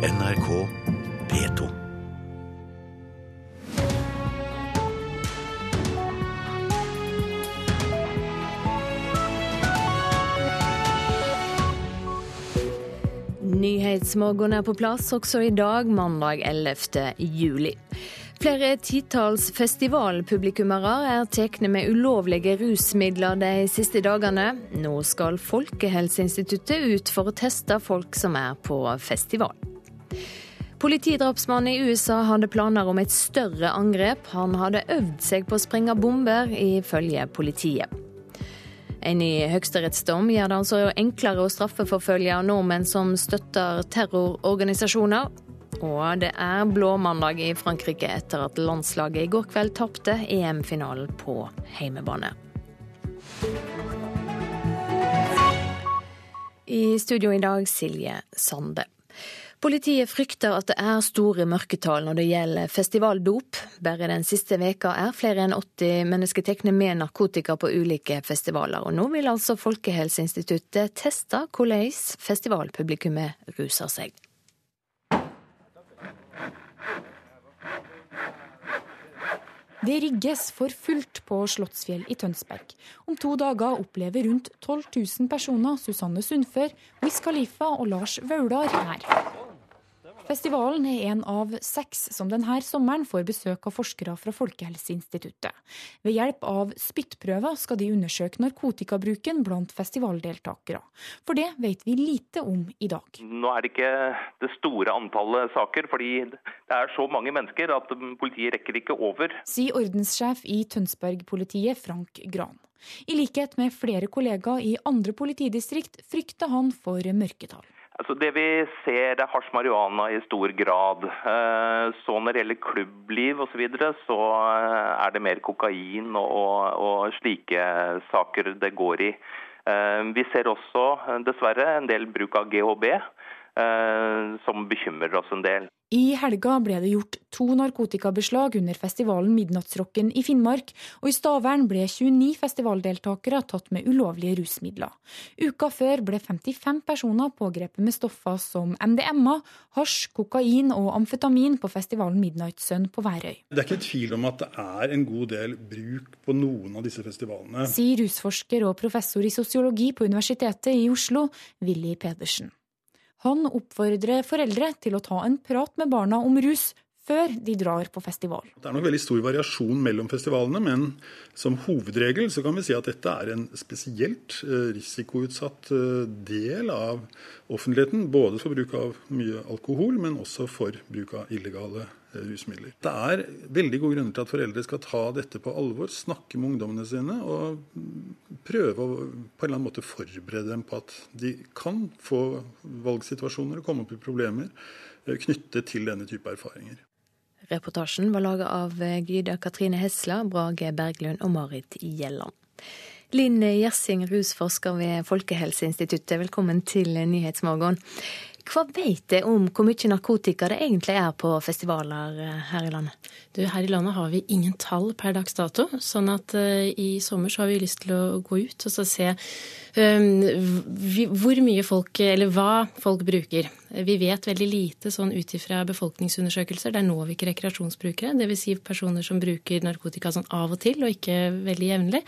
NRK P2. Nyhetsmorgen er på plass også i dag, mandag 11. juli. Flere titalls festivalpublikummere er tatt med ulovlige rusmidler de siste dagene. Nå skal Folkehelseinstituttet ut for å teste folk som er på festival. Politidrapsmannen i USA hadde planer om et større angrep. Han hadde øvd seg på å sprenge bomber, ifølge politiet. En ny høyesterettsdom gjør det altså enklere å straffeforfølge nordmenn som støtter terrororganisasjoner. Og det er blåmandag i Frankrike etter at landslaget i går kveld tapte EM-finalen på heimebane. I studio i dag Silje Sande. Politiet frykter at det er store mørketall når det gjelder festivaldop. Bare den siste veka er flere enn 80 mennesker tatt med narkotika på ulike festivaler. Og nå vil altså Folkehelseinstituttet teste hvordan festivalpublikummet ruser seg. Det rigges for fullt på Slottsfjell i Tønsberg. Om to dager opplever rundt 12 000 personer Susanne Sundfør, Wiz Khalifa og Lars Vaular her. Festivalen er en av seks som denne sommeren får besøk av forskere fra Folkehelseinstituttet. Ved hjelp av spyttprøver skal de undersøke narkotikabruken blant festivaldeltakere. For det vet vi lite om i dag. Nå er det ikke det store antallet saker, fordi det er så mange mennesker at politiet rekker ikke over. Sier ordenssjef i Tønsberg-politiet Frank Gran. I likhet med flere kollegaer i andre politidistrikt frykter han for mørketall. Altså det vi ser er hasj marihuana i stor grad. Eh, så når det gjelder klubbliv osv., så, videre, så eh, er det mer kokain og, og slike saker det går i. Eh, vi ser også dessverre en del bruk av GHB, som bekymrer oss en del. I helga ble det gjort to narkotikabeslag under festivalen Midnattsrocken i Finnmark, og i Stavern ble 29 festivaldeltakere tatt med ulovlige rusmidler. Uka før ble 55 personer pågrepet med stoffer som MDMA, hasj, kokain og amfetamin på festivalen Midnight Sun på Værøy. Det er ikke tvil om at det er en god del bruk på noen av disse festivalene. Sier rusforsker og professor i sosiologi på Universitetet i Oslo, Willy Pedersen. Han oppfordrer foreldre til å ta en prat med barna om rus før de drar på festival. Det er nok veldig stor variasjon mellom festivalene, men som hovedregel så kan vi si at dette er en spesielt eh, risikoutsatt eh, del av offentligheten. Både for bruk av mye alkohol, men også for bruk av illegale Eh, rusmidler. Det er veldig gode grunner til at foreldre skal ta dette på alvor, snakke med ungdommene sine og prøve å på en eller annen måte forberede dem på at de kan få valgsituasjoner og komme opp i problemer eh, knyttet til denne type erfaringer. Reportasjen var laget av eh, Gyda Katrine Hesla, Brage Berglund og Marit Gjelland. Linn Gjersing, rusforsker ved Folkehelseinstituttet, velkommen til Nyhetsmorgen. Hva vet det om hvor mye narkotika det egentlig er på festivaler eh, her i landet? Du, her i landet har vi ingen tall per dags dato. Sånn at uh, i sommer så har vi lyst til å gå ut og se um, hvor mye folk, eller hva folk bruker. Vi vet veldig lite sånn ut ifra befolkningsundersøkelser. Der når vi ikke rekreasjonsbrukere. Dvs. Si personer som bruker narkotika sånn av og til, og ikke veldig jevnlig.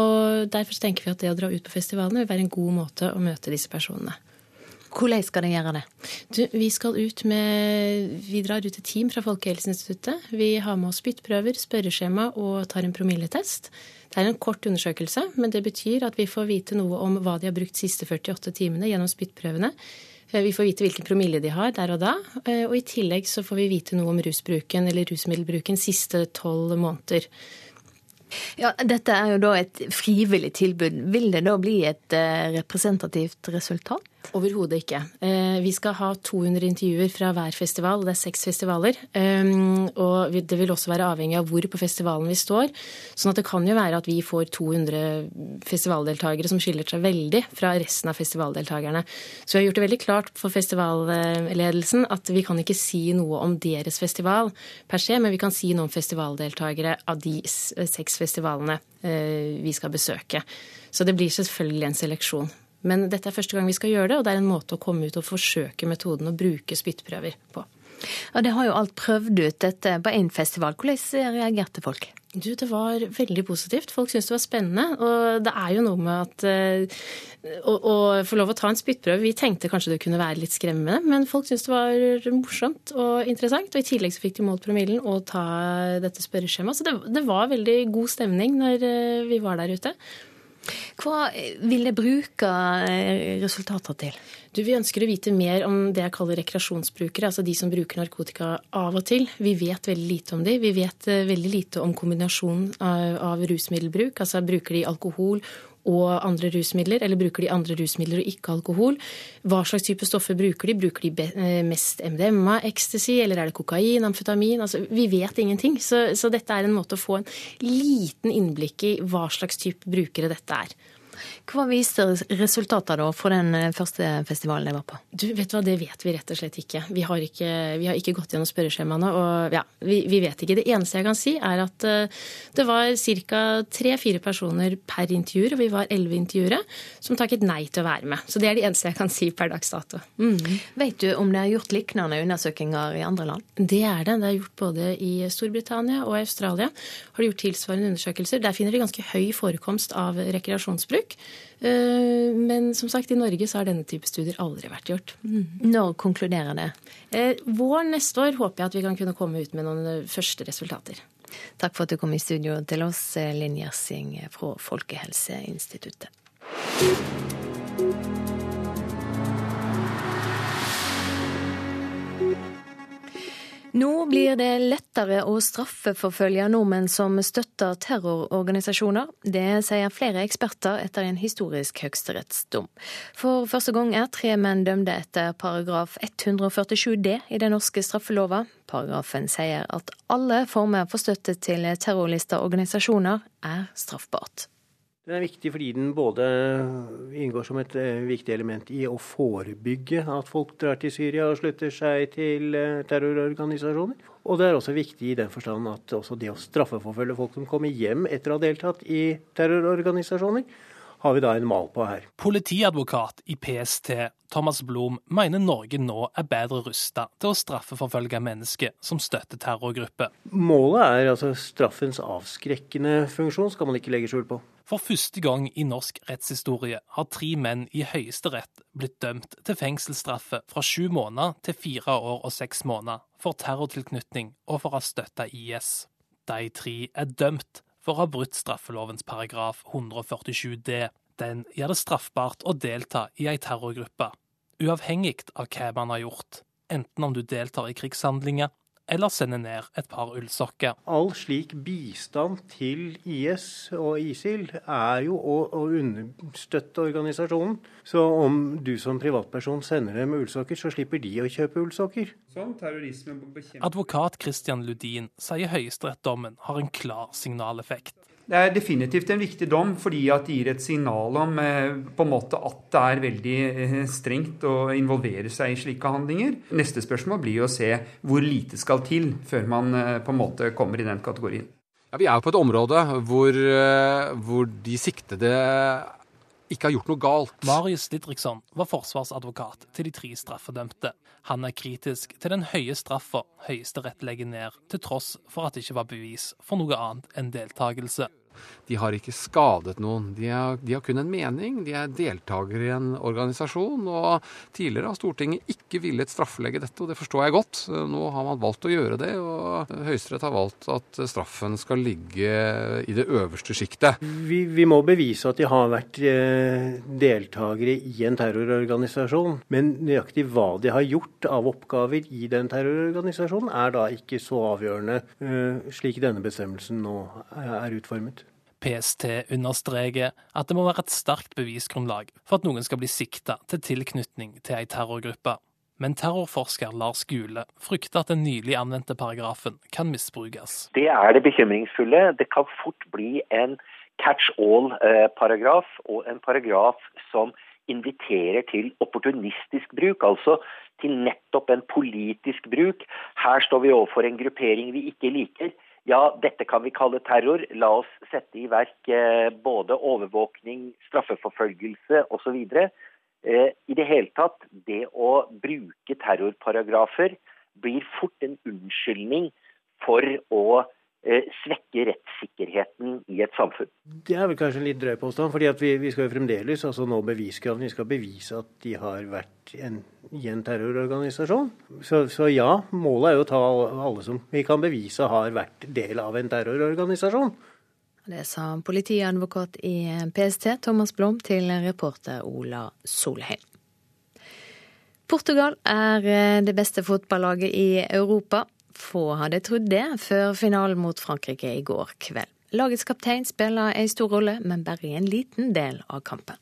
Og Derfor tenker vi at det å dra ut på festivalene vil være en god måte å møte disse personene. Hvordan skal de gjøre det? Du, vi skal ut med Vi drar ut et team fra Folkehelseinstituttet. Vi har med oss spyttprøver, spørreskjema og tar en promilletest. Det er en kort undersøkelse, men det betyr at vi får vite noe om hva de har brukt de siste 48 timene gjennom spyttprøvene. Eh, vi får vite hvilken promille de har der og da. Eh, og i tillegg så får vi vite noe om rusbruken eller rusmiddelbruken siste tolv måneder. Ja, Dette er jo da et frivillig tilbud. Vil det da bli et eh, representativt resultat? Overhodet ikke. Eh, vi skal ha 200 intervjuer fra hver festival. Det er seks festivaler. Ehm, og det vil også være avhengig av hvor på festivalen vi står. Sånn at det kan jo være at vi får 200 festivaldeltakere som skiller seg veldig fra resten av festivaldeltakerne. Så vi har gjort det veldig klart for festivalledelsen at vi kan ikke si noe om deres festival per se, men vi kan si noe om festivaldeltakere av de seks festivalene eh, vi skal besøke. Så det blir selvfølgelig en seleksjon. Men dette er første gang vi skal gjøre det, og det er en måte å komme ut og forsøke metoden å bruke spyttprøver på. Ja, Det har jo alt prøvd ut dette på én festival. Hvordan reagerte folk? Du, Det var veldig positivt. Folk syntes det var spennende. Og det er jo noe med at uh, å, å, få lov å ta en spyttprøve Vi tenkte kanskje det kunne være litt skremmende, men folk syntes det var morsomt og interessant. Og i tillegg så fikk de målt promillen og ta dette spørreskjemaet. Så det, det, var veldig god stemning når uh, vi var der ute. Hva vil det bruke eh, resultater til? Du, Vi ønsker å vite mer om det jeg kaller rekreasjonsbrukere, altså de som bruker narkotika av og til. Vi vet veldig lite om de. Vi vet eh, veldig lite om kombinasjonen av rusmiddelbruk. Altså bruker de alkohol og andre rusmidler, eller bruker de andre rusmidler og ikke alkohol? Hva slags type stoffer bruker de? Bruker de eh, mest MDMA, ecstasy, eller er det kokain, amfetamin? Altså, vi vet ingenting. Så, så dette er en måte å få en liten innblikk i hva slags type brukere dette er. Hva viste resultatet da for den eh, første festivalen jeg var på? Du, vet du hva, Det vet vi rett og slett ikke. Vi har ikke, vi har ikke gått gjennom spørreskjemaene. og ja, vi, vi, vet ikke. Det eneste jeg kan si, er at uh, det var ca. tre-fire personer per intervjuer, og vi var elleve intervjuere, som takket nei til å være med. Så det er det eneste jeg kan si per dags dato. Mm. Vet du om det er gjort lignende undersøkelser i andre land? Det er det. Det er gjort både i Storbritannia og Australia. Har de gjort tilsvarende undersøkelser. Der finner de ganske høy forekomst av rekreasjonsbruk. Eh, men som sagt, i Norge så har denne type studier aldri vært gjort. Mm. Når konkluderer det? Eh, vår neste år håper jeg at vi kan kunne komme ut med noen eh, første resultater. Takk for at du kom i studio til oss, Linn Gjersing fra Folkehelseinstituttet. Nå blir det lettere å straffeforfølge nordmenn som støtter terrororganisasjoner. Det sier flere eksperter etter en historisk høyesterettsdom. For første gang er tre menn dømte etter paragraf 147 d i den norske straffelova. Paragrafen sier at alle former for støtte til terrorlista organisasjoner er straffbart. Den er viktig fordi den både inngår som et eh, viktig element i å forebygge at folk drar til Syria og slutter seg til eh, terrororganisasjoner. Og det er også viktig i den forstand at også det å straffeforfølge folk som kommer hjem etter å ha deltatt i terrororganisasjoner, har vi da en mal på her. Politiadvokat i PST Thomas Blom mener Norge nå er bedre rusta til å straffeforfølge mennesker som støtter terrorgrupper. Målet er altså straffens avskrekkende funksjon, skal man ikke legge skjul på. For første gang i norsk rettshistorie har tre menn i Høyesterett blitt dømt til fengselsstraffe fra sju måneder til fire år og seks måneder for terrortilknytning og for å ha støtta IS. De tre er dømt for å ha brutt straffelovens paragraf 147 d. Den gjør det straffbart å delta i ei terrorgruppe, uavhengig av hva man har gjort, enten om du deltar i krigshandlinger eller sende ned et par ullsokker. All slik bistand til IS og ISIL er jo å, å understøtte organisasjonen. Så om du som privatperson sender dem ullsokker, så slipper de å kjøpe ullsokker. Advokat Christian Ludin sier høyesterettsdommen har en klar signaleffekt. Det er definitivt en viktig dom, fordi at det gir et signal om eh, på en måte at det er veldig eh, strengt å involvere seg i slike handlinger. Neste spørsmål blir å se hvor lite skal til før man eh, på en måte kommer i den kategorien. Ja, vi er jo på et område hvor, hvor de siktede ikke har gjort noe galt. Marius Didriksson var forsvarsadvokat til de tre straffedømte. Han er kritisk til den høye straffa Høyesterett legger ned, til tross for at det ikke var bevis for noe annet enn deltakelse. De har ikke skadet noen. De har, de har, kun en mening. De er deltakere i en organisasjon. Og tidligere har Stortinget ikke villet straffelegge dette, og det forstår jeg godt. Nå har man valgt å gjøre det, og Høyesterett har valgt at straffen skal ligge i det øverste sjiktet. Vi, vi, må bevise at de har vært eh, deltakere i en terrororganisasjon. Men nøyaktig hva de har gjort av oppgaver i den terrororganisasjonen, er da ikke så avgjørende, eh, slik denne bestemmelsen nå er utformet. PST understreker at det må være et sterkt bevisgrunnlag for at noen skal bli sikta til tilknytning til ei terrorgruppe. Men terrorforsker Lars Gule frykter at den nylig anvendte paragrafen kan misbrukes. Det er det bekymringsfulle. Det kan fort bli en catch all-paragraf, og en paragraf som inviterer til opportunistisk bruk, altså til nettopp en politisk bruk. Her står vi overfor en gruppering vi ikke liker ja, dette kan vi kalle terror. La oss sette i verk eh, både overvåkning, straffeforfølgelse osv. Eh, I det hele tatt, det å bruke terrorparagrafer blir fort en unnskyldning for å svekke rettssikkerheten i et samfunn. Det er vel kanskje en litt drøy påstand, fordi vi, vi, skal jo fremdeles altså nå beviskravene. Vi skal bevise at de har vært en, i en terrororganisasjon. Så, så, ja, målet er jo å ta alle som vi kan bevise har vært del av en terrororganisasjon. Det sa politiadvokat i PST Thomas Blom til reporter Ola Solheim. Portugal er eh, det beste fotballaget i Europa. Få hadde trodd det før finalen mot Frankrike i går kveld. Lagets kaptein spiller ei stor rolle, men bare i en liten del av kampen.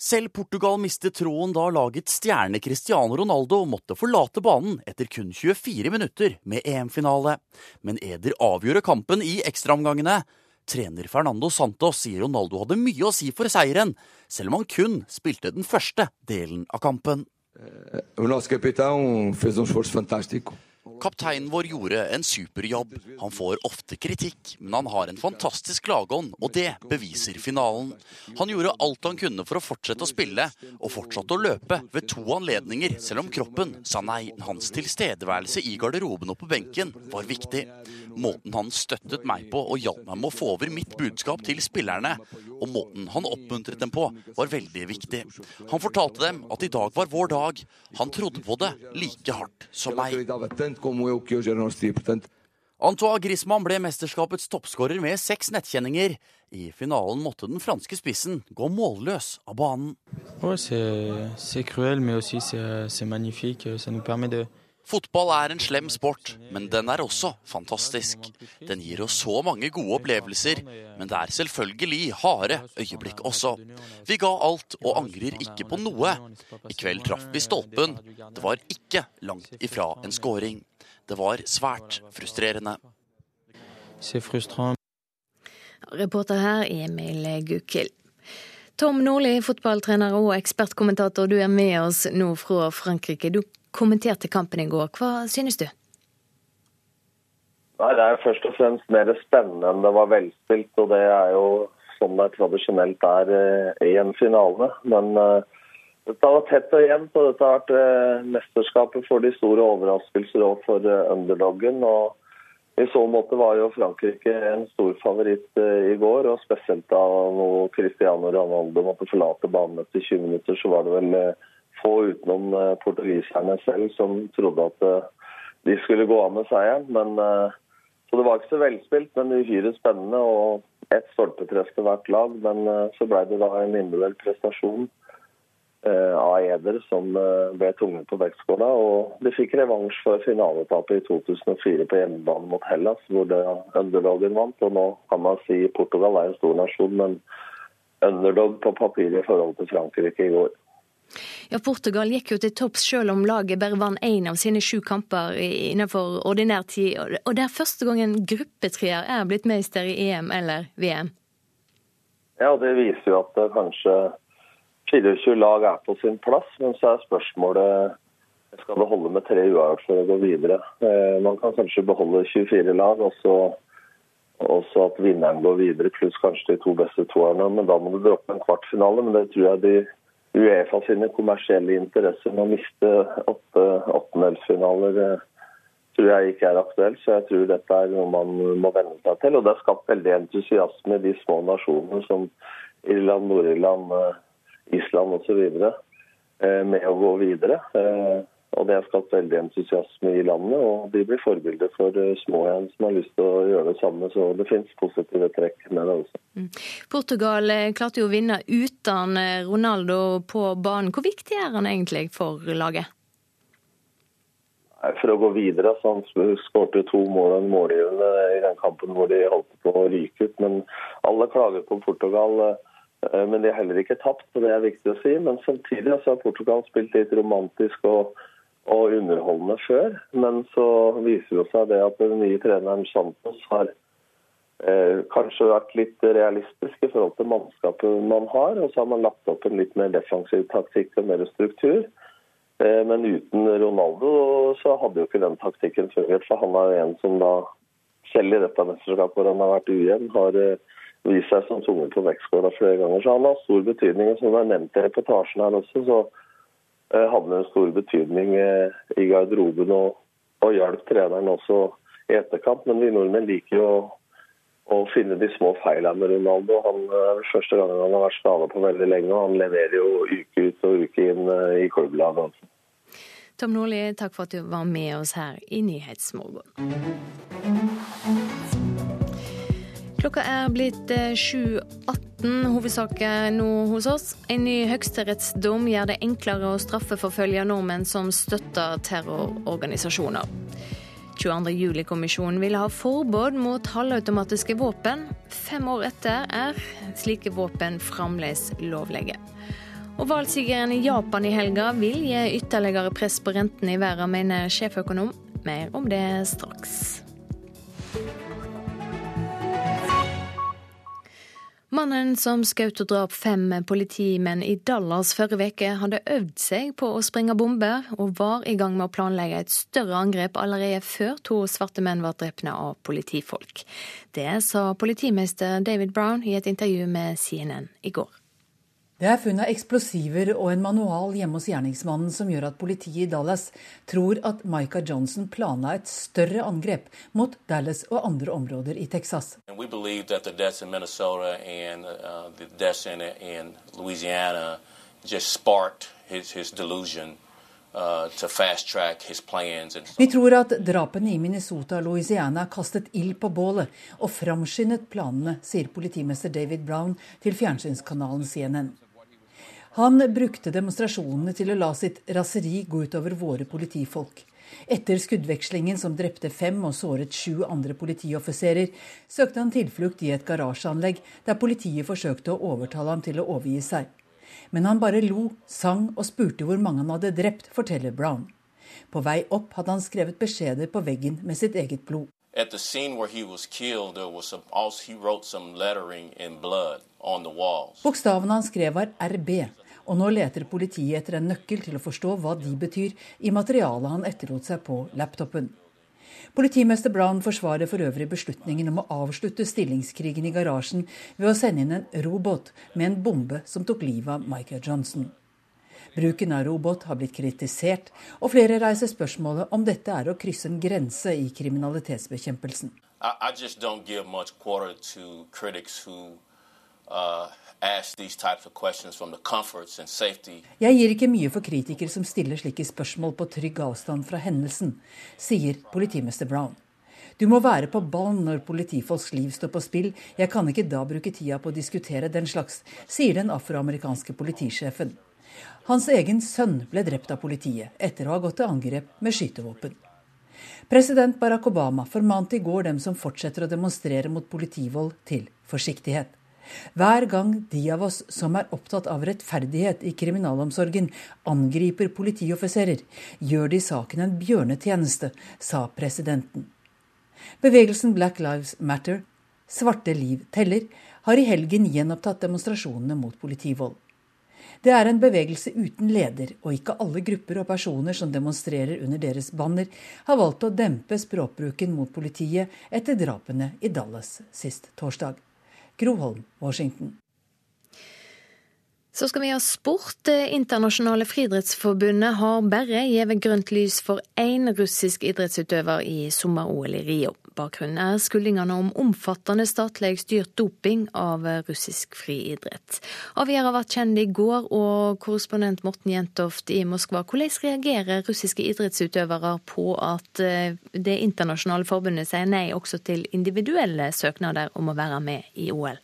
Selv Portugal mistet troen da lagets stjerne Cristiano Ronaldo måtte forlate banen etter kun 24 minutter med EM-finale. Men Eder avgjorde kampen i ekstraomgangene. Trener Fernando Santos sier Ronaldo hadde mye å si for seieren, selv om han kun spilte den første delen av kampen. Eh, Kapteinen vår gjorde en superjobb. Han får ofte kritikk, men han har en fantastisk lagånd, og det beviser finalen. Han gjorde alt han kunne for å fortsette å spille, og fortsatte å løpe ved to anledninger, selv om kroppen sa nei. Hans tilstedeværelse i garderoben og på benken var viktig. Måten han støttet meg på og hjalp meg med å få over mitt budskap til spillerne, og måten han oppmuntret dem på, var veldig viktig. Han fortalte dem at i dag var vår dag. Han trodde på det like hardt som meg. Antoine Griezmann ble mesterskapets toppskårer med seks nettkjenninger. I finalen måtte den franske spissen gå målløs av banen. Ouais, c'est cruel, mais aussi c'est magnifique. Ça nous permet de, Fotball er en slem sport, men den er også fantastisk. Den gir oss så mange gode opplevelser, men det er selvfølgelig harde øyeblikk også. Vi ga alt og angrer ikke på noe. I kveld traff vi stolpen. Det var ikke langt ifra en scoring. Det var svært frustrerende. Reporter her Emil Gukild. Tom Nordli, fotballtrener og ekspertkommentator, du er med oss nå fra Frankrike. Du kommenterte kampen i går. Hva synes du? Nei, Det er først og fremst mer spennende enn det var velspilt. og Det er jo sånn det tradisjonelt er eh, i en finale. Men uh, dette var tett og jevnt, og dette har vært uh, mesterskapet for de store overraskelser og for uh, underdoggen. og i så måte var jo Frankrike en stor favoritt i går, og spesielt da når Cristiano Ronaldo måtte forlate banen etter 20 minutter, så var det vel få utenom eh, portugiserne selv som trodde at eh, de skulle gå av med seieren. Men, eh, så det var ikke så velspilt, men uhyre spennende. og ett stolpetreff til hvert lag. Men så ble det da en individuell prestasjon av Eder som ble tvunget på vektskåla. Og de fikk revansj for finaletapet i 2004 på hjemmebane mot Hellas, hvor det underdogen vant. Og nå kan man si Portugal er en stor nasjon, men underdog på papiret i forhold til Frankrike i går. Ja, Portugal gikk jo til topps selv om laget bare vant én av sine sju kamper innenfor ordinær tid. Og det er første gang en gruppetreer er blitt mester i EM eller VM. Ja, det viser jo at kanskje 24 lag er på sin plass. Men så er spørsmålet skal det holde med tre uavgjort for å gå videre. Eh, man kan kanskje beholde 24 lag, og så også at vinneren går videre, pluss kanskje de to beste toerne. Men da må du droppe en kvartfinale. Men det tror jeg de Uefa sine kommersielle interesser med å miste åtte åttendelsfinaler eh, tror jeg ikke er aktuelt. Så jeg tror dette er noe man må venne seg til. Og det har skapt veldig entusiasme i de små nasjonene som Irland, Nord-Irland, eh, Island osv. Eh, med å gå videre. Og Det har skapt veldig entusiasme i landet, og de blir forbilder for eh, små igjen som har lyst til å gjøre det samme. Så det finnes positive trekk med det også. Mm. Portugal eh, klarte jo å vinne uten eh, Ronaldo på banen. Hvor viktig er han egentlig for laget? For å gå videre, så Han skårte to mål og en målgivende i den kampen hvor de holdt på å ryke ut. Men alle klager på Portugal. Men de har heller ikke tapt, og det er viktig å si. Men samtidig har Portugal spilt litt romantisk og og underholdende før. Men så viser det seg det at den nye treneren Santos har eh, kanskje vært litt realistisk i forhold til mannskapet man har. Og så har man lagt opp en litt mer defensiv taktikk og mer struktur. Eh, men uten Ronaldo så hadde jo ikke den taktikken fungert. For han er en som da selv i dette mesterskapet hvor han har vært ujevn, har vist seg som tunge på vektskåla flere ganger. Så han har stor betydning. og Som det er nevnt i reportasjen her også, så hadde han stor betydning i garderoben og, og hjalp treneren også i etterkant. Men vi nordmenn liker jo å å finne de små feilene med Ronaldo. Han er første gangen han har vært skada på veldig lenge, og han leverer jo uke ut og uke inn eh, i klubblaget. Altså. Tom Nordli, takk for at du var med oss her i Nyhetsmorgen. Klokka er blitt 7.18. Eh, Hovedsaken nå hos oss. En ny høyesterettsdom gjør det enklere å straffeforfølge nordmenn som støtter terrororganisasjoner. 22. juli-kommisjonen ville ha forbud mot halvautomatiske våpen. Fem år etter er slike våpen fremdeles lovlige. Og Valgsigeren i Japan i helga vil gi ytterligere press på rentene i verden, mener sjeføkonom. Mer om det straks. Mannen som skjøt og drap fem politimenn i Dallas forrige uke, hadde øvd seg på å sprenge bomber, og var i gang med å planlegge et større angrep allerede før to svarte menn var drept av politifolk. Det sa politimester David Brown i et intervju med CNN i går. Det er funnet eksplosiver og en manual hjemme hos gjerningsmannen som gjør at politiet i Dallas tror at Micah Johnson planla et større angrep mot Dallas og andre områder i Texas. Uh, Vi tror at drapene i Minnesota og Louisiana kastet ild på bålet og framskyndet planene, sier politimester David Brown til fjernsynskanalen CNN. Han brukte demonstrasjonene til å la sitt raseri gå utover våre politifolk. Etter skuddvekslingen som drepte fem og såret sju andre politioffiserer, søkte han tilflukt i et garasjeanlegg, der politiet forsøkte å overtale ham til å overgi seg. Men han bare lo, sang og spurte hvor mange han hadde drept, forteller Brown. På vei opp hadde han skrevet beskjeder på veggen med sitt eget blod. At the scene where he was killed, there was some, also, he wrote some lettering in blood on the walls. Bokstavene han skrev var RB, og nå leter politiet etter en nøkkel til å forstå hva de betyr i materialet han etterlot seg på laptopen. Politimester Brown forsvarer for øvrig beslutningen om å avslutte stillingskrigen i garasjen ved å sende inn en robot med en bombe som tok livet av Michael Johnson. Bruken av robot har blitt kritisert, og flere reiser spørsmålet om dette er å krysse en grense i kriminalitetsbekjempelsen. I, I jeg gir ikke mye for kritikere som stiller slike spørsmål på trygg avstand fra hendelsen, sier politimester Brown. Du må være på ballen når politifolks liv står på spill, jeg kan ikke da bruke tida på å diskutere den slags, sier den afroamerikanske politisjefen. Hans egen sønn ble drept av politiet etter å ha gått til angrep med skytevåpen. President Barack Obama formante i går dem som fortsetter å demonstrere mot politivold, til forsiktighet. Hver gang de av oss som er opptatt av rettferdighet i kriminalomsorgen, angriper politioffiserer, gjør de saken en bjørnetjeneste, sa presidenten. Bevegelsen Black Lives Matter, Svarte liv teller, har i helgen gjenopptatt demonstrasjonene mot politivold. Det er en bevegelse uten leder, og ikke alle grupper og personer som demonstrerer under deres banner, har valgt å dempe språkbruken mot politiet etter drapene i Dallas sist torsdag. Groholm, Washington. Så skal vi ha sport. Det internasjonale friidrettsforbundet har bare gitt grønt lys for én russisk idrettsutøver i sommer-OL i Rio. Bakgrunnen er skuldingene om omfattende statlig styrt doping av russisk friidrett. Avgjørelsen ble kjent i går, og korrespondent Morten Jentoft i Moskva, hvordan reagerer russiske idrettsutøvere på at eh, det internasjonale forbundet sier nei også til individuelle søknader om å være med i OL?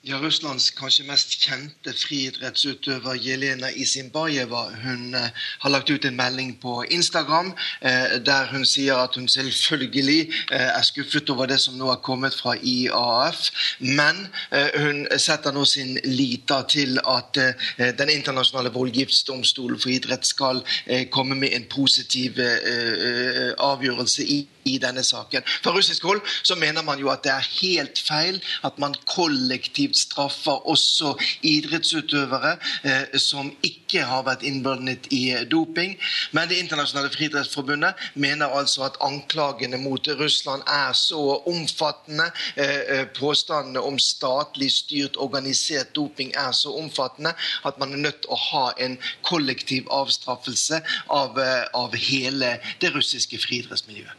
Ja, Russlands kanskje mest kjente friidrettsutøver Jelena Isimbajeva hun eh, har lagt ut en melding på Instagram eh, der hun sier at hun selvfølgelig eh, er skuffet over det som nå har kommet fra IAF, men hun setter nå sin lita til at Den internasjonale voldgiftsdomstolen for idrett skal komme med en positiv avgjørelse i i denne saken. Fra russisk hold så mener man jo at det er helt feil at man kollektivt straffer også idrettsutøvere eh, som ikke har vært innblandet i doping. Men Det internasjonale friidrettsforbundet mener altså at anklagene mot Russland er så omfattende. Eh, eh, påstandene om statlig styrt, organisert doping er så omfattende at man er nødt til å ha en kollektiv avstraffelse av, eh, av hele det russiske friidrettsmiljøet.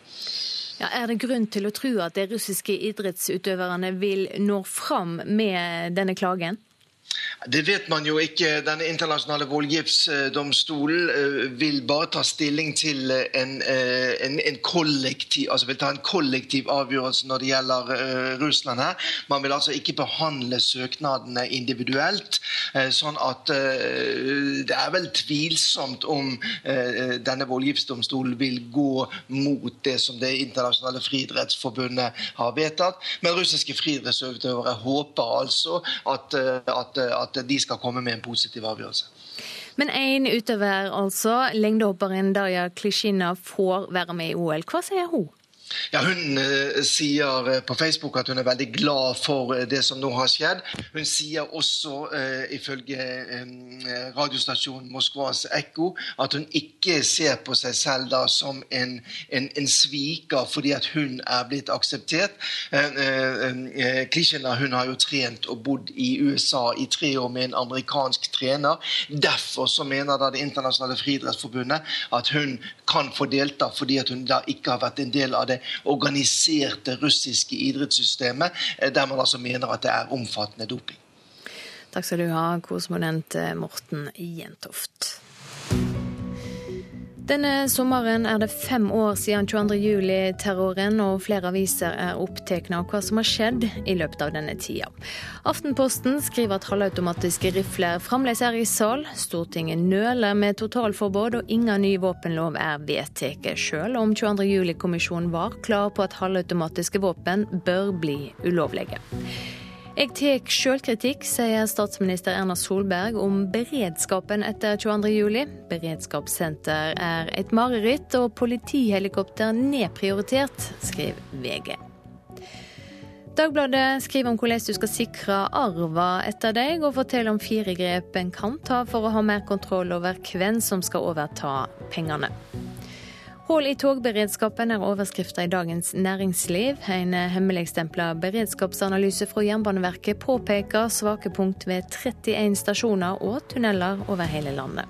Ja, er det grunn til å tro at de russiske idrettsutøverne vil nå fram med denne klagen? Det vet man jo ikke. Denne internasjonale voldgiftsdomstolen eh, vil bare ta stilling til en, eh, en, en, kollektiv altså vil ta en kollektiv avgjørelse når det gjelder Russland her. Man vil altså ikke behandle søknadene individuelt. Sånn at det er vel tvilsomt om denne voldgiftsdomstolen vil gå mot det som Det internasjonale friidrettsforbundet har vedtatt. Men russiske friidrettsutøvere håper altså at, at at de skal komme med en positiv avgjørelse. Men én utøver, altså, lengdehopperen Darja Klishina, får være med i OL. Hva sier hun? Ja, Hun uh, sier uh, på Facebook at hun er veldig glad for uh, det som nå har skjedd. Hun sier også, ifølge radiostasjonen Moskvas Ekko, at hun ikke ser på seg selv da som en, en, en sviker fordi at hun er blitt akseptert. Klishina hun har jo trent og bodd i USA i tre år med en amerikansk trener. Derfor så mener da Det internasjonale friidrettsforbundet at hun kan få delta fordi at hun da ikke har vært en del av det organiserte russiske idrettssystemet, eh, der man altså mener at det er omfattende doping. Takk skal du ha, korrespondent eh, Morten Jentoft. Denne sommeren er det fem år siden 22.07-terroren, og flere aviser er opptatt av hva som har skjedd i løpet av denne tida. Aftenposten skriver at halvautomatiske rifler fremdeles er i sal. Stortinget nøler med totalforbud, og ingen ny våpenlov er vedtatt, selv om 22.07-kommisjonen var klar på at halvautomatiske våpen bør bli ulovlige. Jeg tar sjølkritikk, sier statsminister Erna Solberg om beredskapen etter 22.07. Beredskapssenter er et mareritt, og politihelikopter nedprioritert, skriver VG. Dagbladet skriver om hvordan du skal sikre arva etter deg, og forteller om fire grep en kan ta for å ha mer kontroll over hvem som skal overta pengene. Hull i togberedskapen er overskrifta i Dagens Næringsliv. En hemmeligstempla beredskapsanalyse fra Jernbaneverket påpeker svake punkt ved 31 stasjoner og tunneler over hele landet.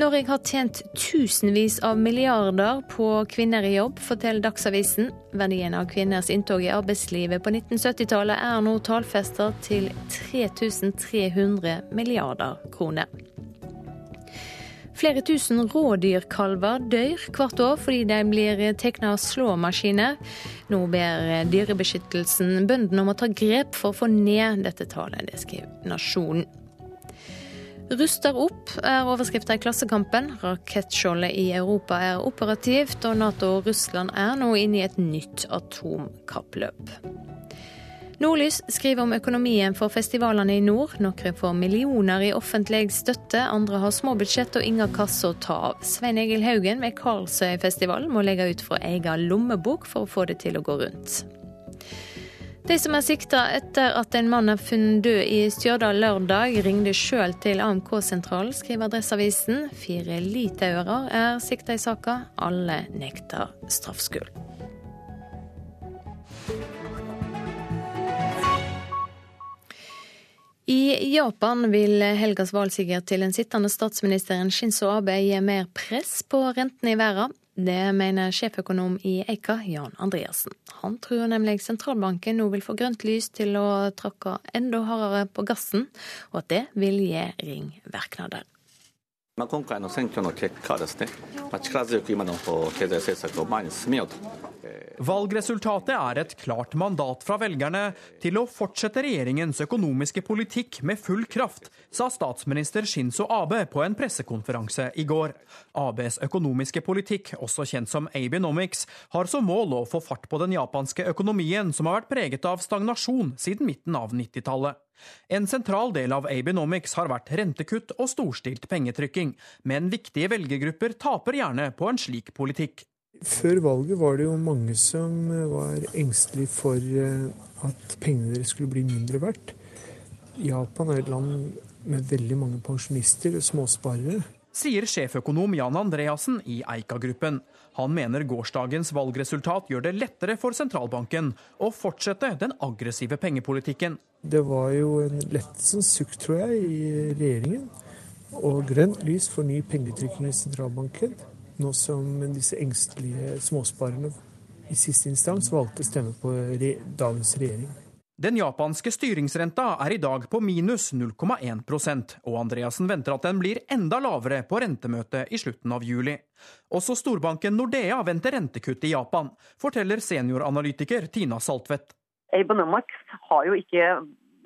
Norge har tjent tusenvis av milliarder på kvinner i jobb, forteller Dagsavisen. Verdien av kvinners inntog i arbeidslivet på 1970-tallet er nå tallfestet til 3300 milliarder kroner. Flere tusen rådyrkalver dør hvert år fordi de blir tatt av slåmaskiner. Nå ber Dyrebeskyttelsen bøndene om å ta grep for å få ned dette tallet. Det skriver Nasjonen. Ruster opp er overskriften i Klassekampen. Rakettskjoldet i Europa er operativt, og Nato og Russland er nå inne i et nytt atomkappløp. Nordlys skriver om økonomien for festivalene i nord. Noen får millioner i offentlig støtte, andre har små budsjett og ingen kasse å ta av. Svein Egil Haugen ved Karlsøyfestivalen må legge ut fra egen lommebok for å få det til å gå rundt. De som er sikta etter at en mann er funnet død i Stjørdal lørdag, ringte sjøl til AMK-sentralen, skriver Adresseavisen. Fire litauere er sikta i saka. Alle nekter straffskyld. I Japan vil helgas valgsiger til den sittende statsministeren Shinzo Abe gi mer press på rentene i verden. Det mener sjeføkonom i Eika, Jan Andreassen. Han tror nemlig sentralbanken nå vil få grønt lys til å tråkke enda hardere på gassen, og at det vil gi ringvirkninger. まあ、今回の選挙の結果はですね、まあ、力強く今の経済政策を前に進めようと Valgresultatet er et klart mandat fra velgerne til å fortsette regjeringens økonomiske politikk med full kraft, sa statsminister Shinzo Abe på en pressekonferanse i går. Abes økonomiske politikk, også kjent som Abenomics, har som mål å få fart på den japanske økonomien, som har vært preget av stagnasjon siden midten av 90-tallet. En sentral del av Abenomics har vært rentekutt og storstilt pengetrykking, men viktige velgergrupper taper gjerne på en slik politikk. Før valget var det jo mange som var engstelige for at pengene deres skulle bli mindre verdt. Japan er et land med veldig mange pensjonister og småsparere. Sier sjeføkonom Jan Andreassen i Eika-gruppen. Han mener gårsdagens valgresultat gjør det lettere for sentralbanken å fortsette den aggressive pengepolitikken. Det var jo en lettelsens sukk, tror jeg, i regjeringen. Og grønt lys for ny pengetrykking i sentralbanken. Nå som disse engstelige småsparerne i siste instans valgte å stemme på dagens regjering. Den japanske styringsrenta er i dag på minus 0,1% og Andreassen venter at den blir enda lavere på rentemøtet i slutten av juli. Også storbanken Nordea venter rentekutt i Japan, forteller senioranalytiker Tina Saltvedt. Abonomics har jo ikke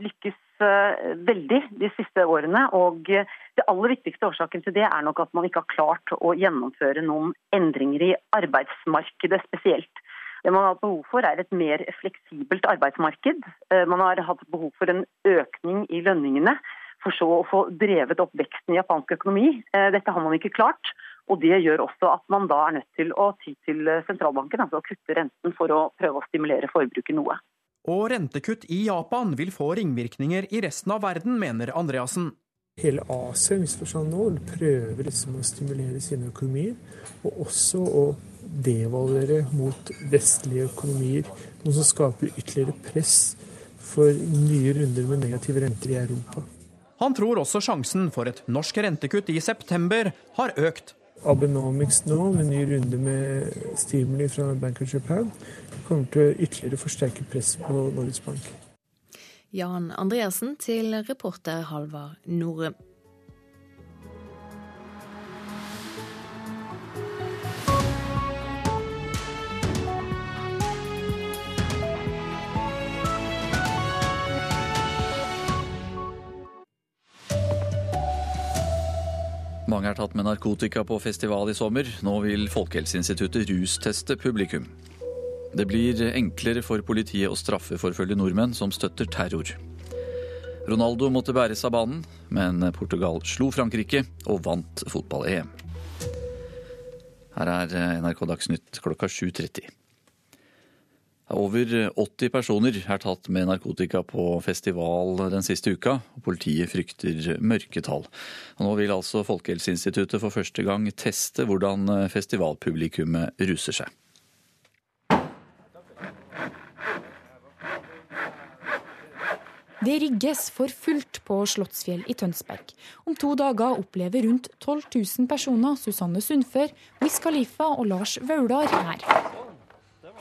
lykkes eh, veldig de siste årene. og Det aller viktigste årsaken til det er nok at man ikke har klart å gjennomføre noen endringer i arbeidsmarkedet spesielt. Det man har hatt behov for, er et mer fleksibelt arbeidsmarked. Eh, man har hatt behov for en økning i lønningene, for så å få drevet opp veksten i japansk økonomi. Eh, dette har man ikke klart. Og Det gjør også at man da er nødt til å ty til sentralbanken, altså å kutte renten for å prøve å stimulere forbruket noe. Og rentekutt i Japan vil få ringvirkninger i resten av verden, mener Andreassen. Hele Asia nå prøver liksom å stimulere sine økonomier, og også å devaluere mot vestlige økonomier. Noe som skaper ytterligere press for nye runder med negative renter i Europa. Han tror også sjansen for et norsk rentekutt i september har økt. Abenomics nå, med ny runde med stimuli fra Bank of Japan, kommer til å ytterligere forsterke presset på Norges Bank. Jan Andreassen til reporter Halvard Norum. Mange er tatt med narkotika på festival i sommer. Nå vil Folkehelseinstituttet rusteste publikum. Det blir enklere for politiet å straffeforfølge nordmenn som støtter terror. Ronaldo måtte bæres av banen, men Portugal slo Frankrike og vant fotball-EM. Her er NRK Dagsnytt klokka 7.30. Over 80 personer er tatt med narkotika på festival den siste uka. og Politiet frykter mørketall. Og nå vil altså Folkehelseinstituttet for første gang teste hvordan festivalpublikummet ruser seg. Det rigges for fullt på Slottsfjell i Tønsberg. Om to dager opplever rundt 12 000 personer Susanne Sundfør, Wiz Khalifa og Lars Vaular her.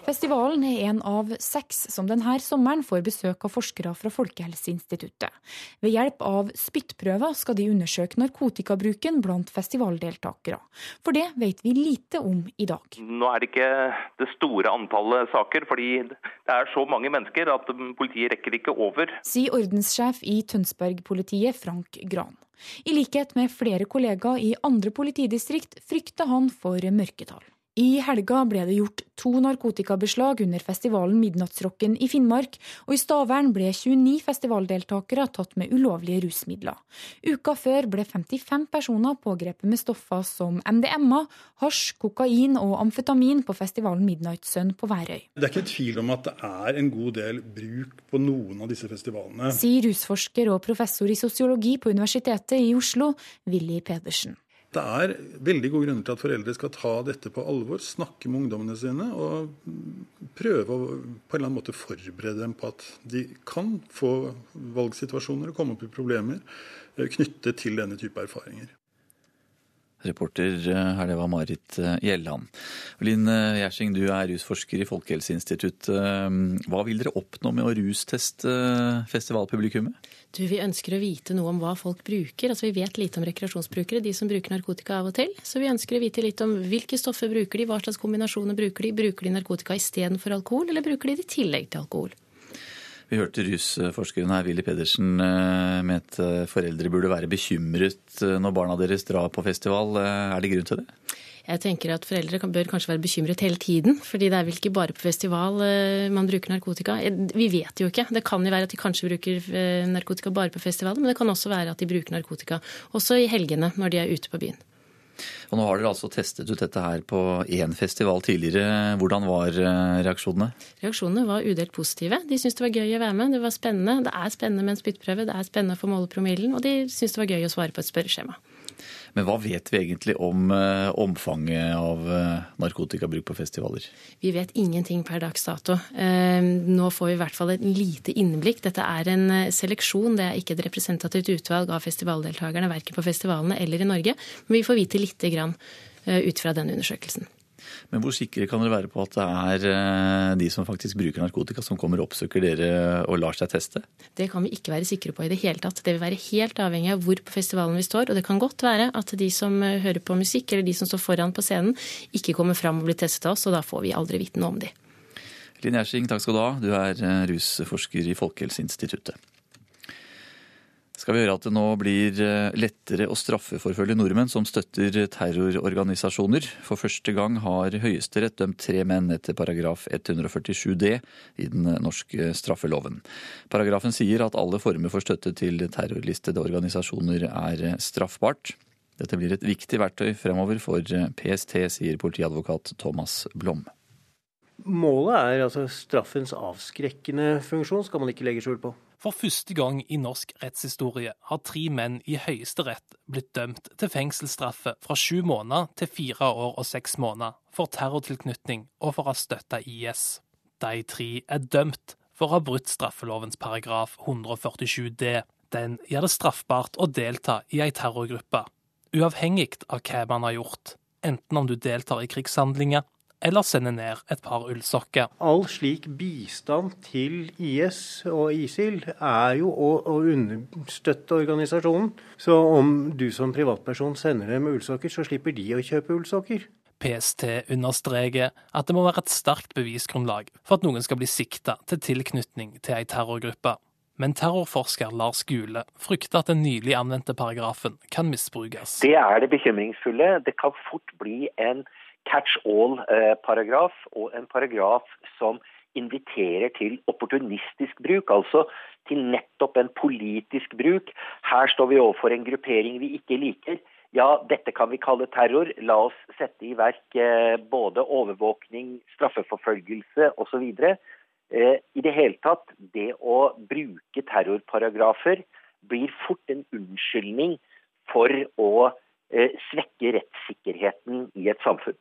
Festivalen er en av seks som denne sommeren får besøk av forskere fra Folkehelseinstituttet. Ved hjelp av spyttprøver skal de undersøke narkotikabruken blant festivaldeltakere. For det vet vi lite om i dag. Nå er det ikke det store antallet saker, fordi det er så mange mennesker at politiet rekker ikke over. Sier ordenssjef i Tønsberg-politiet Frank Gran. I likhet med flere kollegaer i andre politidistrikt frykter han for mørketall. I helga ble det gjort to narkotikabeslag under festivalen Midnattsrocken i Finnmark, og i Stavern ble 29 festivaldeltakere tatt med ulovlige rusmidler. Uka før ble 55 personer pågrepet med stoffer som MDMA, hasj, kokain og amfetamin på festivalen Midnight Sun på Værøy. Det er ikke tvil om at det er en god del bruk på noen av disse festivalene. Sier rusforsker og professor i sosiologi på Universitetet i Oslo, Willy Pedersen. Det er veldig gode grunner til at foreldre skal ta dette på alvor, snakke med ungdommene sine og prøve å på en eller annen måte forberede dem på at de kan få valgsituasjoner og komme opp i problemer eh, knyttet til denne type erfaringer. Reporter eh, her, det var Marit eh, Gjelland. Linn Gjersing, du er rusforsker i Folkehelseinstituttet. Hva vil dere oppnå med å rusteste festivalpublikummet? Du, Vi ønsker å vite noe om hva folk bruker. Altså Vi vet lite om rekreasjonsbrukere, de som bruker narkotika av og til. Så vi ønsker å vite litt om hvilke stoffer bruker de, hva slags kombinasjoner bruker de. Bruker de narkotika istedenfor alkohol, eller bruker de det i tillegg til alkohol? Vi hørte rusforskeren her, Willy Pedersen, eh, med at eh, foreldre burde være bekymret eh, når barna deres drar på festival. Er det grunn til det? Jeg tenker at Foreldre bør kanskje være bekymret hele tiden, fordi det er vel ikke bare på festival man bruker narkotika. Vi vet jo ikke. Det kan jo være at de kanskje bruker narkotika bare på festivaler, men det kan også være at de bruker narkotika også i helgene når de er ute på byen. Og Nå har dere altså testet ut dette her på én festival tidligere. Hvordan var eh, reaksjonene? Reaksjonene var udelt positive. De syntes det var gøy å være med. Det var spennende. Det er spennende med en spyttprøve, det er spennende å få måle promillen, og de syntes det var gøy å svare på et spørreskjema. Men hva vet vi egentlig om uh, omfanget av uh, narkotikabruk på festivaler? Vi vet ingenting per dags dato. Uh, nå får vi i hvert fall et lite innblikk. Dette er en seleksjon, det er ikke et representativt utvalg av festivaldeltakerne, verken på festivalene eller i Norge. Men vi får vite lite grann ut fra denne undersøkelsen. Men hvor sikre kan dere være på at det er eh, de som faktisk bruker narkotika, som kommer og oppsøker dere og lar seg teste? Det kan vi ikke være sikre på i det hele tatt. Det vil være helt avhengig av hvor på festivalen vi står. Og det kan godt være at de som eh, hører på musikk, eller de som står foran på scenen, ikke kommer fram og blir testet av oss, og da får vi aldri vite noe om de. Linn Gjersing, takk skal du ha. Du er eh, rusforsker i Folkehelseinstituttet skal vi gjøre at det nå blir eh, lettere å straffeforfølge nordmenn som støtter terrororganisasjoner. For første gang har Høyesterett dømt tre menn etter paragraf 147 d i den norske straffeloven. Paragrafen sier at alle former for støtte til terrorlistede organisasjoner er straffbart. Dette blir et viktig verktøy fremover for PST, sier politiadvokat Thomas Blom. Målet er altså straffens avskrekkende funksjon, skal man ikke legge skjul på. For første gang i norsk rettshistorie har tre menn i Høyesterett blitt dømt til fengselsstraffe fra sju måneder til fire år og seks måneder for terrortilknytning og for å ha støtta IS. De tre er dømt for å ha brutt straffelovens paragraf 147 d. Den gjør det straffbart å delta i ei terrorgruppe, uavhengig av hva man har gjort, enten om du deltar i krigshandlinger eller sende ned et par ullsokker. All slik bistand til IS og ISIL er jo å, å understøtte organisasjonen. Så om du som privatperson sender dem ullsokker, så slipper de å kjøpe ullsokker. PST understreker at det må være et sterkt bevisgrunnlag for at noen skal bli sikta til tilknytning til ei terrorgruppe. Men terrorforsker Lars Gule frykter at den nylig anvendte paragrafen kan misbrukes. Det er det bekymringsfulle. Det kan fort bli en catch all-paragraf, og en paragraf som inviterer til opportunistisk bruk, altså til nettopp en politisk bruk. Her står vi overfor en gruppering vi ikke liker. Ja, dette kan vi kalle terror. La oss sette i verk eh, både overvåkning, straffeforfølgelse osv. Eh, I det hele tatt, det å bruke terrorparagrafer blir fort en unnskyldning for å eh, svekke rettssikkerheten i et samfunn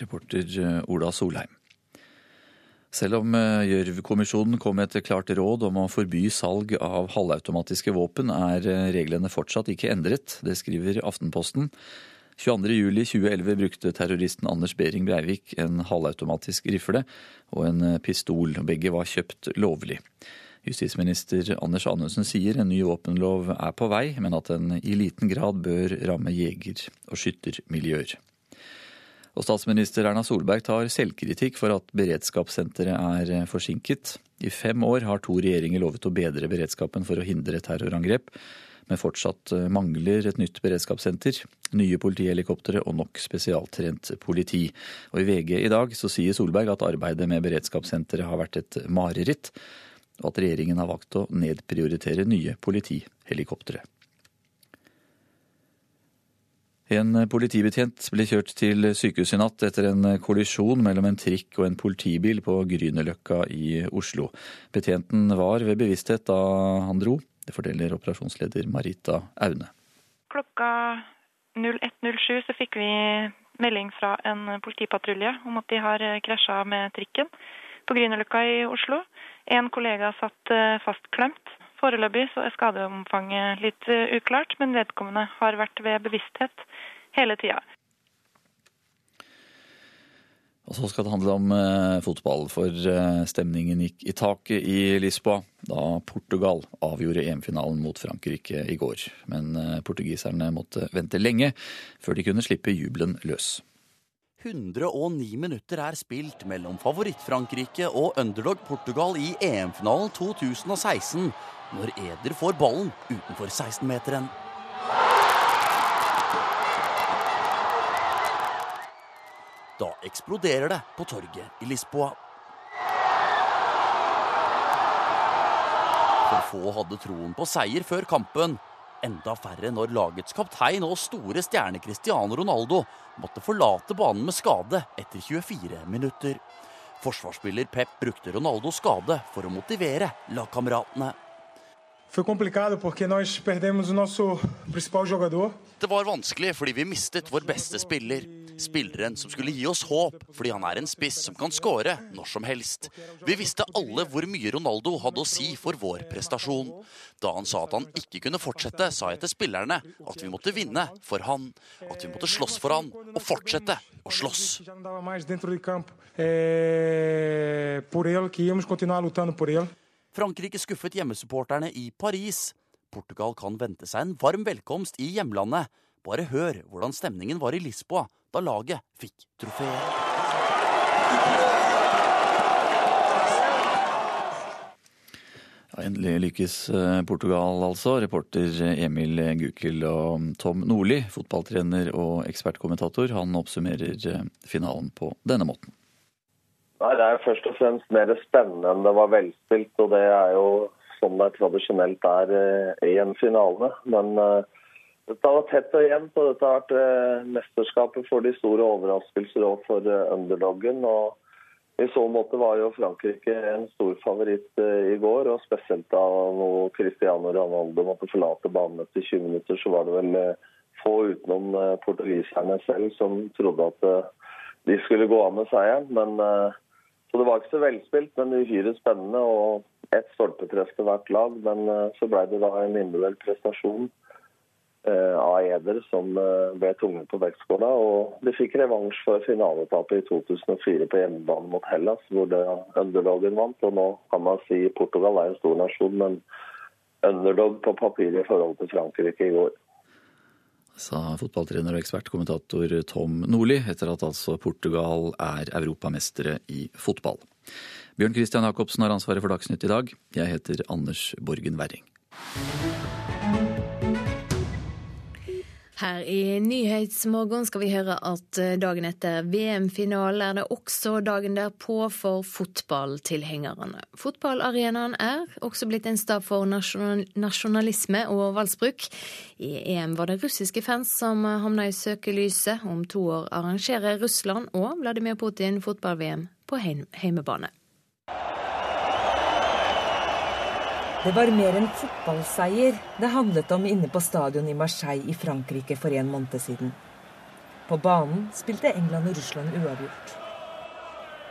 reporter eh, Ola Solheim. Selv om eh, Gjørv-kommisjonen kom med et klart råd om å forby salg av halvautomatiske våpen, er eh, reglene fortsatt ikke endret. Det skriver Aftenposten. 22.07.2011 brukte terroristen Anders Behring Breivik en halvautomatisk rifle og en pistol. Begge var kjøpt lovlig. Justisminister Anders Anundsen sier en ny våpenlov er på vei, men at den i liten grad bør ramme jeger- og skyttermiljøer. Og statsminister Erna Solberg tar selvkritikk for at beredskapssenteret er eh, forsinket. I fem år har to regjeringer lovet å bedre beredskapen for å hindre terrorangrep, men fortsatt eh, mangler et nytt beredskapssenter, nye politihelikoptre og nok spesialtrent politi. Og I VG i dag så sier Solberg at arbeidet med beredskapssenteret har vært et mareritt, og at regjeringen har valgt å nedprioritere nye politihelikoptre. En politibetjent ble kjørt til sykehuset i natt etter en kollisjon mellom en trikk og en politibil på Grünerløkka i Oslo. Betjenten var ved bevissthet da han dro. Det forteller operasjonsleder Marita Aune. Klokka 01.07 så fikk vi melding fra en politipatrulje om at de har krasja med trikken på Grünerløkka i Oslo. En kollega satt eh, fastklemt. Foreløpig så er skadeomfanget litt eh, uklart, men vedkommende har vært ved bevissthet hele tida. Og så skal det handle om eh, fotball, for eh, stemningen gikk i taket i Lisboa da Portugal avgjorde EM-finalen mot Frankrike i går. Men eh, portugiserne måtte vente lenge før de kunne slippe jubelen løs. 109 minutter er spilt mellom favoritt-Frankrike og underdog Portugal i EM-finalen 2016 når Eder får ballen utenfor 16-meteren. Da eksploderer det på torget i Lisboa. For få hadde troen på seier før kampen. enda færre når lagets kaptein og store stjerne Cristiano Ronaldo måtte forlate banen med skade etter 24 minutter. Forsvarsspiller Pep brukte Ronaldos skade for å motivere lagkameratene. Foi complicado porque nós perdemos o nosso principal jogador. Det var vanskelig fordi vi mistet vår beste spiller. Spilleren som skulle gi oss håp fordi han er en spiss som kan skåre når som helst. Vi visste alle hvor mye Ronaldo hadde å si for vår prestasjon. Da han sa at han ikke kunne fortsette, sa jeg til spillerne at vi måtte vinne for han. At vi måtte slåss for han og fortsette å slåss. Por ele, que íamos continuar lutando por ele. Frankrike skuffet hjemmesupporterne i Paris. Portugal kan vente seg en varm velkomst i hjemlandet. Bare hør hvordan stemningen var i Lisboa da laget fikk trofeet. Endelig lykkes eh, Portugal, altså. Reporter Emil Gukild og Tom Nordli, fotballtrener og ekspertkommentator, han oppsummerer eh, finalen på denne måten. Nei, Det er først og fremst mer spennende enn det var velspilt. og Det er jo sånn det er tradisjonelt er eh, i en finale. Men uh, dette vært tett og jevnt, og dette har vært uh, mesterskapet for de store overraskelser og for uh, underdoggen. og I så måte var jo Frankrike en stor favoritt i går, og spesielt da når Cristiano Ronaldo måtte forlate banen etter 20 minutter, så var det vel få utenom portugiserne selv som trodde at de skulle gå av med seieren. Men så det var ikke så velspilt, men uhyre spennende. Og ett stolpetreff til hvert lag. Men eh, så ble det da en individuell prestasjon eh, av Eder som eh, ble tvunget på vektskåla. Og de fikk revansj for finaletapet i 2004 på hjemmebane mot Hellas, hvor det underdogen vant. Og nå kan man si Portugal er en stor nasjon, men underdog på papiret i forhold til Frankrike i går sa fotballtrener og ekspertkommentator Tom Nordli, etter at altså Portugal er europamestere i fotball. Bjørn Christian Jacobsen har ansvaret for Dagsnytt i dag. Jeg heter Anders Borgen Werring. Her i Nyhetsmorgen skal vi høre at eh, dagen etter VM-finalen er det også dagen derpå for fotballtilhengerne. Fotballarenaen er også blitt en stab for nasjonalisme og valgsbruk. I EM var det russiske fans som havna i søkelyset. Om to år arrangerer Russland og Vladimir Putin fotball-VM på heimebane. Det var mer enn fotballseier det handlet om inne på stadion i Marseille i Frankrike for en måned siden. På banen spilte England og Russland uavgjort.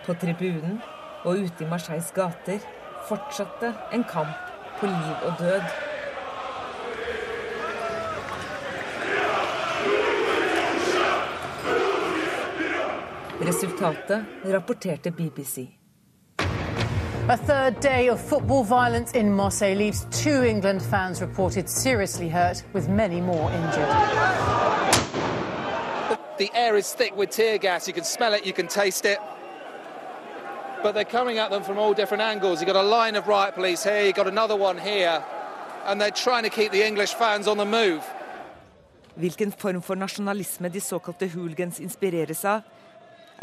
På tribunen og ute i Marseilles gater fortsatte en kamp på liv og død. Resultatet rapporterte BBC. A third day of football violence in Marseille leaves two England fans reported seriously hurt, with many more injured. The air is thick with tear gas. You can smell it, you can taste it. But they're coming at them from all different angles. You've got a line of riot police here, you've got another one here, and they're trying to keep the English fans on the move. Hvilken form for nasjonalisme de såkalte hooligans inspireres av,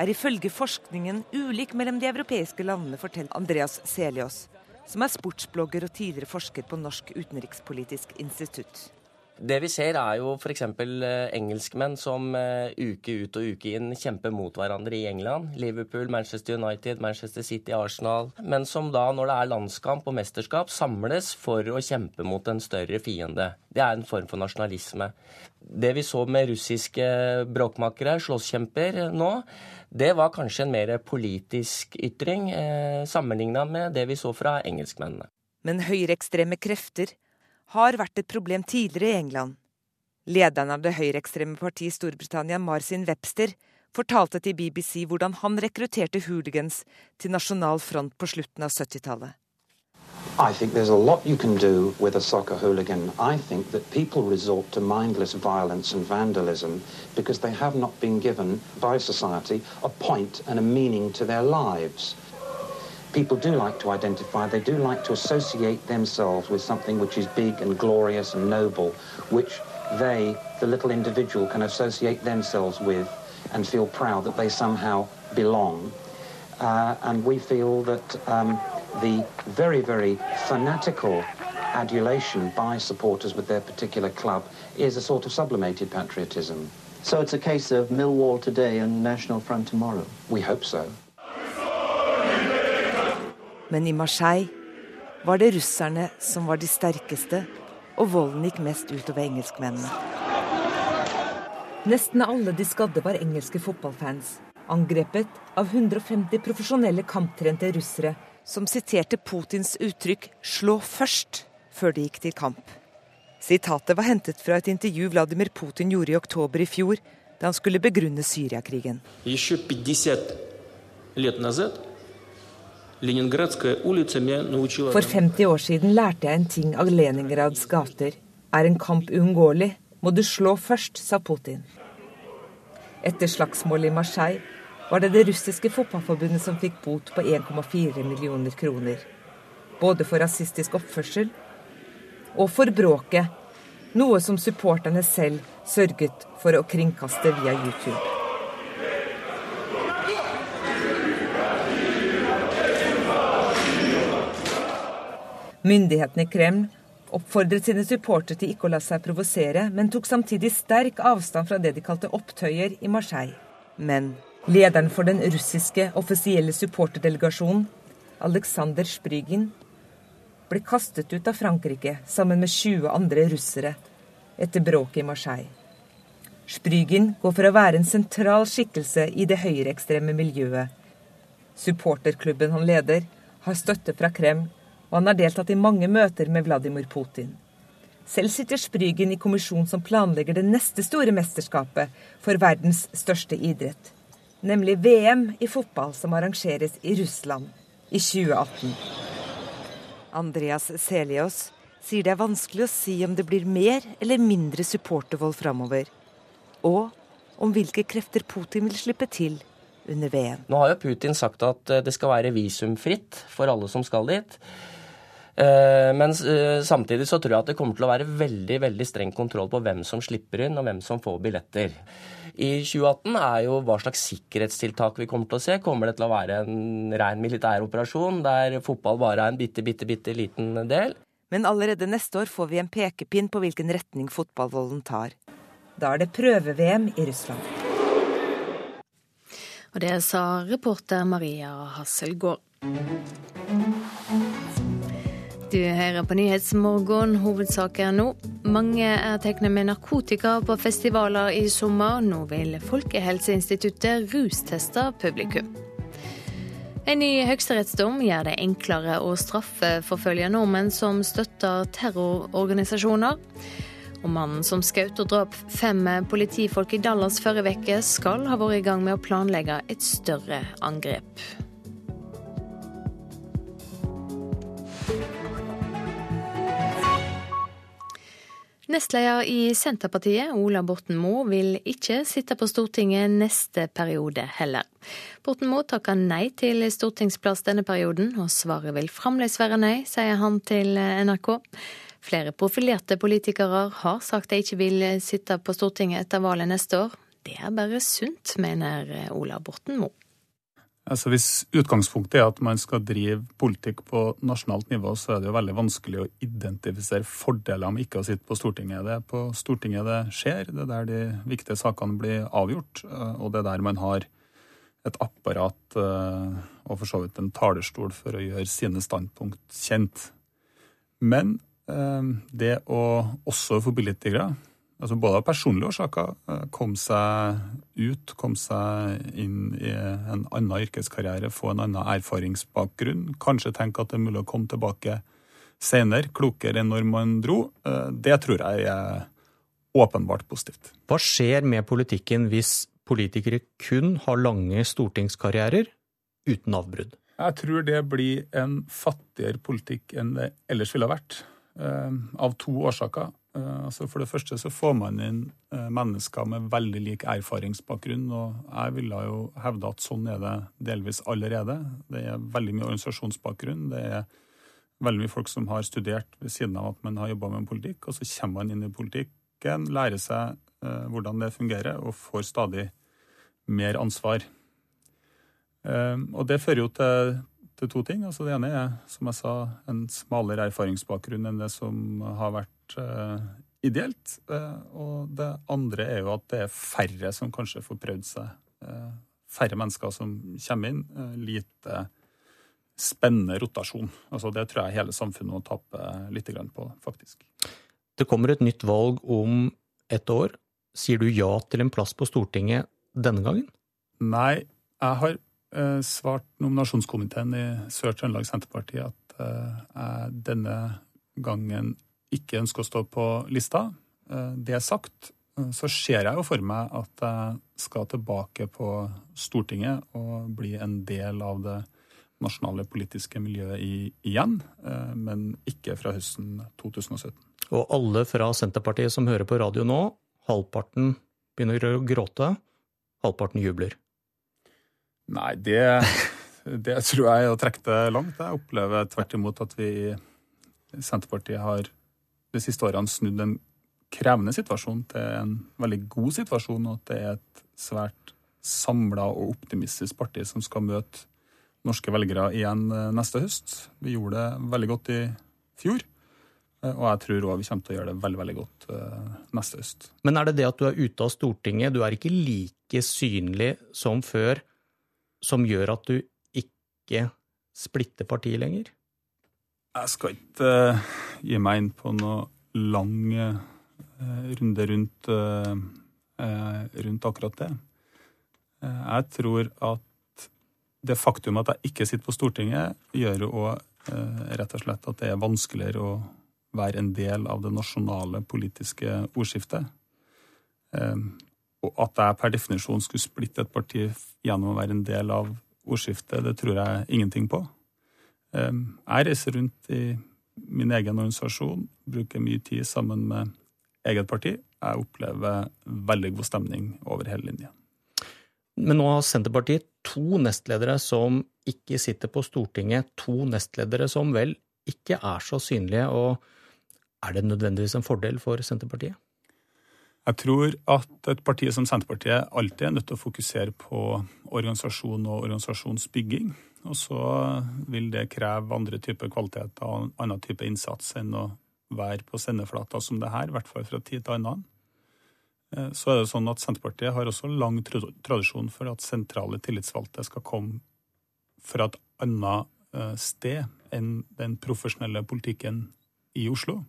er ifølge forskningen ulik mellom de europeiske landene, forteller Andreas Seliås, som er sportsblogger og tidligere forsker på Norsk utenrikspolitisk institutt. Det vi ser er jo f.eks. Eh, engelskmenn som eh, uke ut og uke inn kjemper mot hverandre i England. Liverpool, Manchester United, Manchester City, Arsenal. Men som da, når det er landskamp og mesterskap, samles for å kjempe mot en større fiende. Det er en form for nasjonalisme. Det vi så med russiske bråkmakere, slåsskjemper, nå, det var kanskje en mer politisk ytring eh, sammenligna med det vi så fra engelskmennene. Men høyreekstreme krefter har vært et problem tidligere i England. Lederen av det høyreekstreme partiet i Storbritannia, Marcin Webster, fortalte til BBC hvordan han rekrutterte hooligans til Nasjonal Front på slutten av 70-tallet. I think there's a lot you can do with a soccer hooligan. I think that people resort to mindless violence and vandalism because they have not been given by society a point and a meaning to their lives. People do like to identify, they do like to associate themselves with something which is big and glorious and noble, which they, the little individual, can associate themselves with and feel proud that they somehow belong. Uh, and we feel that um, the very, very fanatical adulation by supporters with their particular club is a sort of sublimated patriotism. So it's a case of Millwall today and National Front tomorrow? We hope so. Men i Marseille var det russerne som var de sterkeste, og volden gikk mest utover engelskmennene. Nesten alle de skadde var engelske fotballfans, angrepet av 150 profesjonelle kamptrente russere som siterte Putins uttrykk 'slå først' før de gikk til kamp. Sitatet var hentet fra et intervju Vladimir Putin gjorde i oktober i fjor, da han skulle begrunne Syriakrigen. For 50 år siden lærte jeg en ting av Leningrads gater. Er en kamp uunngåelig, må du slå først, sa Putin. Etter slagsmålet i Marseille var det det russiske fotballforbundet som fikk bot på 1,4 millioner kroner. Både for rasistisk oppførsel og for bråket, noe som supporterne selv sørget for å kringkaste via YouTube. Myndighetene i Kreml oppfordret sine supportere til ikke å la seg provosere, men tok samtidig sterk avstand fra det de kalte opptøyer i Marseille. Men lederen for den russiske offisielle supporterdelegasjonen, Aleksandr Sprygin, ble kastet ut av Frankrike sammen med 20 andre russere etter bråket i Marseille. Sprygin går for å være en sentral skikkelse i det høyreekstreme miljøet. Supporterklubben han leder, har støtte fra Kreml, og han har deltatt i mange møter med Vladimir Putin. Selv sitter Sprygen i kommisjonen som planlegger det neste store mesterskapet for verdens største idrett, nemlig VM i fotball som arrangeres i Russland i 2018. Andreas Selios sier det er vanskelig å si om det blir mer eller mindre supportervold framover, og om hvilke krefter Putin vil slippe til under VM. Nå har jo Putin sagt at eh, det skal være visumfritt for alle som skal dit. Eh, men eh, samtidig så tror jeg at det kommer til å være veldig veldig streng kontroll på hvem som slipper inn, og hvem som får billetter. I 2018 er jo hva slags sikkerhetstiltak vi kommer til å se. Kommer det til å være en ren militær operasjon der fotball bare er en bitte, bitte, bitte liten del? Men allerede neste år får vi en pekepinn på hvilken retning fotballvolden tar. Da er det prøve-VM i Russland. Og det sa reporter Maria Hasselgaard. Du hører på Nyhetsmorgen. Hovedsaker nå. Mange er tatt med narkotika på festivaler i sommer. Nå vil Folkehelseinstituttet rusteste publikum. En ny høyesterettsdom gjør det enklere å straffeforfølge nordmenn som støtter terrororganisasjoner. Og mannen som skjøt og drap fem politifolk i Dallas forrige uke, skal ha vært i gang med å planlegge et større angrep. Nestleder i Senterpartiet, Ola Borten Moe, vil ikke sitte på Stortinget neste periode heller. Borten Moe takker nei til stortingsplass denne perioden, og svaret vil fremdeles være nei, sier han til NRK. Flere profilerte politikere har sagt de ikke vil sitte på Stortinget etter valget neste år. Det er bare sunt, mener Ola Borten Moe. Altså Hvis utgangspunktet er at man skal drive politikk på nasjonalt nivå, så er det jo veldig vanskelig å identifisere fordeler med ikke å sitte på Stortinget. Det er på Stortinget det skjer, det er der de viktige sakene blir avgjort, og det er der man har et apparat eh, og for så vidt en talerstol for å gjøre sine standpunkt kjent. Men eh, det å også for politikere altså både av personlige årsaker, kom komme seg ut, komme seg inn i en annen yrkeskarriere, få en annen erfaringsbakgrunn. Kanskje tenke at det er mulig å komme tilbake senere, klokere enn når man dro. Eh, det tror jeg er åpenbart positivt. Hva skjer med politikken hvis politikere kun har lange stortingskarrierer uten avbrudd? Jeg tror det blir en fattigere politikk enn det ellers ville ha vært. Eh, av to årsaker. Eh, altså for det første så får man inn eh, mennesker med veldig lik erfaringsbakgrunn, og jeg ville jo hevde at sånn er det delvis allerede. Det er veldig mye organisasjonsbakgrunn. Det er veldig mye folk som har studert ved siden av at man har jobba med politikk, og så kommer man inn i politikken, lærer seg eh, hvordan det fungerer, og får stadig mer ansvar. Og det fører jo til, to ting. Altså det ene er, som jeg sa, en smalere erfaringsbakgrunn enn det som har vært uh, ideelt. Uh, og det andre er jo at det er færre som kanskje får prøvd seg. Uh, færre mennesker som kommer inn. lite spennende rotasjon. Altså Det tror jeg hele samfunnet må tape litt på, faktisk. Det kommer et nytt valg om et år. Sier du ja til en plass på Stortinget denne gangen? Nei, jeg har eh, svart nominasjonskomiteen i Sør-Trøndelag Senterparti at eh, jeg denne gangen ikke ønsker å stå på lista. Eh, det er sagt, eh, så ser jeg jo for meg at jeg skal tilbake på Stortinget og bli en del av det nasjonale politiske miljøet igjen, eh, men ikke fra høsten 2017. Og alle fra Senterpartiet som hører på radio nå, halvparten begynner å gråte, halvparten jubler. Nei, det, det tror jeg er å trekke det langt. Jeg opplever tvert imot at vi i Senterpartiet har de siste årene snudd en krevende situasjon til en veldig god situasjon, og at det er et svært samla og optimistisk parti som skal møte norske velgere igjen eh, neste høst. Vi gjorde det veldig godt i fjor. Eh, og jeg tror òg vi kommer til å gjøre det veldig veldig godt uh, neste høst. Men er det det at du er ute av Stortinget, du er ikke like synlig som før, som gjør at du ikke splitter partiet lenger? Jeg skal ikke uh, gi meg inn på noe lang uh, runde rundt, uh, rundt, akkurat det. jeg tror at det faktum at jeg ikke sitter på Stortinget, gjør jo òg rett og slett at det er vanskeligere å være en del av det nasjonale politiske ordskiftet. Og at jeg per definisjon skulle splitte et parti gjennom å være en del av ordskiftet, det tror jeg ingenting på. Jeg reiser rundt i min egen organisasjon, bruker mye tid sammen med eget parti. Jeg opplever veldig god stemning over hele linja. Men nå har Senterpartiet to nestledere som ikke sitter på Stortinget. To nestledere som vel ikke er så synlige. Og er det nødvendigvis en fordel for Senterpartiet? Jeg tror at et parti som Senterpartiet alltid er nødt til å fokusere på organisasjon og organisasjonsbygging. Og så vil det kreve andre typer kvaliteter og annen type innsats enn å være på sendeflata som det her, i hvert fall fra tid til annen. Eh, så er det sånn at Senterpartiet har også lang tradisjon for at sentrale tillitsvalgte skal komme fra et annet eh, sted enn den profesjonelle politikken i Oslo.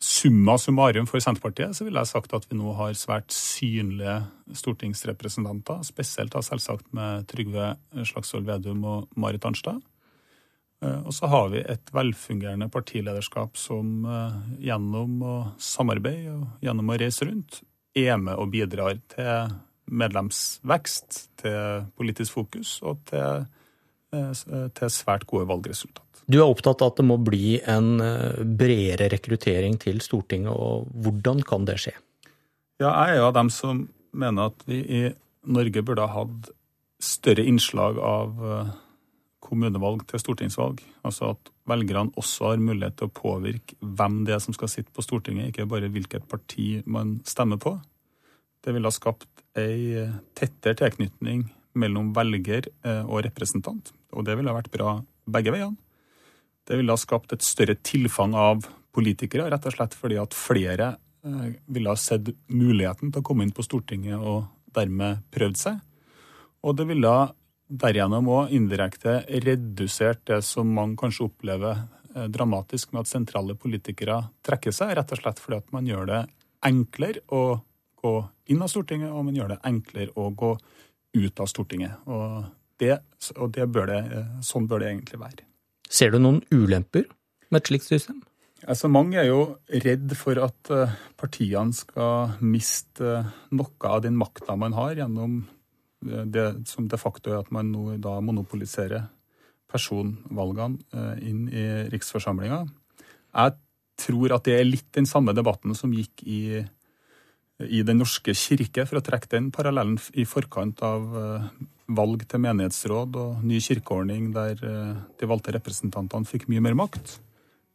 Summa summarum for Senterpartiet så ville jeg sagt at vi nå har svært synlige stortingsrepresentanter, spesielt da selvsagt med Trygve Slagsvold Vedum og Marit Arnstad. Eh, og så har vi et velfungerende partilederskap som eh, gjennom å samarbeide og gjennom å reise rundt er med og bidrar til medlemsvekst, til politisk fokus og til, eh, til svært gode valgresultat. Du er opptatt av at det må bli en eh, bredere rekruttering til Stortinget, og hvordan kan det skje? Ja, jeg er jo av dem som mener at vi i Norge burde ha hatt større innslag av eh, kommunevalg til stortingsvalg. Altså at velgerne også har mulighet til å påvirke hvem det er som skal sitte på Stortinget, ikke bare hvilket parti man stemmer på. Det ville ha skapt ei tettere tilknytning mellom velger eh, og representant, og det ville ha vært bra begge veiene. Det ville ha skapt et større tilfang av politikere, rett og slett fordi at flere eh, ville ha sett muligheten til å komme inn på Stortinget og dermed prøvd seg. Og det ville derigjennom òg indirekte redusert det som mange kanskje opplever eh, dramatisk med at sentrale politikere trekker seg, rett og slett fordi at man gjør det enklere å gå inn av Stortinget, og man gjør det enklere å gå ut av Stortinget. Og, det, og det bør det, eh, sånn bør det egentlig være. Ser du noen ulemper med et slikt system? Altså, mange er jo redd for at eh, partiene skal miste eh, noe av den makta man har, gjennom eh, det som de facto er at man nå da monopoliserer personvalgene inn i riksforsamlinga. Jeg tror at det er litt den samme debatten som gikk i, i Den norske kirke, for å trekke den parallellen i forkant av valg til menighetsråd og ny kirkeordning der eh, de valgte representantene fikk mye mer makt.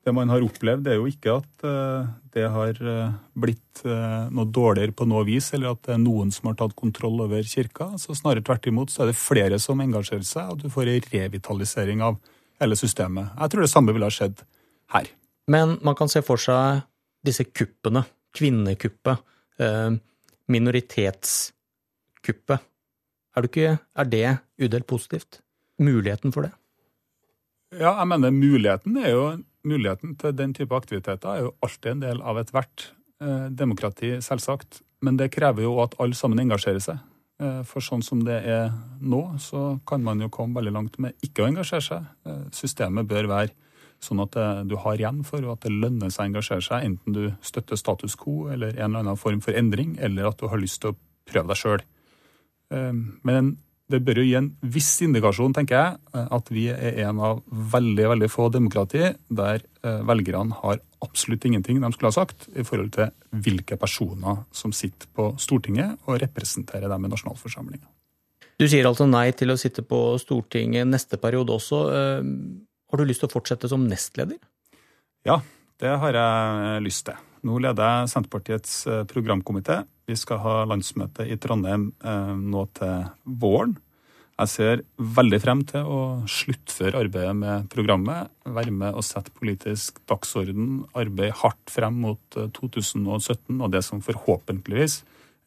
Det man har opplevd, er jo ikke at eh, det har eh, blitt eh, noe dårligere på noe vis, eller at det er noen som har tatt kontroll over kirka. Så Snarere tvert imot så er det flere som engasjerer seg, og du får en revitalisering av hele systemet. Jeg tror det samme ville ha skjedd her. Men man kan se for seg disse kuppene. Kvinnekuppet. Minoritetskuppet. Er, ikke, er det udelt positivt? Muligheten for det? Ja, jeg mener muligheten er jo muligheten til den type aktiviteter er jo alltid en del av ethvert eh, demokrati, selvsagt. Men det krever jo at alle sammen engasjerer seg. Eh, for sånn som det er nå, så kan man jo komme veldig langt med ikke å engasjere seg. Eh, systemet bør være sånn at det, du har igjen for, at det lønner seg å engasjere seg, enten du støtter status quo eller en eller annen form for endring, eller at du har lyst til å prøve deg sjøl. Eh, men det bør jo gi en viss indikasjon, tenker jeg, at vi er en av veldig veldig få demokrati der eh, velgerne har absolutt ingenting de skulle ha sagt i forhold til hvilke personer som sitter på Stortinget og representerer dem i nasjonalforsamlinga. Du sier altså nei til å sitte på Stortinget neste periode også. Eh, har du lyst til å fortsette som nestleder? Ja, det har jeg lyst til. Nå leder jeg Senterpartiets programkomité vi skal ha landsmøte i Trondheim eh, nå til våren. Jeg ser veldig frem til å sluttføre arbeidet med programmet, være med og sette politisk dagsorden, arbeide hardt frem mot 2017 eh, og det som forhåpentligvis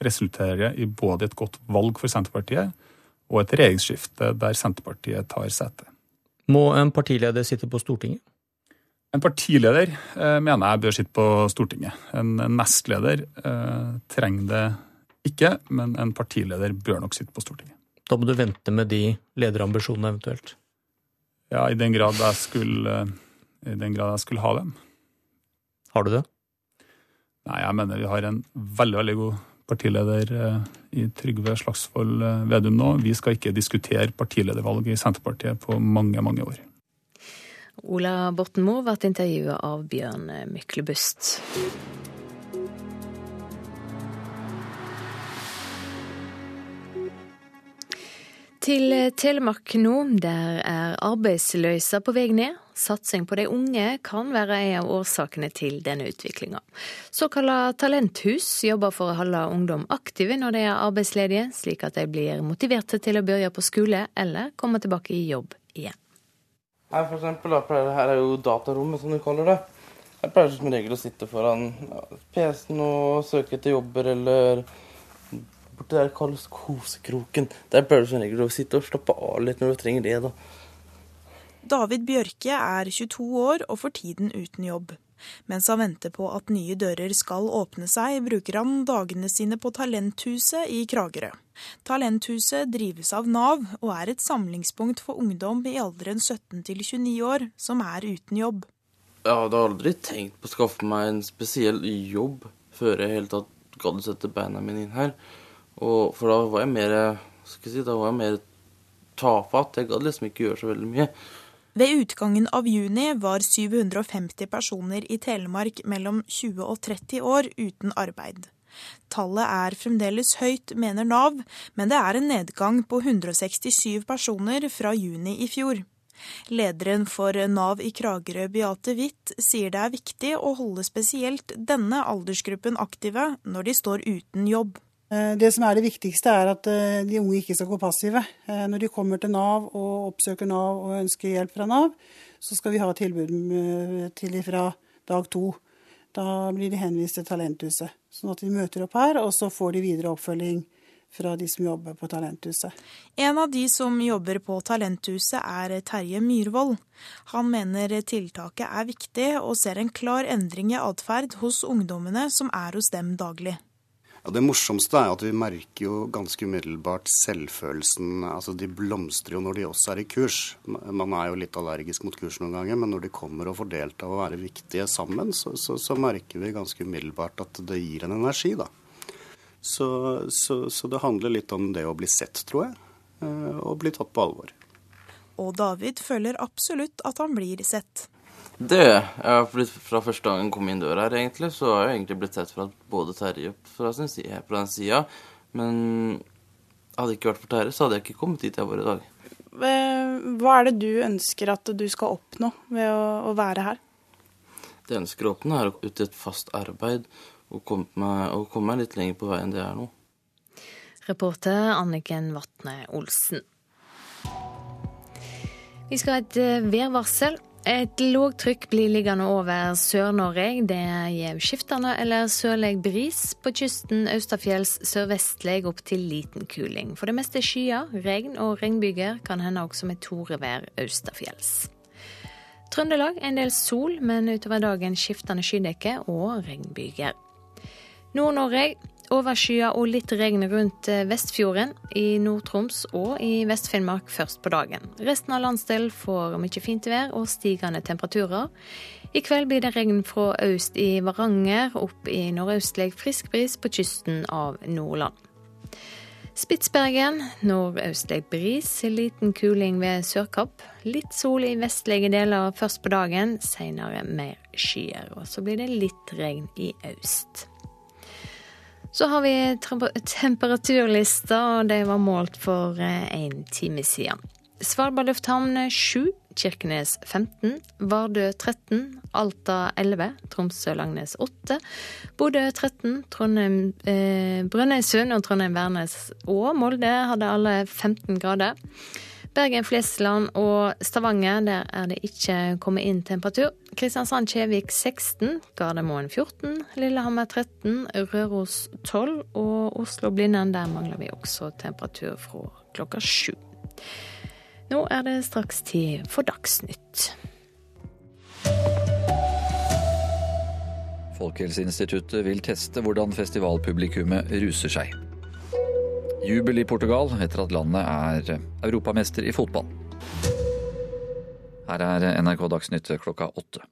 resulterer i både et godt valg for Senterpartiet og et regjeringsskifte der Senterpartiet tar sete. Må en partileder sitte på Stortinget? En partileder eh, mener jeg bør sitte på Stortinget. En nestleder eh, trenger det ikke, men en partileder bør nok sitte på Stortinget. Da må du vente med de lederambisjonene eventuelt? Ja, i den grad jeg skulle, i den grad jeg skulle ha dem. Har du det? Nei, jeg mener vi har en veldig, veldig god partileder eh, i Trygve Slagsvold eh, Vedum nå. Vi skal ikke diskutere partiledervalg i Senterpartiet på mange, mange år. Ola Borten Moe ble intervjua av Bjørn Myklebust. Til Telemark nå, der er arbeidsløysa på vei ned. Satsing på de unge kan være en av årsakene til denne utviklinga. Såkalla talenthus jobber for å holde ungdom aktive når de er arbeidsledige, slik at de blir motiverte til å begynne på skole eller komme tilbake i jobb igjen. Her for eksempel, her er jo datarommet, som de kaller det. Jeg pleier som regel å sitte foran PC-en og søke etter jobber, eller borti der kalles kosekroken. Der pleier du som regel å sitte og slappe av litt når du trenger det. da. David Bjørke er 22 år og for tiden uten jobb. Mens han venter på at nye dører skal åpne seg, bruker han dagene sine på Talenthuset i Kragerø. Talenthuset drives av Nav og er et samlingspunkt for ungdom i alderen 17 til 29 år som er uten jobb. Jeg hadde aldri tenkt på å skaffe meg en spesiell jobb før jeg helt tatt gadd sette beina mine inn her. Og, for da var jeg mer skal jeg si, da var jeg mer tafatt. Jeg gadd liksom ikke gjøre så veldig mye. Ved utgangen av juni var 750 personer i Telemark mellom 20 og 30 år uten arbeid. Tallet er fremdeles høyt, mener Nav, men det er en nedgang på 167 personer fra juni i fjor. Lederen for Nav i Kragerø, Beate Witt, sier det er viktig å holde spesielt denne aldersgruppen aktive når de står uten jobb. Eh, det som er det viktigste, er at eh, de unge ikke skal gå passive. Eh, når de kommer til Nav og oppsøker Nav og ønsker hjelp fra Nav, så skal vi ha tilbud til dem fra dag to. Da blir de henvist til Talenthuset. Sånn at de møter opp her, og så får de videre oppfølging fra de som jobber på Talenthuset. En av de som jobber på Talenthuset er Terje Myhrvold. Han mener tiltaket er viktig, og ser en klar endring i atferd hos ungdommene som er hos dem daglig. Ja, Det morsomste er at vi merker jo ganske umiddelbart selvfølelsen. altså De blomstrer jo når de også er i kurs. Man er jo litt allergisk mot kurs noen ganger, men når de kommer og får delta og være viktige sammen, så, så, så merker vi ganske umiddelbart at det gir en energi, da. Så, så det handler litt om det å bli sett, tror jeg, eh, og bli tatt på alvor. Og David føler absolutt at han blir sett. Det jeg blitt Fra første gang jeg kom inn døra her, egentlig, så har jeg egentlig blitt sett fra både Terje fra sin side, på den sida. Men hadde det ikke vært for Terje, så hadde jeg ikke kommet dit jeg var i dag. Hva er det du ønsker at du skal oppnå ved å, å være her? Det jeg ønsker å oppnå, er ut i et fast arbeid og komme meg, og komme meg litt lenger på vei enn det jeg er nå. Reporter Anniken Vatne Olsen. Vi skal ha et eh, værvarsel. Et lågtrykk blir liggende over Sør-Norge. Det gir skiftende eller sørlig bris. På kysten østafjells sørvestlig opp til liten kuling. For det meste skyer, regn og regnbyger. Kan hende også med torevær østafjells. Trøndelag en del sol, men utover dagen skiftende skydekke og regnbyger. Nord-Norge Overskya og litt regn rundt eh, Vestfjorden, i Nord-Troms og i Vest-Finnmark først på dagen. Resten av landsdelen får mye fint vær og stigende temperaturer. I kveld blir det regn fra øst i Varanger, opp i nordøstlig frisk bris på kysten av Nordland. Spitsbergen nordøstlig bris, liten kuling ved Sørkapp. Litt sol i vestlige deler først på dagen, senere mer skyer. Og så blir det litt regn i øst. Så har vi temperaturlista, og de var målt for en eh, time siden. Svalbard lufthavn 7, Kirkenes 15, Vardø 13, Alta 11, Tromsø-Langnes 8, Bodø 13, Trondheim, eh, Brønnøysund og Trondheim-Værnes og Molde hadde alle 15 grader. Bergen, Flesland og Stavanger, der er det ikke kommet inn temperatur. Kristiansand-Kjevik 16, Gardermoen 14, Lillehammer 13, Røros 12 og Oslo-Blindern, der mangler vi også temperatur fra klokka sju. Nå er det straks tid for Dagsnytt. Folkehelseinstituttet vil teste hvordan festivalpublikummet ruser seg. Jubel i Portugal etter at landet er europamester i fotball. Her er NRK Dagsnytt klokka åtte.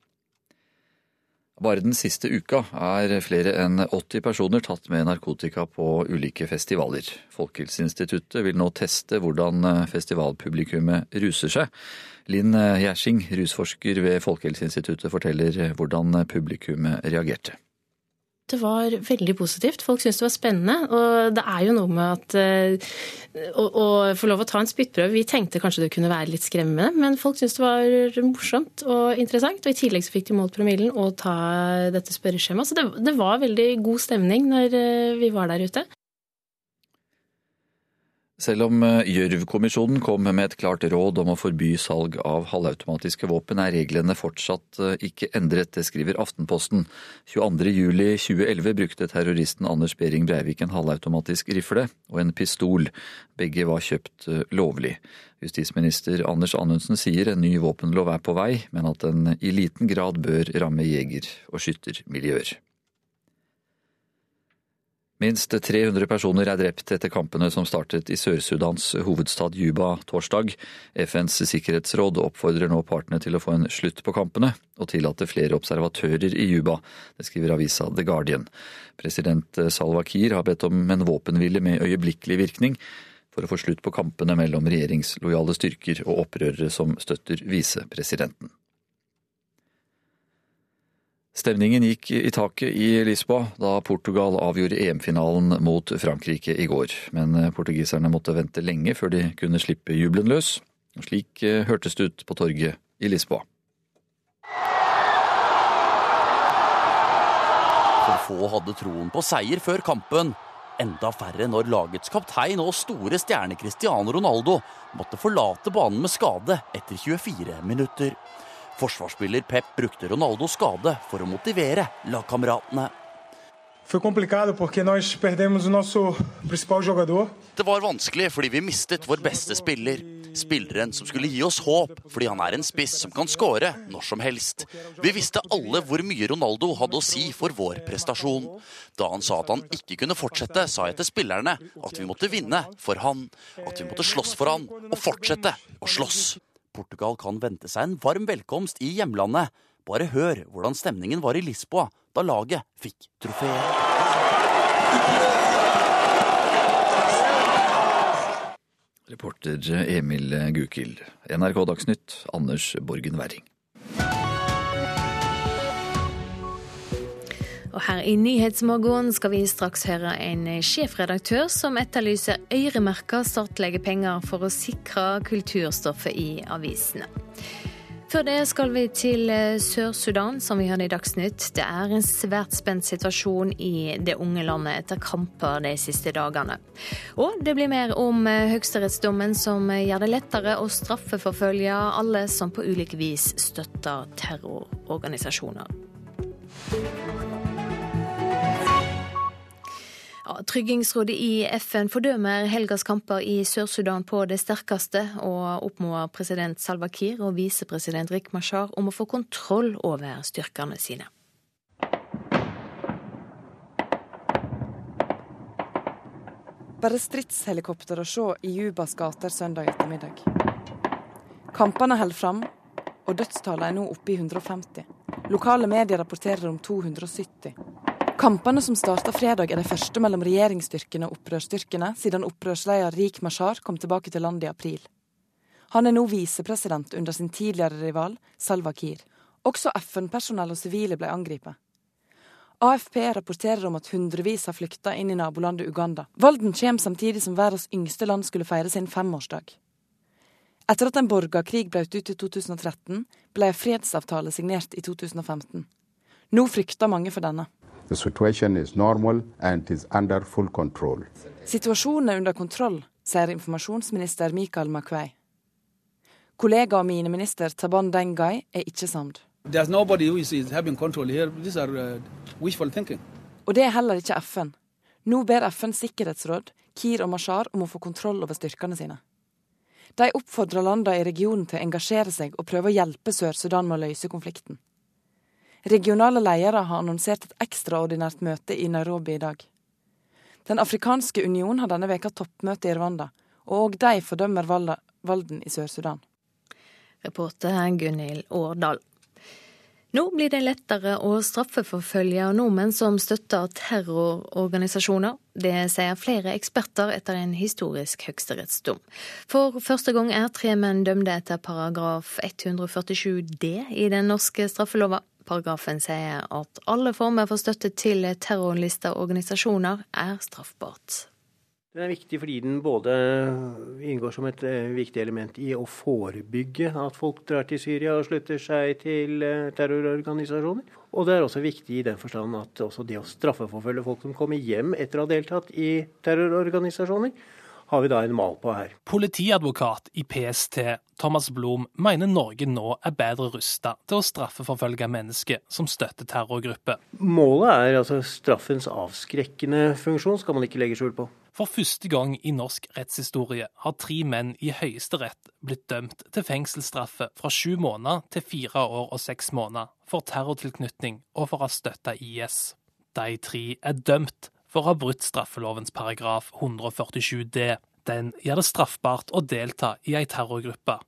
Bare den siste uka er flere enn 80 personer tatt med narkotika på ulike festivaler. Folkehelseinstituttet vil nå teste hvordan festivalpublikummet ruser seg. Linn Gjersing, rusforsker ved Folkehelseinstituttet, forteller hvordan publikummet reagerte. Det var veldig positivt. Folk syntes det var spennende. Og det er jo noe med at uh, å, å, få lov å ta en spyttprøve Vi tenkte kanskje det kunne være litt skremmende, men folk syntes det var morsomt og interessant. Og i tillegg så fikk de målt promillen og ta dette spørreskjemaet. Så det, det, var veldig god stemning når uh, vi var der ute. Selv om eh, Gjørv-kommisjonen kom med et klart råd om å forby salg av halvautomatiske våpen, er reglene fortsatt eh, ikke endret. Det skriver Aftenposten. 22.07.2011 brukte terroristen Anders Behring Breivik en halvautomatisk rifle og en pistol. Begge var kjøpt eh, lovlig. Justisminister Anders Anundsen sier en ny våpenlov er på vei, men at den i liten grad bør ramme jeger- og skyttermiljøer. Minst 300 personer er drept etter kampene som startet i Sør-Sudans hovedstad Juba torsdag. FNs sikkerhetsråd oppfordrer nå partene til å få en slutt på kampene og tillate flere observatører i Juba. Det skriver avisa The Guardian. President Salwa Kiir har bedt om en våpenhvile med øyeblikkelig virkning for å få slutt på kampene mellom regjeringslojale styrker og opprørere som støtter visepresidenten. Stemningen gikk i taket i Lisboa da Portugal avgjorde EM-finalen mot Frankrike i går. Men portugiserne måtte vente lenge før de kunne slippe jubelen løs. Slik eh, hørtes det ut på torget i Lisboa. For få hadde troen på seier før kampen. Enda færre når lagets kaptein og store stjerne Cristiano Ronaldo måtte forlate banen med skade etter 24 minutter. Forsvarsspiller Pep brukte Ronaldos skade for å motivere lagkameratene. Det var vanskelig fordi vi mistet vår beste spiller. Spilleren som skulle gi oss håp, fordi han er en spiss som kan skåre når som helst. Vi visste alle hvor mye Ronaldo hadde å si for vår prestasjon. Da han sa at han ikke kunne fortsette, sa jeg til spillerne at vi måtte vinne for han. At vi måtte slåss for han, og fortsette å slåss. Portugal kan vente seg en varm velkomst i hjemlandet. Bare hør hvordan stemningen var i Lisboa da laget fikk trofeet. Reporter Emil Gukild. NRK Dagsnytt, Anders Borgen Werring. Og her i Nyhetsmorgen skal vi straks høre en sjefredaktør som etterlyser øremerka statlige penger for å sikre kulturstoffet i avisene. Før det skal vi til eh, Sør-Sudan, som vi hørte i Dagsnytt. Det er en svært spent situasjon i det unge landet etter kamper de siste dagene. Og det blir mer om eh, høyesterettsdommen som gjør det lettere å straffeforfølge alle som på ulike vis støtter terrororganisasjoner. Ja, Tryggingsrådet i FN fordømmer helgas kamper i Sør-Sudan på det sterkeste, og oppmoder president Salva Kiir og visepresident Rik Mashar om å få kontroll over styrkene sine. Bare stridshelikopter å se i Jubas gater søndag ettermiddag. Kampene holder fram, og dødstallene er nå oppe i 150. Lokale medier rapporterer om 270. Kampene som starta fredag, er de første mellom regjeringsstyrkene og opprørsstyrkene siden opprørsleder Rik Mashar kom tilbake til landet i april. Han er nå visepresident under sin tidligere rival Salva Kiir. Også FN-personell og sivile ble angrepet. AFP rapporterer om at hundrevis har flykta inn i nabolandet Uganda. Valden kommer samtidig som verdens yngste land skulle feire sin femårsdag. Etter at en borgerkrig brøt ut i 2013, ble en fredsavtale signert i 2015. Nå frykter mange for denne. The situation is normal and is under full control. Situasjonen er under kontroll, sier informasjonsminister Michael Makwei. Kollega og mineminister Taban Dengai er ikke samd. Uh, og det er heller ikke FN. Nå ber FNs sikkerhetsråd Kir og Mashar om å få kontroll over styrkene sine. De oppfordrer landene i regionen til å engasjere seg og prøve å hjelpe Sør-Sudan med å løse konflikten. Regionale ledere har annonsert et ekstraordinært møte i Nairobi i dag. Den afrikanske union har denne veka toppmøte i Rwanda, og òg de fordømmer valden i Sør-Sudan. Reporter Gunhild Årdal. Nå blir det lettere å straffeforfølge nordmenn som støtter terrororganisasjoner. Det sier flere eksperter etter en historisk høyesterettsdom. For første gang er tre menn dømte etter paragraf 147 d i den norske straffelova. Paragrafen sier at alle former for støtte til terrorlista organisasjoner er straffbart. Den er viktig fordi den både inngår som et eh, viktig element i å forebygge at folk drar til Syria og slutter seg til eh, terrororganisasjoner. Og det er også viktig i den forstand at også det å straffeforfølge folk som kommer hjem etter å ha deltatt i terrororganisasjoner, har vi da en mal på her. Politiadvokat i PST Thomas Blom mener Norge nå er bedre rusta til å straffeforfølge mennesker som støtter terrorgrupper. Målet er altså straffens avskrekkende funksjon, skal man ikke legge skjul på. For første gang i norsk rettshistorie har tre menn i Høyesterett blitt dømt til fengselsstraffe fra sju måneder til fire år og seks måneder for terrortilknytning og for å ha støtta IS. De tre er dømt for å ha brutt straffelovens paragraf 147 d. Den gjør det straffbart å delta i ei terrorgruppe,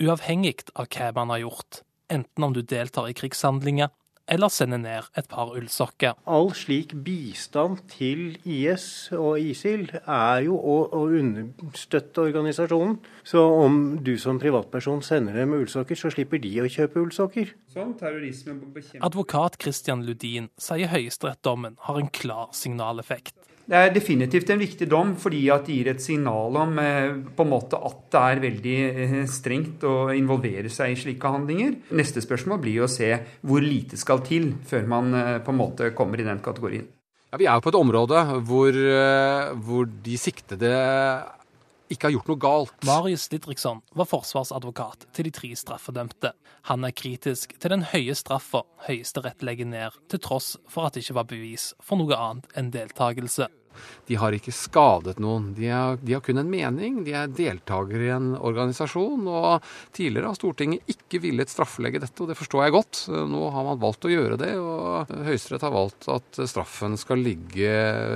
uavhengig av hva man har gjort, enten om du deltar i krigshandlinger eller sende ned et par ullsokker. All slik bistand til IS og ISIL er jo å, å understøtte organisasjonen. Så om du som privatperson sender dem ullsokker, så slipper de å kjøpe ullsokker. Sånn, Advokat Christian Ludin sier høyesterettsdommen har en klar signaleffekt. Det er definitivt en viktig dom, fordi at det gir et signal om eh, på en måte at det er veldig eh, strengt å involvere seg i slike handlinger. Neste spørsmål blir å se hvor lite skal til før man eh, på en måte kommer i den kategorien. Ja, vi er jo på et område hvor, hvor de siktede ikke har gjort noe galt. Marius Didriksson var forsvarsadvokat til de tre straffedømte. Han er kritisk til den høye straffa Høyesterett legger ned, til tross for at det ikke var bevis for noe annet enn deltakelse. De har ikke skadet noen. De har, de har kun en mening. De er deltakere i en organisasjon. Og tidligere har Stortinget ikke villet straffelegge dette, og det forstår jeg godt. Nå har man valgt å gjøre det, og Høyesterett har valgt at straffen skal ligge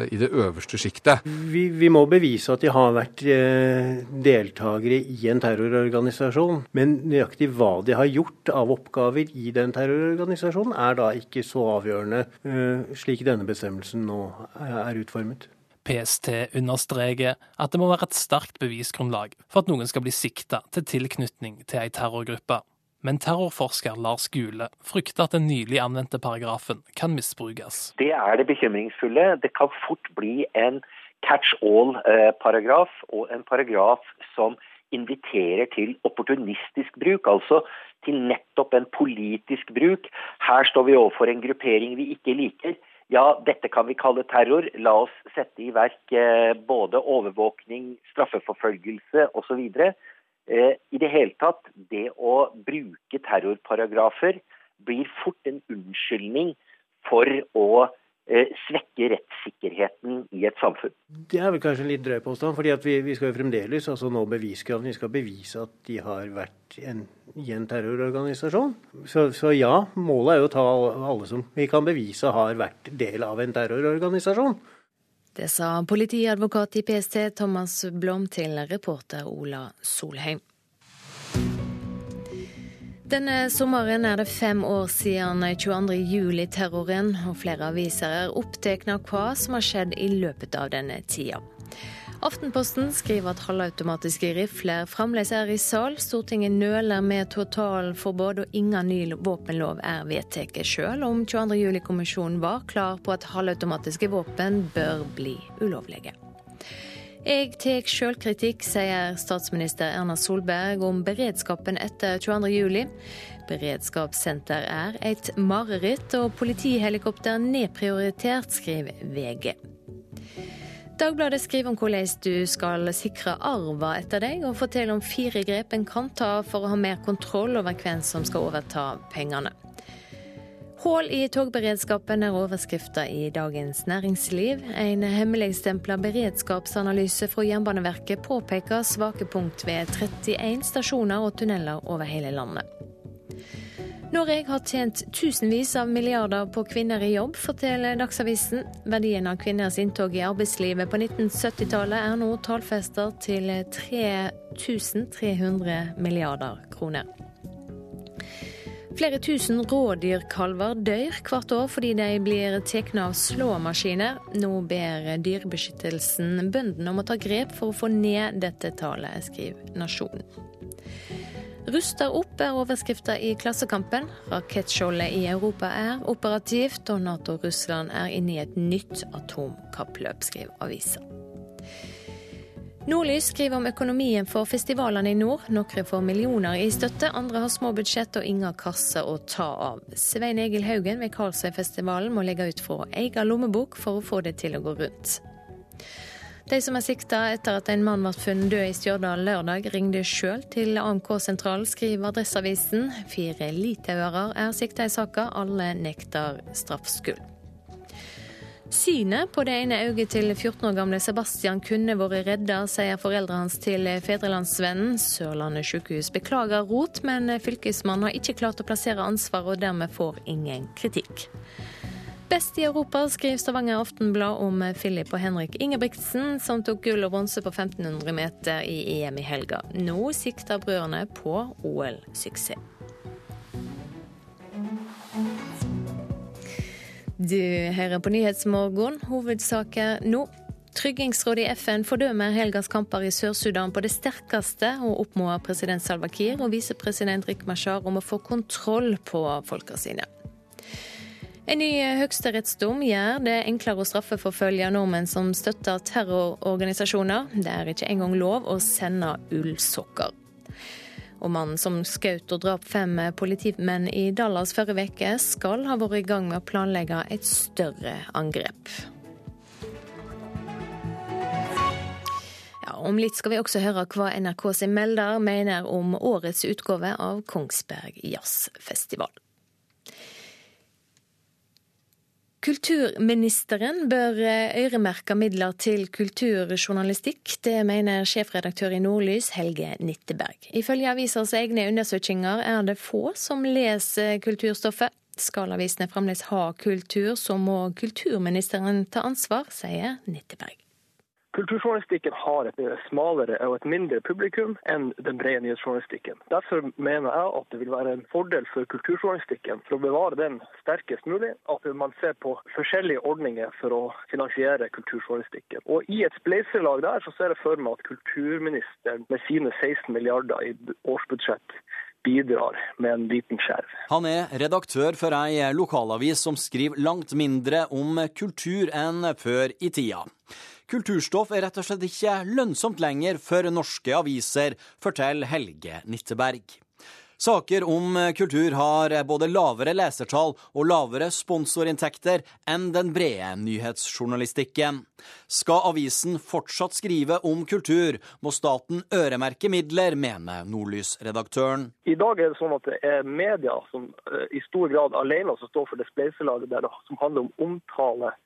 i det øverste sjiktet. Vi, vi, må bevise at de har vært eh, deltakere i en terrororganisasjon. Men nøyaktig hva de har gjort av oppgaver i den terrororganisasjonen, er da ikke så avgjørende, eh, slik denne bestemmelsen nå er utformet. PST understreker at det må være et sterkt bevisgrunnlag for at noen skal bli sikta til tilknytning til ei terrorgruppe. Men terrorforsker Lars Gule frykter at den nylig anvendte paragrafen kan misbrukes. Det er det bekymringsfulle. Det kan fort bli en catch all-paragraf, og en paragraf som inviterer til opportunistisk bruk. Altså til nettopp en politisk bruk. Her står vi overfor en gruppering vi ikke liker. Ja, dette kan vi kalle terror. La oss sette i verk eh, både overvåkning, straffeforfølgelse osv. Eh, I det hele tatt, det å bruke terrorparagrafer blir fort en unnskyldning for å svekke rettssikkerheten i et samfunn. Det er vel kanskje en litt drøy påstand, fordi vi, vi, skal jo fremdeles altså nå beviskravene. Vi skal bevise at de har vært en, i en terrororganisasjon. Så, så, ja, målet er jo å ta alle som vi kan bevise har vært del av en terrororganisasjon. Det sa politiadvokat i PST Thomas Blom til reporter Ola Solheim. Denne sommeren er det fem år siden 22.07-terroren, og flere aviser er opptatt av hva som har skjedd i løpet av denne tida. Aftenposten skriver at halvautomatiske rifler fremdeles er i sal. Stortinget nøler med totalforbud, og ingen ny våpenlov er vedtatt, sjøl om 22.07-kommisjonen var klar på at halvautomatiske våpen bør bli ulovlige. Jeg tar sjølkritikk, sier statsminister Erna Solberg om beredskapen etter 22.07. Beredskapssenter er et mareritt, og politihelikopter nedprioritert, skriver VG. Dagbladet skriver om hvordan du skal sikre arva etter deg, og forteller om fire grep en kan ta for å ha mer kontroll over hvem som skal overta pengene. Hull i togberedskapen er overskrifta i Dagens Næringsliv. En hemmeligstempla beredskapsanalyse fra Jernbaneverket påpeker svake punkt ved 31 stasjoner og tunneler over hele landet. Norge har tjent tusenvis av milliarder på kvinner i jobb, forteller Dagsavisen. Verdien av kvinners inntog i arbeidslivet på 1970-tallet er nå tallfesta til 3300 milliarder kroner. Flere tusen rådyrkalver dør hvert år fordi de blir tatt av slåmaskiner. Nå ber Dyrebeskyttelsen bøndene om å ta grep for å få ned dette tallet, skriver Nasjonen. Ruster opp er overskrifta i Klassekampen. Rakettskjoldet i Europa er operativt, og Nato-Russland er inne i et nytt atomkappløp, skriver avisa. Nordlys skriver om økonomien for festivalene i nord. Noen får millioner i støtte, andre har små budsjett og ingen kasse å ta av. Svein Egil Haugen ved Karlsøyfestivalen må legge ut fra egen lommebok for å få det til å gå rundt. De som er sikta etter at en mann ble funnet død i Stjørdal lørdag, ringte sjøl til AMK-sentralen, skriver Adresseavisen. Fire litauere er sikta i saka, alle nekter straffskyld. Synet på det ene øyet til 14 år gamle Sebastian kunne vært redda, sier foreldrene hans til Fedrelandsvennen. Sørlandet sykehus beklager rot, men fylkesmannen har ikke klart å plassere ansvar, og dermed får ingen kritikk. Best i Europa, skriver Stavanger Aftenblad om Philip og Henrik Ingebrigtsen, som tok gull og bronse på 1500 meter i EM i helga. Nå sikter brødrene på OL-suksess. Du hører på Nyhetsmorgen. Hovedsaker nå. Tryggingsrådet i FN fordømmer helgas kamper i Sør-Sudan på det sterkeste, og oppfordrer president Salva Kiir og visepresident Rik Mashar om å få kontroll på folka sine. En ny høyesterettsdom gjør det enklere å straffeforfølge nordmenn som støtter terrororganisasjoner. Det er ikke engang lov å sende ullsokker. Og mannen som skjøt og drap fem politimenn i Dallas forrige uke, skal ha vært i gang med å planlegge et større angrep. Om litt skal vi også høre hva NRK sin melder mener om årets utgave av Kongsberg Jazzfestival. Kulturministeren bør eh, øremerke midler til kulturjournalistikk. Det mener sjefredaktør i Nordlys, Helge Nitteberg. Ifølge avisers egne undersøkelser er det få som leser kulturstoffet. Skal avisene fremdeles ha kultur, så må kulturministeren ta ansvar, sier Nitteberg. Kulturjournalistikken har et smalere og et mindre publikum enn den brede nyhetsjournalistikken. Derfor mener jeg at det vil være en fordel for kulturjournalistikken for å bevare den sterkest mulig, at man ser på forskjellige ordninger for å finansiere kulturjournalistikken. Og I et spleiselag der så ser jeg for meg at kulturministeren med sine 16 milliarder i årsbudsjett bidrar med en liten skjerv. Han er redaktør for ei lokalavis som skriver langt mindre om kultur enn før i tida. Kulturstoff er rett og slett ikke lønnsomt lenger for norske aviser, forteller Helge Nitteberg. Saker om kultur har både lavere lesertall og lavere sponsorinntekter enn den brede nyhetsjournalistikken. Skal avisen fortsatt skrive om kultur, må staten øremerke midler, mener Nordlys-redaktøren. I dag er det sånn at det er media som eh, i stor grad alene som står for det spleiselaget der, som handler om omtale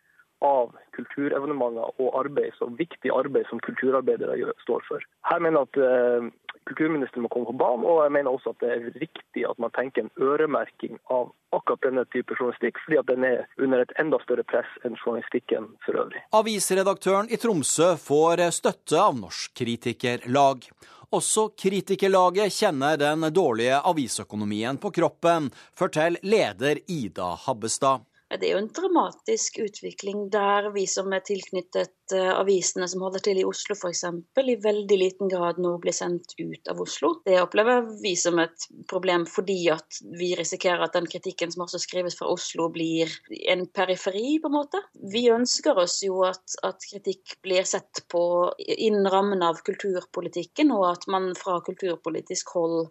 av kulturevenementer og arbeid, så viktig arbeid som kulturarbeidere står for. Her mener jeg at eh, kulturministeren må komme på banen, og jeg mener også at det er riktig at man tenker en øremerking av akkurat denne type journalistikk, fordi at den er under et enda større press enn journalistikken for øvrig. Avisredaktøren i Tromsø får støtte av Norsk Kritikerlag. Også Kritikerlaget kjenner den dårlige avisøkonomien på kroppen, forteller leder Ida Habbestad. Det er jo en dramatisk utvikling der vi som er tilknyttet eh, avisene som holder til i Oslo f.eks., i veldig liten grad nå blir sendt ut av Oslo. Det opplever vi som et problem fordi at vi risikerer at den kritikken som også skrives fra Oslo, blir en periferi, på en måte. Vi ønsker oss jo at, at kritikk blir sett på innen rammen av kulturpolitikken, og at man fra kulturpolitisk hold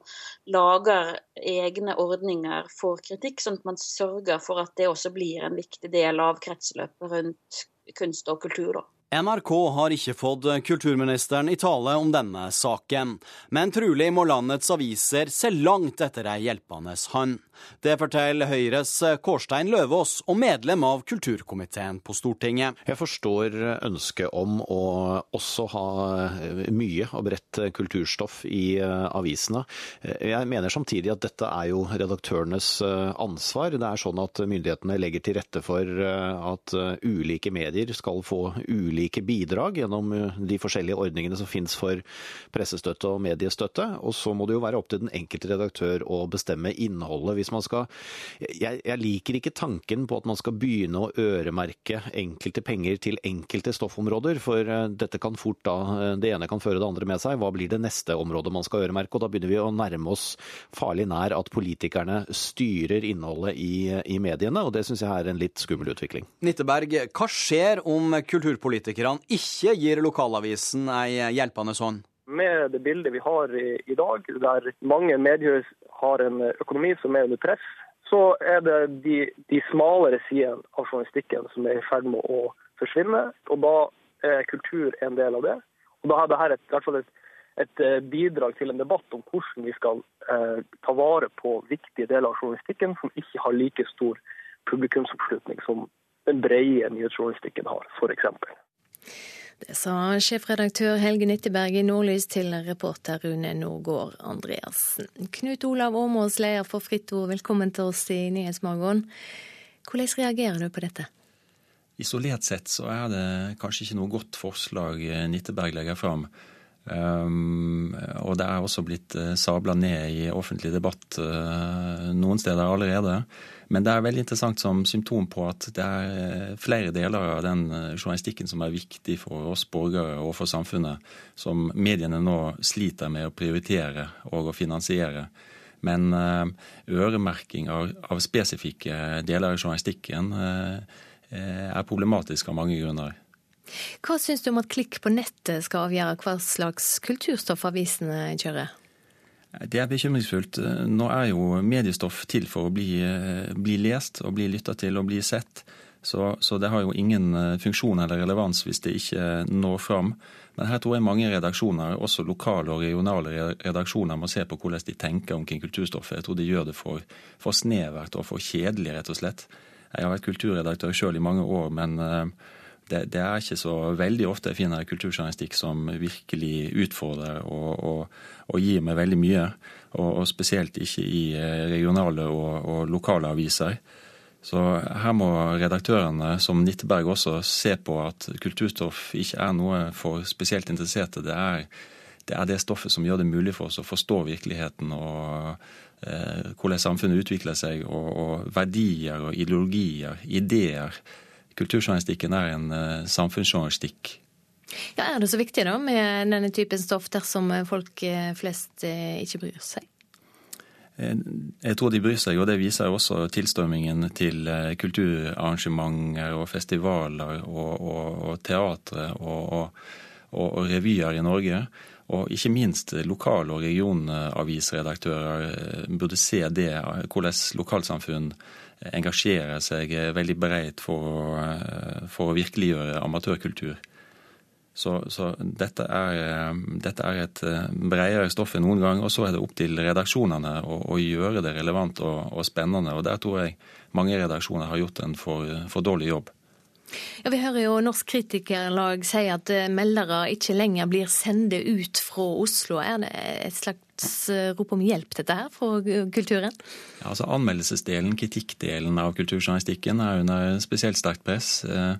lager egne ordninger for kritikk, sånn at man sørger for at det også blir blir en viktig del av kretsløpet rundt kunst og kultur. da. NRK har ikke fått kulturministeren i tale om denne saken, men trolig må landets aviser se langt etter ei hjelpende hånd. Det forteller Høyres Kårstein Løvaas, og medlem av kulturkomiteen på Stortinget. Jeg forstår ønsket om å også ha mye og bredt kulturstoff i avisene. Jeg mener samtidig at dette er jo redaktørenes ansvar. Det er sånn at myndighetene legger til rette for at ulike medier skal få ulike ulike bidrag gjennom eh, de forskjellige ordningene som finnes for pressestøtte og mediestøtte. Og så må det jo være opp til den enkelte redaktør å bestemme innholdet. Hvis man skal jeg, jeg liker ikke tanken på at man skal begynne å øremerke enkelte penger til enkelte stoffområder, for eh, dette kan fort da eh, Det ene kan føre det andre med seg. Hva blir det neste området man skal øremerke? Og da begynner vi å nærme oss farlig nær at politikerne styrer innholdet i, i mediene, og det syns jeg er en litt skummel utvikling. Nitteberg, hva skjer om kulturpolitikere politikerne ikke gir lokalavisen ei hjelpende hånd? Med det bildet vi har i, dag, der mange medier har en økonomi som er under press, så er det de, de smalere sidene av journalistikken som er i ferd med å forsvinne. Og da er kultur en del av det. Og da er dette et, i hvert fall et, et eh, bidrag til en debatt om hvordan vi skal eh, ta vare på viktige deler av journalistikken som ikke har like stor publikumsoppslutning som den brede nyhetsjournalistikken har, f.eks. Det sa sjefredaktør Helge Nytteberg i Nordlys til reporter Rune Norgård Andreassen. Knut Olav Åmås, leder for Fritt Ord, velkommen til oss i Nyhetsmorgen. Hvordan reagerer du på dette? Isolert sett så er det kanskje ikke noe godt forslag Nytteberg legger fram. Um, og det er også blitt uh, sabla ned i offentlig debatt uh, noen steder allerede. Men det er veldig interessant som symptom på at det er eh, flere deler av den journalistikken som er viktig for oss borgere og for samfunnet, som mediene nå sliter med å prioritere og å finansiere. Men uh, øremerking av, av, spesifikke deler av journalistikken er problematisk av mange grunner. Hva syns du om at klikk på nettet skal avgjøre hva slags kulturstoff avisene kjører? Det er bekymringsfullt. Nå er jo mediestoff til for å bli, bli lest og bli lytta til og bli sett. Så, så, det har jo ingen eh, funksjon eller relevans hvis det ikke når fram. Men her tror jeg mange redaksjoner, også lokale og regionale redaksjoner, må se på hvordan de tenker omkring kulturstoffet. Jeg tror de gjør det for, for snevert og for kjedelig, rett og slett. Jeg har vært kulturredaktør sjøl i mange år, men uh, det, det, er ikke så veldig ofte jeg finner kulturjournalistikk som virkelig utfordrer og, og, og gir meg veldig mye. Og, og spesielt ikke i eh, regionale og, og, lokale aviser. Så her må redaktørene, som Nitteberg også, se på at kulturstoff ikke er noe for spesielt interesserte. Det er, det er det stoffet som gjør det mulig for oss å forstå virkeligheten og eh, hvordan samfunnet utvikler seg, og, og verdier og ideologier, ideer kulturjournalistikken er en uh, samfunnsjournalistikk. Ja, Er det så viktig da med denne typen stoff dersom folk eh, flest eh, ikke bryr seg? Jeg tror de bryr seg, og det viser også tilstrømmingen til kulturarrangementer og festivaler og, og, og teatre og, og, revyer i Norge. Og ikke minst lokal- og regionavisredaktører burde se det, hvordan lokalsamfunn engasjerer seg veldig bredt for, for å virkeliggjøre amatørkultur. Så, så dette, er, dette, er, et bredere stoff enn noen gang. Og så er det opp til redaksjonene å, å gjøre det relevant og, og, spennende. Og der tror jeg mange redaksjoner har gjort en for, for dårlig jobb. Ja, Vi hører jo Norsk Kritikerlag si at eh, meldere ikke lenger blir sendt ut fra Oslo. Er det et slags eh, rop om hjelp dette her for kulturen? Ja, altså Anmeldelsesdelen, kritikkdelen av kulturjournalistikken er under spesielt sterkt press. Eh,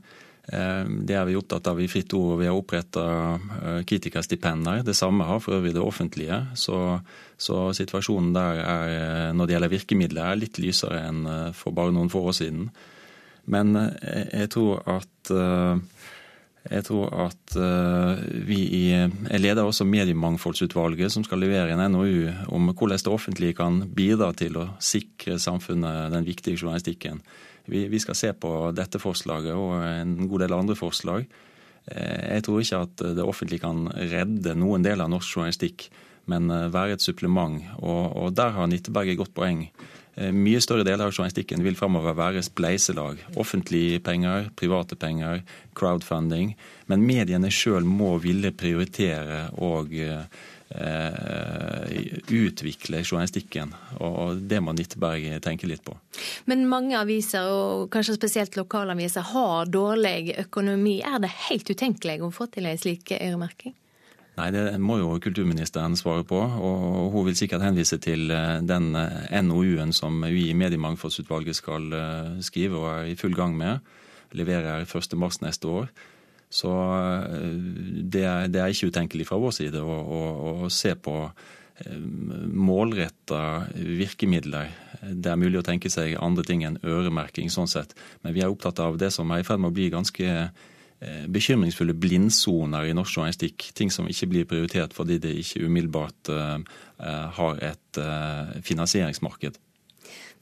det er vi opptatt av i Fritt Ord. Vi har oppretta kritikerstipender. Det samme har for øvrig det offentlige. Så, så, situasjonen der er, når det gjelder virkemidler, er litt lysere enn for bare noen få år siden. Men eh, jeg tror at eh, jeg tror at uh, vi i, Jeg leder også Mediemangfoldsutvalget, som skal levere en NOU om hvordan det offentlige kan bidra til å sikre samfunnet den viktige journalistikken. Vi, vi skal se på dette forslaget og en god del andre forslag. Jeg tror ikke at det offentlige kan redde noen del av norsk journalistikk, men være et supplement. Og, og der har Nitteberg et godt poeng. Eh, mye større deler av journalistikken vil framover være spleiselag. Offentlige penger, private penger, crowdfunding. Men mediene sjøl må ville prioritere og eh, utvikle journalistikken. Og det må Nitteberg tenke litt på. Men mange aviser, og kanskje spesielt lokalaviser, har dårlig økonomi. Er det helt utenkelig å få til en slik øremerking? Nei, det må jo kulturministeren svare på. Og hun vil sikkert henvise til eh, den eh, NOU-en som vi i Mediemangfoldsutvalget skal eh, skrive og er i full gang med. Leverer 1.3 neste år. Så det er, det er, ikke utenkelig fra vår side å, å, å se på målretta virkemidler. Det er mulig å tenke seg andre ting enn øremerking sånn sett. Men vi er opptatt av det som er i ferd med å bli ganske bekymringsfulle blindsoner i norsk journalistikk. Ting som ikke blir prioritert fordi det ikke umiddelbart uh, har et finansieringsmarked.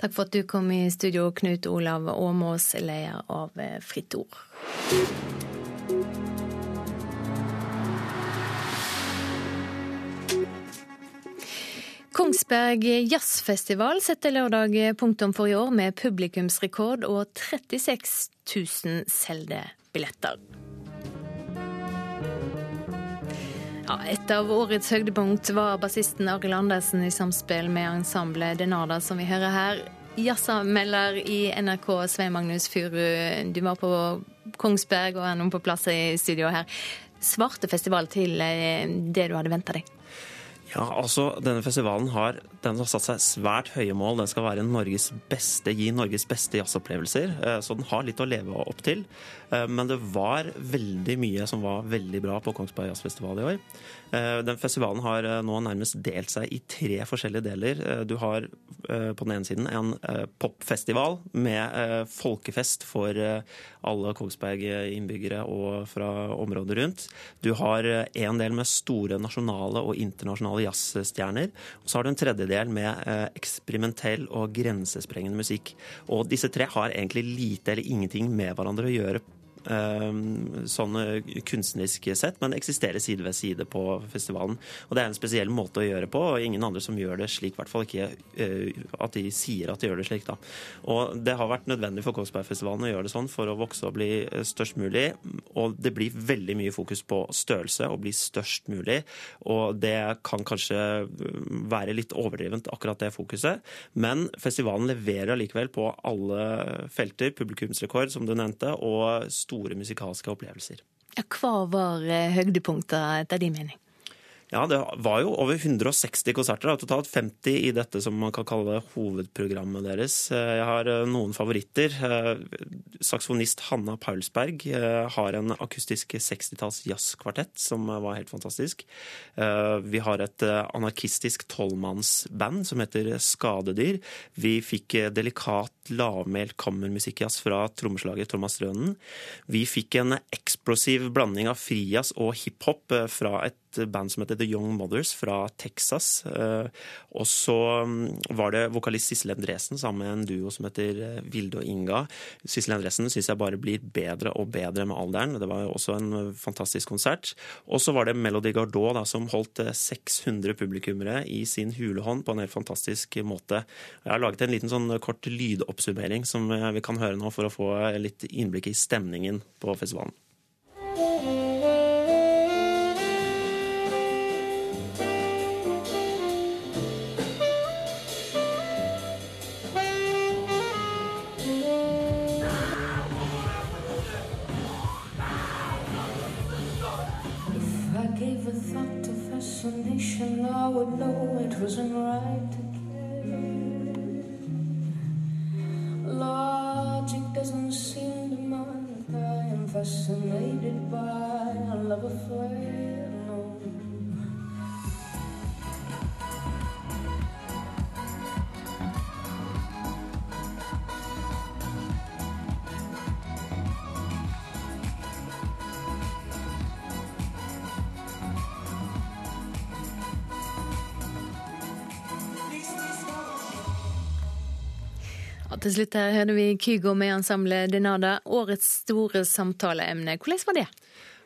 Takk for at du kom i studio, Knut Olav Åmås, leder av Fritt Ord. Kongsberg jazzfestival setter lørdag punktum for i år med publikumsrekord og 36 000 solgte billetter. Ja, et av årets høydepunkt var bassisten Arild Andersen i samspill med ensemblet Denada, som vi hører her. Jazzamelder i NRK, Svein Magnus Furu, du var på Kongsberg og er nå på plass i studio her. Svarte festival til eh, det du hadde venta deg? Ja, altså Denne festivalen har, den har satt seg svært høye mål. Den skal være Norges beste, gi Norges beste jazzopplevelser. Eh, så den har litt å leve opp til. Eh, men det var veldig mye som var veldig bra på Kongsberg Jazzfestival i år. Eh, den festivalen har nå nærmest delt seg i tre forskjellige deler. Du har på den ene siden en popfestival med folkefest for alle Kongsberg-innbyggere og fra området rundt. Du har en del med store nasjonale og internasjonale jazzstjerner. Og så har du en tredjedel med eh, eksperimentell og grensesprengende musikk. Og disse tre har egentlig lite eller ingenting med hverandre å gjøre sånn kunstnerisk sett, men eksisterer side ved side på festivalen. Og Det er en spesiell måte å gjøre på, og ingen andre som gjør det slik. I hvert fall ikke eh, at de sier at de gjør det slik. da. Og Det har vært nødvendig for Kongsbergfestivalen å gjøre det sånn for å vokse og bli eh, størst mulig. Og det blir veldig mye fokus på størrelse og bli størst mulig. Og det kan kanskje eh, være litt overdrevent, akkurat det fokuset. Men festivalen leverer allikevel på alle felter. Publikumsrekord, som du nevnte, og stor store musikalske opplevelser. Ja, hva var eh, høydepunktet etter din mening? Ja, det var jo over 160 konserter, da, totalt 50 i dette som man kan kalle hovedprogrammet deres. Eh, jeg har eh, noen favoritter. Saksofonist Hanna Paulsberg har en akustisk 60-talls jazzkvartett som var helt fantastisk. Vi har et anarkistisk tolvmannsband som heter Skadedyr. Vi fikk delikat lavmælt kammermusikkjazz fra trommeslager Thomas Rønnen. Vi fikk en eksplosiv blanding av frijazz og hiphop fra et band som heter The Young Mothers fra Texas. Og så mm, var det vokalist Sissel Endresen sammen med en duo som heter Vilde og Inga. Sissel Endresen syns jeg bare blir bedre og bedre med alderen. Det var jo også en fantastisk konsert. Og så var det Melody Gardot da, som holdt 600 publikummere i sin hulehånd på en helt fantastisk måte. Jeg har laget en liten sånn kort lydoppsummering som vi kan høre nå for å få litt innblikk i stemningen på festivalen. explanation, I would know it wasn't right to care. Logic doesn't seem to mind that I am fascinated by a love affair. Til slutt her hørte vi Kygo med ensemblet Denada. Årets store samtaleemne. Hvordan var det?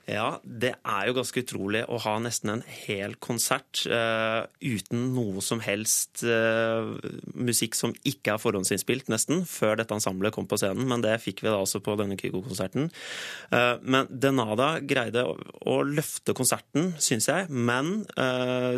Ja, det er jo ganske utrolig å ha nesten en hel konsert uh, uten noe som helst uh, musikk som ikke er forhåndsinnspilt, nesten, før dette ensemblet kom på scenen. Men det fikk vi da også på denne Kygo-konserten. Uh, men Denada greide å, å løfte konserten, syns jeg. Men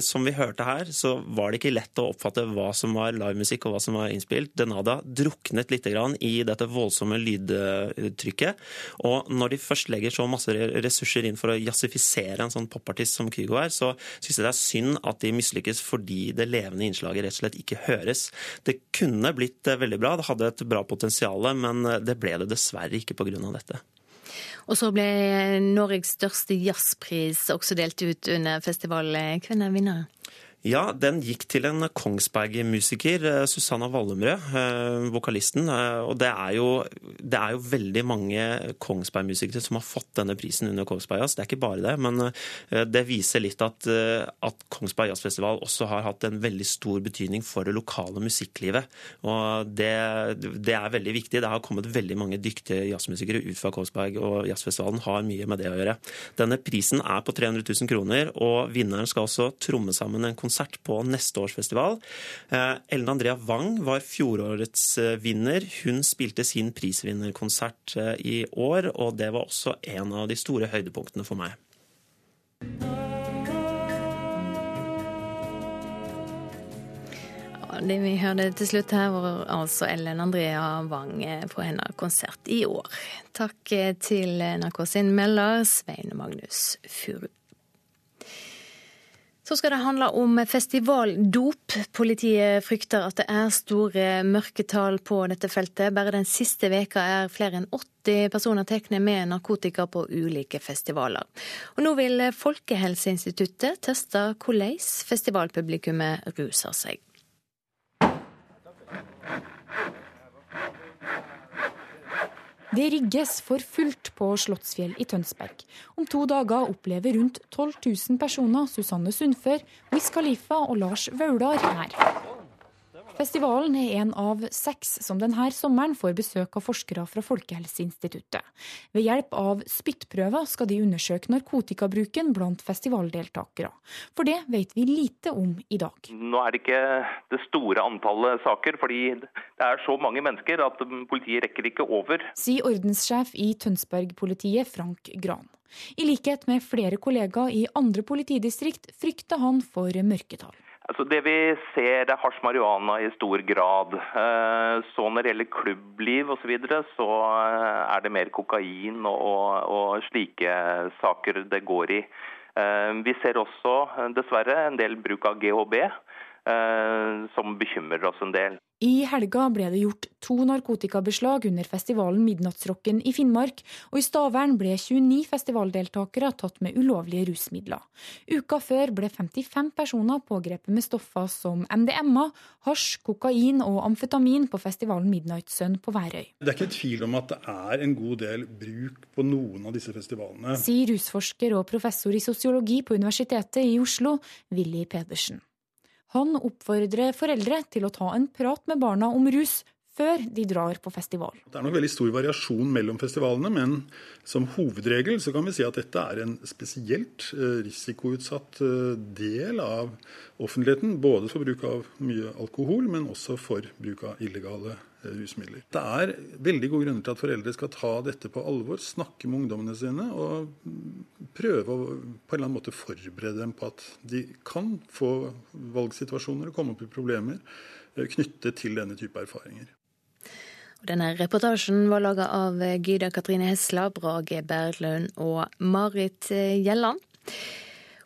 som vi hørte her, så var det ikke lett å oppfatte hva som var livemusikk og hva som var innspilt. Denada druknet litt i dette voldsomme lydtrykket. Og når de først legger så masse ressurser pusher inn for å jazzifisere en sånn popartist som Kygo er, så syns jeg det er synd at de mislykkes fordi det levende innslaget rett og slett ikke høres. Det kunne blitt eh, veldig bra, det hadde et bra potensial, men eh, det ble det dessverre ikke pga. dette. Og så ble Norges største jazzpris også delt ut under festivalen. Hvem er vinneren? Ja, den gikk til en Kongsberg-musiker, eh, Susanna Wallumrød, eh, vokalisten. Eh, og det er, jo, det er jo veldig mange Kongsberg-musikere som har fått denne prisen under Kongsberg Jazz. Det er ikke bare det, men det viser litt at, at Kongsberg Jazzfestival også har hatt en veldig stor betydning for det lokale musikklivet. Og det, det er veldig viktig. Det har kommet veldig mange dyktige jazzmusikere ut fra Kongsberg, og jazzfestivalen har mye med det å gjøre. Denne prisen er på 300 000 kroner, og vinneren skal også tromme sammen en konsert konsert på neste års festival. Eh, Ellen Andrea Wang var fjorårets eh, vinner. Hun spilte sin prisvinnerkonsert eh, i år, og det var også en av de store høydepunktene for meg. Det vi hørte til slutt her, var altså Ellen Andrea Wang på hennes konsert i år. Takk til NRK sin melder Svein Magnus Furu. Så skal det handle om festivaldop. Politiet frykter at det er store mørketall på dette feltet. Bare den siste veka er flere enn 80 personer tatt med narkotika på ulike festivaler. Og nå vil Folkehelseinstituttet teste hvordan festivalpublikummet ruser seg. Det rigges for fullt på Slottsfjell i Tønsberg. Om to dager opplever rundt 12 000 personer Susanne Sundfør, Wiz Khalifa og Lars Vaular her. Festivalen er en av seks som denne sommeren får besøk av forskere fra Folkehelseinstituttet. Ved hjelp av spyttprøver skal de undersøke narkotikabruken blant festivaldeltakere. For det vet vi lite om i dag. Nå er det ikke det store antallet saker, fordi det er så mange mennesker at politiet rekker ikke over. Sier ordenssjef i Tønsberg-politiet Frank Gran. I likhet med flere kollegaer i andre politidistrikt frykter han for mørketall. Altså det vi ser, er hasj marihuana i stor grad. Eh, så når det gjelder klubbliv osv., så, videre, så eh, er det mer kokain og, og slike saker det går i. Eh, vi ser også dessverre en del bruk av GHB. som bekymrer oss en del. I helga ble det gjort to narkotikabeslag under festivalen Midnattsrocken i Finnmark, og i Stavern ble 29 festivaldeltakere tatt med ulovlige rusmidler. Uka før ble 55 personer pågrepet med stoffer som MDMA, hasj, kokain og amfetamin på festivalen Midnight Sun på Værøy. Det er ikke tvil om at det er en god del bruk på noen av disse festivalene. Sier rusforsker og professor i sosiologi på Universitetet i Oslo, Willy Pedersen. Han oppfordrer foreldre til å ta en prat med barna om rus før de drar på festival. Det er nok veldig stor variasjon mellom festivalene, men som hovedregel så kan vi si at dette er en spesielt eh, risikoutsatt eh, del av offentligheten. Både for bruk av mye alkohol, men også for bruk av illegale rusmidler. Det er veldig gode grunner til at foreldre skal ta dette på alvor, snakke med ungdommene sine og prøve å på en eller annen måte forberede dem på at de kan få valgsituasjoner og komme opp i problemer knyttet til denne type erfaringer. Denne reportasjen var laga av Gyda Katrine Hesla, Brage Berglund og Marit Gjelland.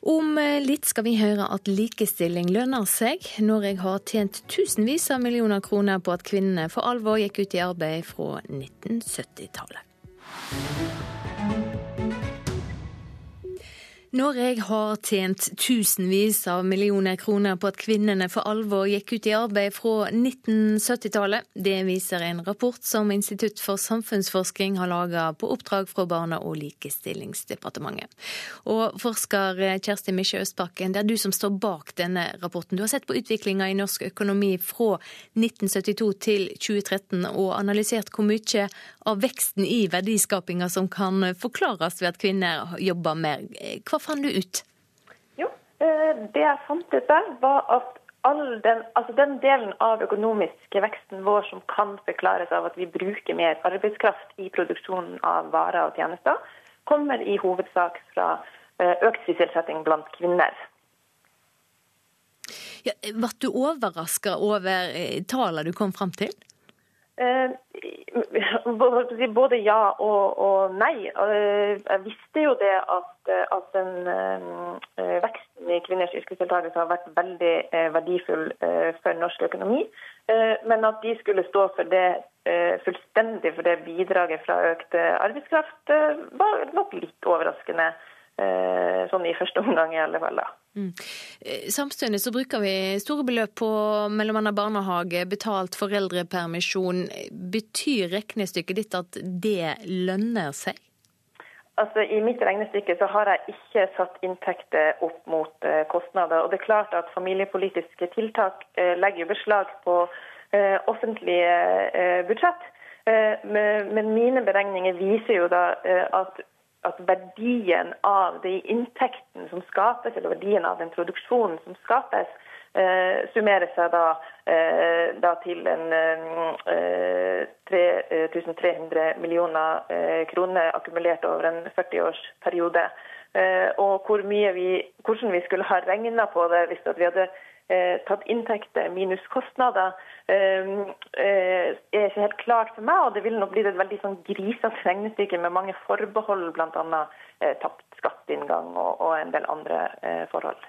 Om litt skal vi høre at likestilling lønner seg. Norge har tjent tusenvis av millioner kroner på at kvinnene for alvor gikk ut i arbeid fra 1970-tallet. Norge har tjent tusenvis av millioner kroner på at kvinnene for alvor gikk ut i arbeid fra 1970-tallet. Det viser en rapport som Institutt for samfunnsforskning har laga på oppdrag fra Barne- og likestillingsdepartementet. Og forsker Kjersti Misje Østbakken, det er du som står bak denne rapporten. Du har sett på utviklinga i norsk økonomi fra 1972 til 2013 og analysert hvor mye av veksten i verdiskapinga som kan forklares ved at kvinner jobber mer. Hva fant du ut? Jo, det jeg fant ut der, var at den, altså den delen av økonomiske veksten vår som kan forklares av at vi bruker mer arbeidskraft i produksjonen av varer og tjenester, kommer i hovedsak fra økt sysselsetting blant kvinner. Ja, ble du overraska over tallene du kom fram til? Både ja og, og, nei. Jeg visste jo det at, at den veksten i kvinners yrkesdeltakelse har vært veldig verdifull for norsk økonomi. Men at de skulle stå for det fullstendig for det bidraget fra økt arbeidskraft, var nok litt overraskende. Sånn i første omgang, i alle fall. da. Mm. Samtidig så bruker vi store beløp på mellom annet barnehage, betalt foreldrepermisjon. Betyr regnestykket ditt at det lønner seg? Altså, I mitt regnestykke så har jeg ikke satt inntekter opp mot uh, kostnader. og det er klart at Familiepolitiske tiltak uh, legger beslag på offentlige budsjett. Men mine beregninger viser jo da at at verdien av de inntektene som skapes, eller verdien av den produksjonen som skapes, eh, summerer seg da, eh, da til en eh, 3300 millioner kroner akkumulert over en 40-årsperiode. og hvor vi, hvordan vi skulle ha regna på det hvis vi hadde tatt inntekter minus kostnader, er ikke helt klart for meg. Og det ville nok blitt et veldig sånn grisete regnestykke med mange forbehold, bl.a. Eh, tapt skatteinngang og, en del andre eh, forhold.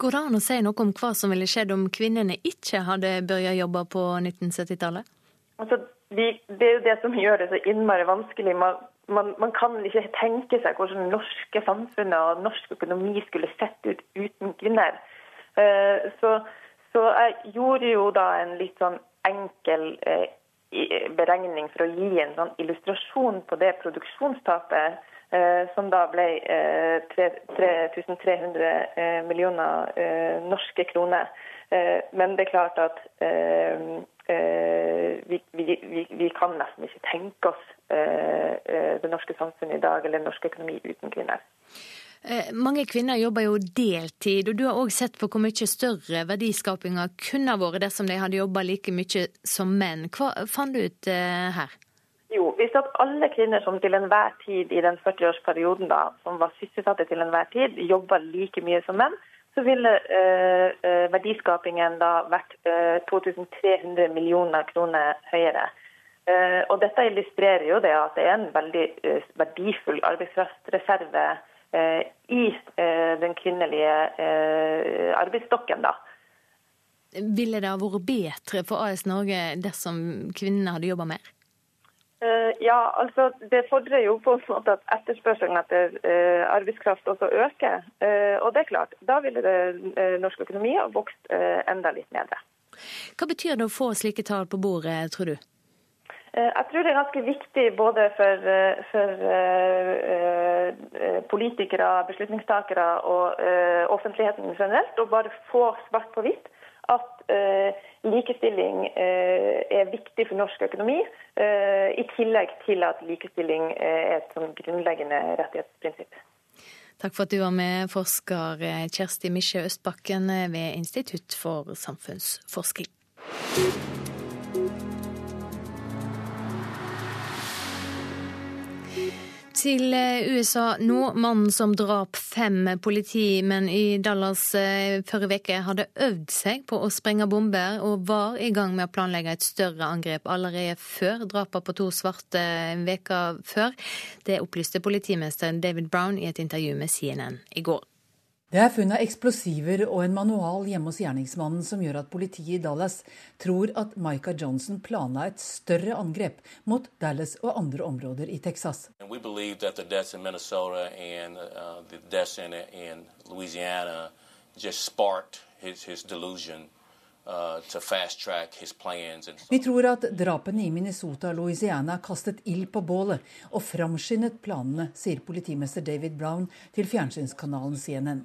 Går det an å si noe om hva som ville skjedd om kvinnene ikke hadde begynt jobbe på 1970-tallet? Altså, det er jo det som gjør det så innmari vanskelig. Man, man, man, kan ikke tenke seg hvordan det norske samfunnet og norsk økonomi skulle sett ut uten kvinner. Uh, så så jeg gjorde jo da en litt sånn enkel eh, beregning for å gi en sånn illustrasjon på det produksjonstapet, eh, som da ble eh, 3300 eh, millioner eh, norske kroner. Eh, men det er klart at vi, vi, vi, kan nesten ikke tenke oss det norske samfunnet i dag eller norsk økonomi uten kvinner. Eh, mange kvinner jobber jo deltid, og du har òg sett på hvor mye større verdiskapinga kunne vært dersom de hadde jobba like mye som menn. Hva fant du ut eh, her? Jo, Hvis at alle kvinner som til enhver tid i den 40-årsperioden da, som var sysselsatte til enhver tid, jobba like mye som menn, så ville eh, eh verdiskapingen da vært eh, 2300 millioner kroner høyere. Eh, og Dette illustrerer jo det at det er en veldig verdifull arbeidskraftreserve i eh, den kvinnelige eh, arbeidsstokken. da. Ville det ha vært bedre for AS Norge dersom kvinnene hadde jobba mer? Ja, altså Det fordrer jo på en måte at etterspørselen etter arbeidskraft også øker. Og det er klart, Da ville det, norsk økonomi ha vokst enda litt mer. Hva betyr det å få slike tall på bordet, tror du? Jeg tror det er ganske viktig både for, for politikere, beslutningstakere og offentligheten generelt å bare få svart på hvitt at eh, likestilling eh, er viktig for norsk økonomi, eh, i tillegg til at likestilling er et sånn grunnleggende rettighetsprinsipp. Takk for at du var med, forsker Kjersti Misje Østbakken ved Institutt for samfunnsforskning. Til eh, USA nå. Mannen som drap fem politimenn i Dallas eh, forrige uke, hadde øvd seg på å sprenge bomber og var i gang med å planlegge et større angrep allerede før drapet på to svarte en uke før. Det opplyste politimesteren David Brown i et intervju med CNN i går. Det er funnet eksplosiver og en manual hjemme hos gjerningsmannen som gjør at politiet i Dallas tror at Micah Johnson planla et større angrep mot Dallas og andre områder i Texas. Uh, Vi tror at drapene i Minnesota og Louisiana kastet ild på bålet og framskyndet planene, sier politimester David Brown til fjernsynskanalen CNN.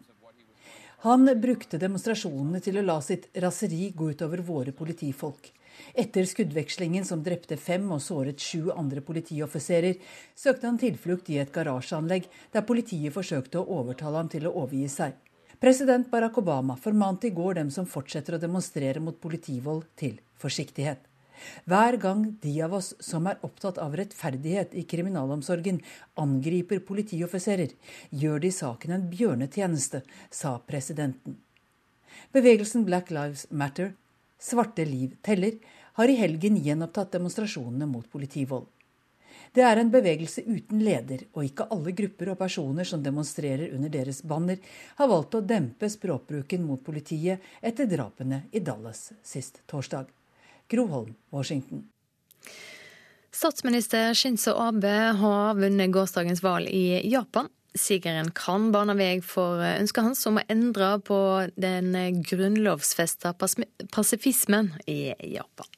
Han brukte demonstrasjonene til å la sitt raseri gå utover våre politifolk. Etter skuddvekslingen som drepte fem og såret sju andre politioffiserer, søkte han tilflukt i et garasjeanlegg, der politiet forsøkte å overtale ham til å overgi seg. President Barack Obama formante i går dem som fortsetter å demonstrere mot politivold, til forsiktighet. Hver gang de av oss som er opptatt av rettferdighet i kriminalomsorgen, angriper politioffiserer, gjør de saken en bjørnetjeneste, sa presidenten. Bevegelsen Black Lives Matter, Svarte liv teller, har i helgen gjenopptatt demonstrasjonene mot politivold. Det er en bevegelse uten leder, og ikke alle grupper og personer som demonstrerer under deres banner, har valgt å dempe språkbruken mot politiet etter drapene i Dallas sist torsdag. Groholm, Washington. Statsminister Shinzo Abe har vunnet gårsdagens valg i Japan. Sigeren kan bane vei for ønsket hans om å endre på den grunnlovsfesta pasifismen i Japan.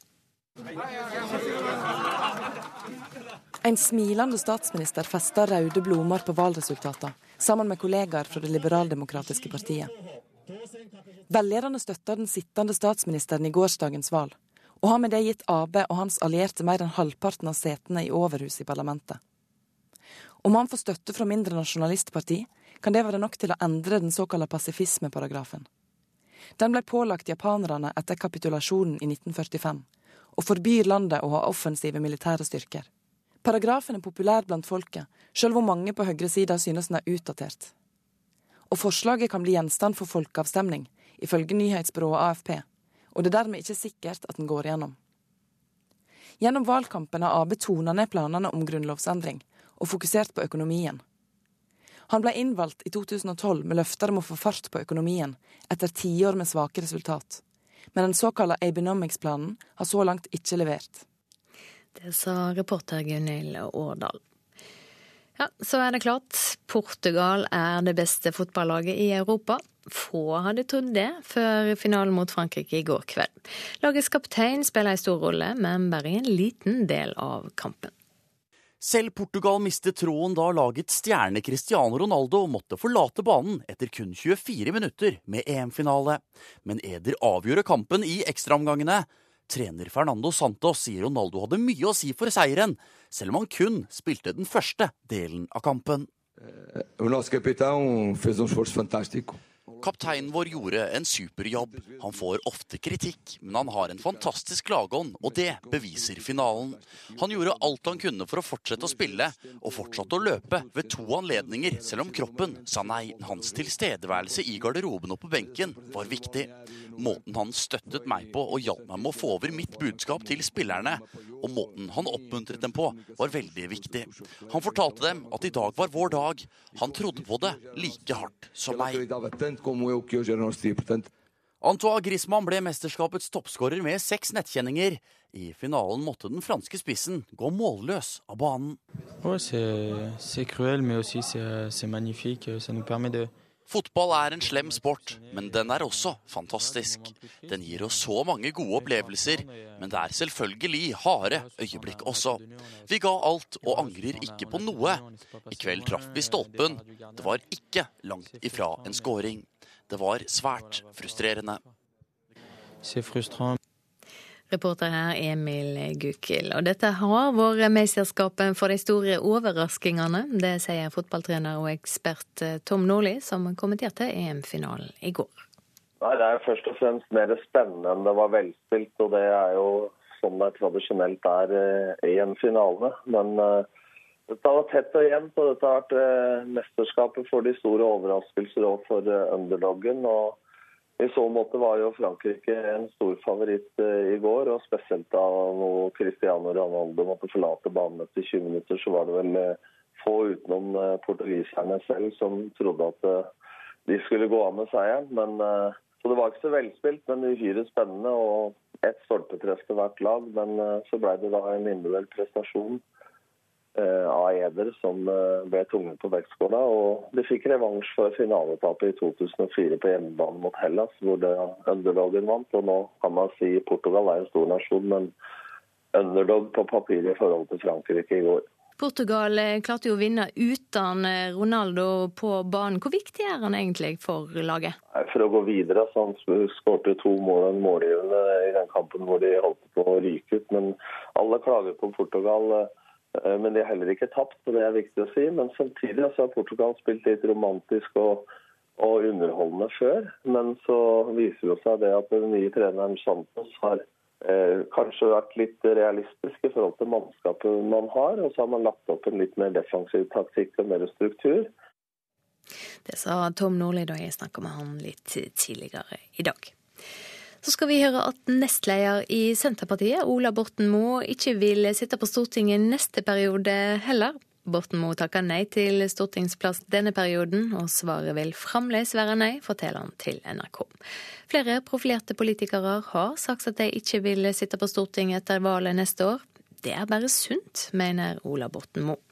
En smilende statsminister festa røde blomster på valgresultatene, sammen med kollegaer fra det liberaldemokratiske partiet. Velgerne støtta den sittende statsministeren i gårsdagens valg og har med det gitt Ap og hans allierte mer enn halvparten av setene i Overhuset i parlamentet. Om han får støtte fra mindre nasjonalistparti, kan det være nok til å endre den såkalte pasifismeparagrafen. Den ble pålagt japanerne etter kapitulasjonen i 1945, og forbyr landet å ha offensive militære styrker. Paragrafen er populær blant folket, sjøl hvor mange på høyresida synes den er utdatert. Og forslaget kan bli gjenstand for folkeavstemning, ifølge nyhetsbyrået AFP og det er dermed ikke sikkert at den går igjennom. Gjennom valgkampen har Ap tona ned planene om grunnlovsendring, og fokusert på økonomien. Han ble innvalgt i 2012 med løfter om å få fart på økonomien, etter tiår med svake resultat. Men den såkalte Abenomics-planen har så langt ikke levert. Det sa reporter Gunhild Årdal. Ja, Så er det klart. Portugal er det beste fotballaget i Europa. Få hadde trodd det før finalen mot Frankrike i går kveld. Lagets kaptein spiller en stor rolle, men bare i en liten del av kampen. Selv Portugal mistet troen da lagets stjerne Cristiano Ronaldo måtte forlate banen etter kun 24 minutter med EM-finale. Men Eder avgjorde kampen i ekstraomgangene. Trener Fernando Santos sier Ronaldo hadde mye å si for seieren, selv om han kun spilte den første delen av kampen. Eh, Kapteinen vår gjorde en superjobb. Han får ofte kritikk, men han har en fantastisk lagånd, og det beviser finalen. Han gjorde alt han kunne for å fortsette å spille, og fortsatte å løpe ved to anledninger, selv om kroppen sa nei. Hans tilstedeværelse i garderoben og på benken var viktig. Måten han støttet meg på og hjalp meg med å få over mitt budskap til spillerne, og måten han oppmuntret dem på, var veldig viktig. Han fortalte dem at i dag var vår dag. Han trodde på det like hardt som meg. Antoine Griezmann ble mesterskapets toppskårer med seks nettkjenninger. I finalen måtte den franske spissen gå målløs av banen. Fotball er en slem sport, men den er også fantastisk. Den gir oss så mange gode opplevelser, men det er selvfølgelig harde øyeblikk også. Vi ga alt og angrer ikke på noe. I kveld traff vi stolpen. Det var ikke langt ifra en scoring. Det var svært frustrerende. Reporter her Emil Gukild. Og dette har vært mesterskapet for de store overraskingene. Det sier fotballtrener og ekspert eh, Tom Nordli, som kommenterte EM-finalen i går. Nei, Det er først og fremst mer spennende enn det var velspilt. Og det er jo sånn det tradisjonelt er eh, i en finale. Men uh, dette vært tett og jevnt, og dette har vært mesterskapet for de store overraskelser og for underdoggen. og i så måte var jo Frankrike en stor favoritt eh, i går, og spesielt da når Cristiano Ronaldo måtte forlate banen etter 20 minutter, så var det vel eh, få utenom eh, portugiserne selv som trodde at de skulle gå av med seieren. Men, så det var ikke så velspilt, men uhyre spennende og ett stolpetreff til hvert lag. Men så ble det da en individuell prestasjon av Eder som eh, ble tvunget på vektskåla. Og de fikk revansj for finaletapet i 2004 på hjemmebane mot Hellas, hvor det underdogen vant. Og nå kan man si Portugal er en stor nasjon, men underdog på papiret i forhold til Frankrike i går. Portugal eh, klarte jo å vinne uten Ronaldo på banen. Hvor viktig er han egentlig for laget? For å gå videre, så Han skårte to mål en målgivende i den kampen hvor de holdt på å ryke ut. Men alle klager på Portugal. Eh, men de har heller ikke tapt, og det er viktig å si. Men samtidig altså, har Portugal spilt litt romantisk og, og, underholdende før. Men så viser det seg det at den nye treneren Santos har eh, kanskje vært litt realistisk i forhold til mannskapet man har. Og så har man lagt opp en litt mer defensiv taktikk og mer struktur. Det sa Tom Nordli da jeg snakka med han litt tidligere i dag. Så skal vi høre at nestleder i Senterpartiet, Ola Borten Moe, ikke vil sitte på Stortinget neste periode heller. Borten Moe takker nei til stortingsplass denne perioden, og svaret vil fremdeles være nei, forteller han til NRK. Flere profilerte politikere har sagt at de ikke vil sitte på Stortinget etter valget neste år. Det er bare sunt, mener Ola Borten Moe.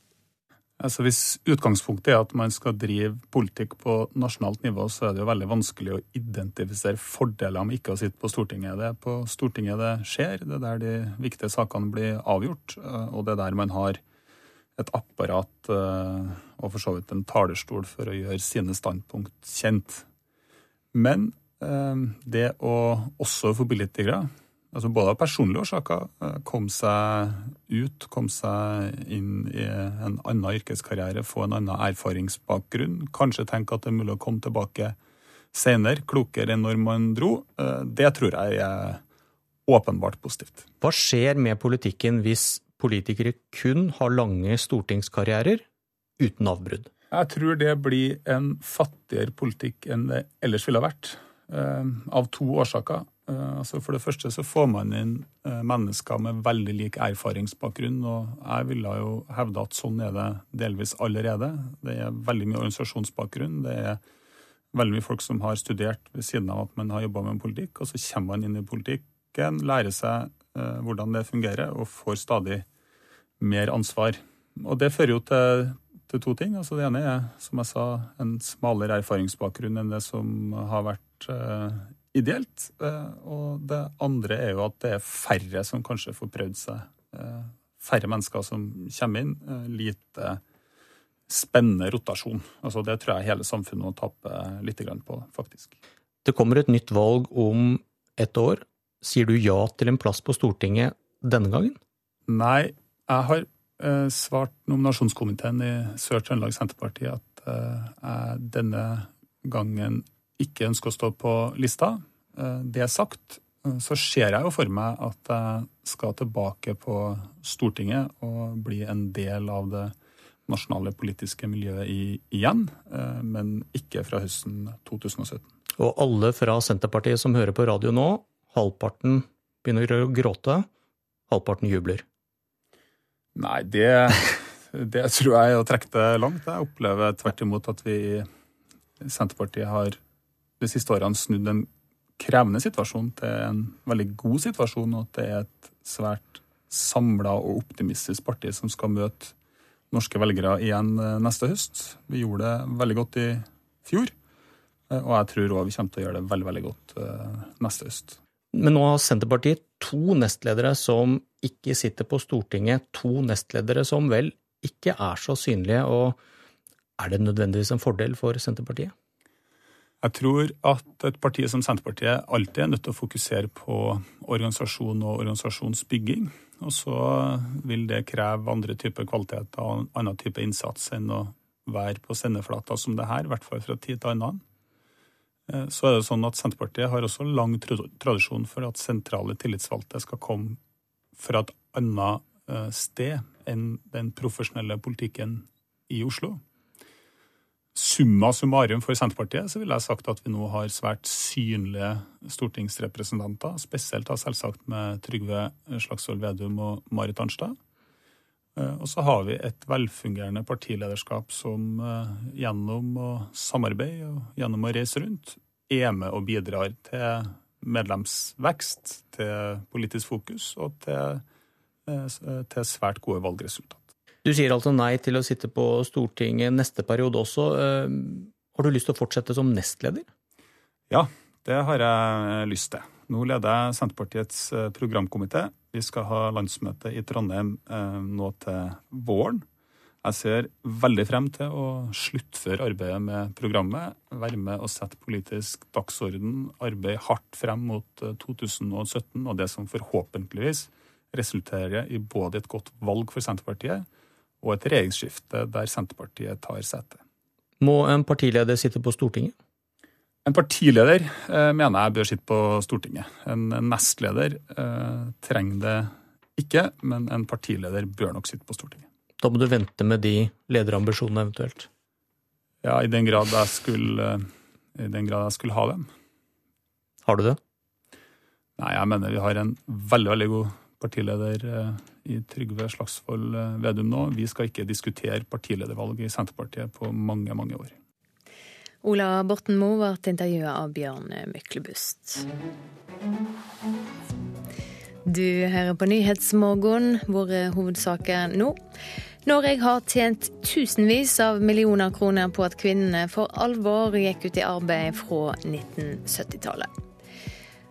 Altså Hvis utgangspunktet er at man skal drive politikk på nasjonalt nivå, så er det jo veldig vanskelig å identifisere fordeler med ikke å sitte på Stortinget. Det er på Stortinget det skjer, det er der de viktige sakene blir avgjort, eh, og det er der man har et apparat eh, og for så vidt en talerstol for å gjøre sine standpunkt kjent. Men eh, det å også for politikere altså både av personlige årsaker, eh, kom seg ut, kom seg inn i en annen yrkeskarriere, få en annen erfaringsbakgrunn. Kanskje tenke at det er mulig å komme tilbake senere, klokere enn når man dro. Eh, det tror jeg er åpenbart positivt. Hva skjer med politikken hvis politikere kun har lange stortingskarrierer uten avbrudd? Jeg tror det blir en fattigere politikk enn det ellers ville ha vært. Eh, av to årsaker. Eh, altså for det første så får man inn eh, mennesker med veldig lik erfaringsbakgrunn. og Jeg ville jo hevde at sånn er det delvis allerede. Det er veldig mye organisasjonsbakgrunn. Det er veldig mye folk som har studert ved siden av at man har jobba med politikk. Og så kommer man inn i politikken, lærer seg eh, hvordan det fungerer, og får stadig mer ansvar. Og det fører jo til, til to ting. Altså det ene er, som jeg sa, en smalere erfaringsbakgrunn enn det som har vært ideelt. Eh, og det andre er jo at det er færre som kanskje får prøvd seg. Eh, færre mennesker som kommer inn. Eh, lite spennende rotasjon. Altså Det tror jeg hele samfunnet må tape litt på, faktisk. Det kommer et nytt valg om et år. Sier du ja til en plass på Stortinget denne gangen? Nei, jeg har svart nominasjonskomiteen i Sør-Trøndelag Senterparti at jeg denne gangen ikke ønsker å stå på lista. Eh, det sagt, eh, så ser jeg jo for meg at jeg skal tilbake på Stortinget og bli en del av det nasjonale politiske miljøet igjen, eh, men ikke fra høsten 2017. Og alle fra Senterpartiet som hører på radio nå, halvparten begynner å gråte, halvparten jubler. Nei, det, det tror jeg er å trekke det langt. Jeg opplever tvert imot at vi i Senterpartiet har de siste årene snudd en krevende situasjon til en veldig god situasjon, og at det er et svært samla og optimistisk parti som skal møte norske velgere igjen eh, neste høst. Vi gjorde det veldig godt i fjor, eh, og jeg tror òg vi kommer til å gjøre det veldig, veldig godt eh, neste høst. Men nå har Senterpartiet to nestledere som ikke sitter på Stortinget, to nestledere som vel ikke er så synlige. og Er det nødvendigvis en fordel for Senterpartiet? Jeg tror at et parti som Senterpartiet alltid er nødt til å fokusere på organisasjon og organisasjonsbygging. Og så vil det kreve andre typer kvaliteter og annen type innsats enn å være på sendeflata som det her, i hvert fall fra tid til annen. Eh, så er det sånn at Senterpartiet har også lang tradisjon for at sentrale tillitsvalgte skal komme fra et annet eh, sted enn den profesjonelle politikken i Oslo. Summa summarum for Senterpartiet så ville jeg sagt at vi nå har svært synlige stortingsrepresentanter, spesielt da selvsagt med Trygve Slagsvold Vedum og Marit Arnstad. Eh, og så har vi et velfungerende partilederskap som eh, gjennom å samarbeide og gjennom å reise rundt er med og bidrar til medlemsvekst, til politisk fokus og til, eh, til svært gode valgresultat. Du sier altså nei til å sitte på Stortinget neste periode også. Eh, har du lyst til å fortsette som nestleder? Ja, det har jeg lyst til. Nå leder jeg Senterpartiets eh, programkomité. Vi skal ha landsmøte i Trondheim eh, nå til våren. Jeg ser veldig frem til å sluttføre arbeidet med programmet, være med og sette politisk dagsorden, arbeide hardt frem mot 2017 og det som forhåpentligvis resulterer i både et godt valg for Senterpartiet og et regjeringsskifte der Senterpartiet tar sete. Må en partileder sitte på Stortinget? En partileder eh, mener jeg bør sitte på Stortinget. En nestleder eh, trenger det ikke, men en partileder bør nok sitte på Stortinget. Da må du vente med de lederambisjonene eventuelt? Ja, i den grad jeg skulle, eh, i den grad jeg skulle ha dem. Har du det? Nei, jeg mener vi har en veldig, veldig god partileder eh, i Trygve Slagsvold eh, Vedum nå. Vi skal ikke diskutere partiledervalg i Senterpartiet på mange, mange år. Ola Borten Moe ble intervjua av Bjørn Myklebust. Du hører på Nyhetsmorgen, hvor hovedsaker nå. Norge har tjent tusenvis av millioner kroner på at kvinnene for alvor gikk ut i arbeid fra 1970-tallet.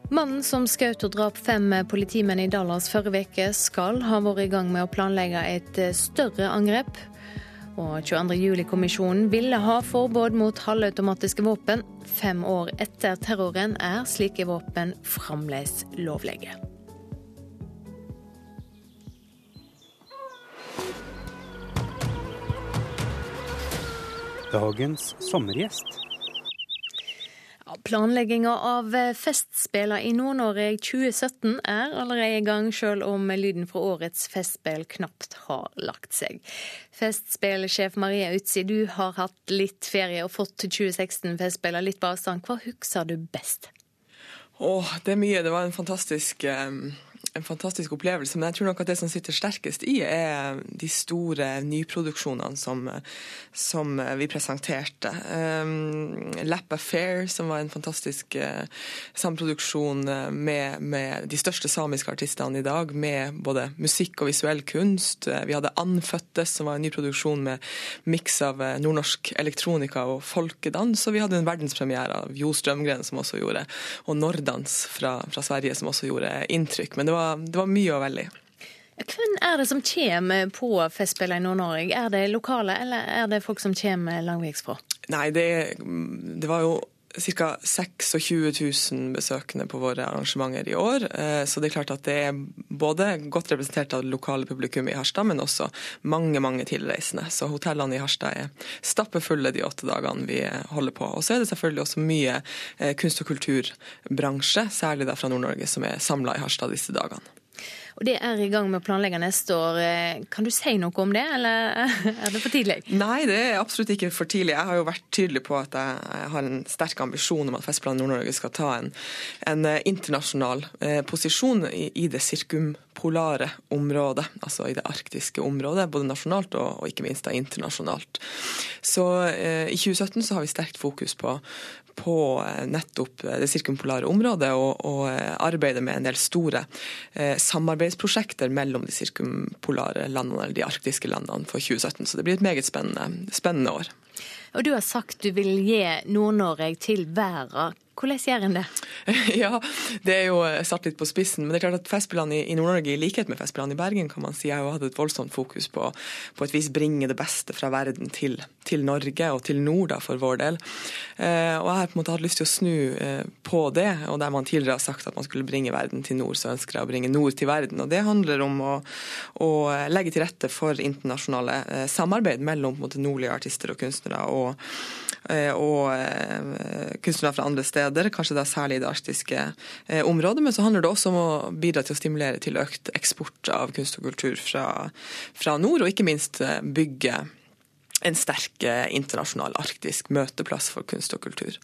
Mannen som skjøt og drap fem politimenn i Dallas forrige uke, skal ha vært i gang med å planlegge et større angrep. Og 22.07-kommisjonen ville ha forbud mot halvautomatiske våpen. Fem år etter terroren er slike våpen fremdeles lovlige. Dagens sommergjest. Planlegginga av eh, Festspela i Nord-Norge 2017 er allerede i gang, selv om lyden fra årets festspill knapt har lagt seg. Festspillsjef Maria Utsi, du har hatt litt ferie og fått 2016-festspillene litt på avstand. Hva husker du best? Åh, det er mye. Det var en fantastisk um en fantastisk opplevelse. Men jeg tror nok at det som sitter sterkest i, er de store nyproduksjonene som, som vi presenterte. Um, Lap Affair, som var en fantastisk uh, samproduksjon eh, med, med, de største samiske artistene i dag, med både musikk og visuell kunst. Eh, vi hadde Anfødtes, som var en ny produksjon med miks av nordnorsk elektronika og folkedans. Og vi hadde en verdenspremiere av Jo Strømgren, som også gjorde, og Nordans fra, fra Sverige, som også gjorde inntrykk. Men det var det var mye å velge. Hvem er det som kommer på Festspillene i Nord-Norge? Er det lokale, eller er det folk som kommer langveisfra? Nei, det, det var jo ca. 26 000 besøkende på våre arrangementer i år. Eh, så det er klart at det er både godt representert av det lokale publikum i Harstad, men også mange mange tilreisende. Så hotellene i Harstad er stappefulle de åtte dagene vi holder på. Og så er det selvfølgelig også mye eh, kunst- og kulturbransje, særlig fra Nord-Norge, som er samla i Harstad disse dagene. Og det er i gang med å planlegge neste år. Eh, kan du si noe om det, eller er det for tidlig? Nei, det er absolutt ikke for tidlig. Jeg har jo vært tydelig på at jeg har en sterk ambisjon om at Festplan Nord-Norge skal ta en, en eh, internasjonal eh, posisjon i, i, det sirkumpolare området, altså i det arktiske området, både nasjonalt og, og ikke minst da internasjonalt. Så eh, i 2017 så har vi sterkt fokus på, på nettopp det sirkumpolare området og, og arbeider med en del store samarbeidsprosjekter mellom de sirkumpolare landene, eller de arktiske landene, for 2017. Så det blir et meget spennende, spennende år. Og du har sagt du vil gi Nord-Norge til verden. Hvordan gjør en det? Ja, det er jo satt litt på spissen. Men det er klart at Festspillene i Nord-Norge, i likhet med Festspillene i Bergen, kan man si, har jo hatt et voldsomt fokus på på et vis bringe det beste fra verden til, til Norge, og til nord da, for vår del. Eh, og jeg har på en måte hatt lyst til å snu eh, på det. Og der man tidligere har sagt at man skulle bringe verden til nord, så ønsker jeg å bringe nord til verden. Og det handler om å, å legge til rette for internasjonale eh, samarbeid mellom på en måte, nordlige artister og kunstnere. og Eh, og eh, kunstnere fra andre steder, kanskje da særlig i det arktiske eh, området. Men så handler det også om å bidra til å stimulere til økt eksport av kunst og kultur fra, fra nord, og ikke minst bygge en sterk internasjonal arktisk møteplass for kunst og kultur.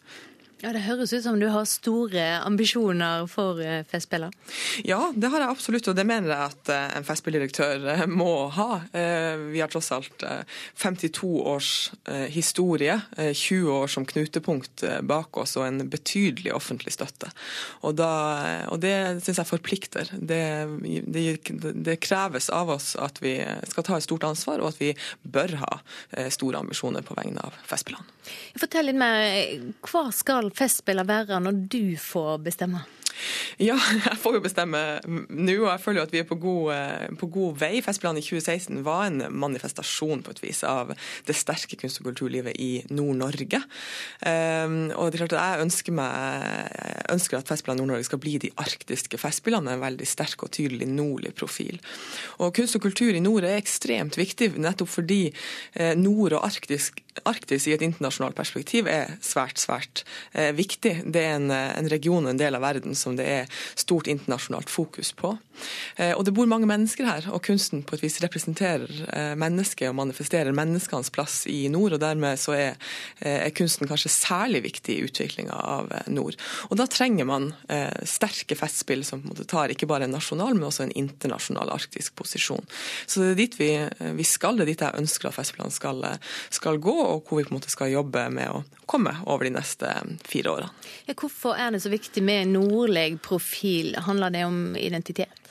Ja, Det høres ut som du har store ambisjoner for eh, Festspiller? Ja, det har jeg absolutt, og det mener jeg at eh, en Festspilldirektør eh, må ha. Vi har tross alt 52 års historie, 20 år som knutepunkt bak oss og en betydelig offentlig støtte. Og, da, og det syns jeg forplikter. Det, det, det, kreves av oss at vi skal ta et stort ansvar, og at vi bør ha store ambisjoner på vegne av Festspillene. Fortell litt mer. Hva skal festspiller være når du får bestemme? Ja, jeg får jo bestemme nå, og jeg føler jo at vi er på god, eh, på god vei. Festplanen i 2016 var en manifestasjon på et vis av det sterke kunst- og kulturlivet i Nord-Norge. Um, og det er klart at jeg ønsker, meg, ønsker at Festspillene Nord-Norge skal bli de arktiske festspillene, en veldig sterk og tydelig nordlig profil. Og kunst og kultur i nord er ekstremt viktig, nettopp fordi eh, nord og arktisk Arktis i et internasjonalt perspektiv er svært, svært eh, viktig. Det er en, en region, en del av verden, som det er stort internasjonalt fokus på. Eh, og det bor mange mennesker her, og kunsten på et vis representerer eh, mennesket og manifesterer menneskenes plass i nord. og Dermed så er, eh, er kunsten kanskje særlig viktig i utviklinga av nord. Og Da trenger man sterke festspill som på en måte tar ikke bare en nasjonal, men også en internasjonal arktisk posisjon. Så det er dit vi, vi skal, det er dit jeg ønsker at Festspillene skal, skal gå, og hvor vi på en måte skal jobbe med å komme over de neste fire årene. Ja, hvorfor er det så viktig med nordlig profil? Handler det om identitet?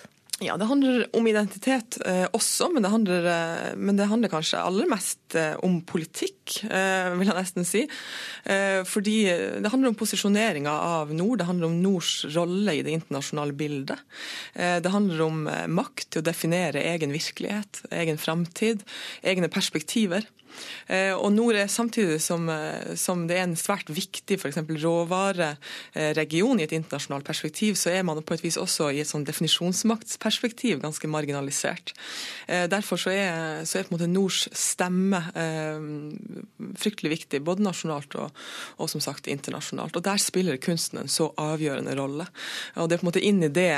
Ja, det handler om identitet eh, også, men det, handler, eh, men det, handler, kanskje aller mest eh, om politikk, eh, vil jeg nesten si. Eh, fordi det handler om posisjoneringa av nord, det handler om nords rolle i det internasjonale bildet. Eh, det handler om makt til å definere egen virkelighet, egen framtid, egne perspektiver. Eh, og nord er samtidig som, eh, som det er en svært viktig f.eks. råvareregion i et internasjonalt perspektiv, så er man på et vis også i et sånn definisjonsmaktsperspektiv ganske marginalisert. Eh, derfor så er, så er på en måte nords stemme fryktelig viktig, både nasjonalt og, og, som sagt internasjonalt. Og der spiller kunsten en så avgjørende rolle. Og det er på en måte inn i, det,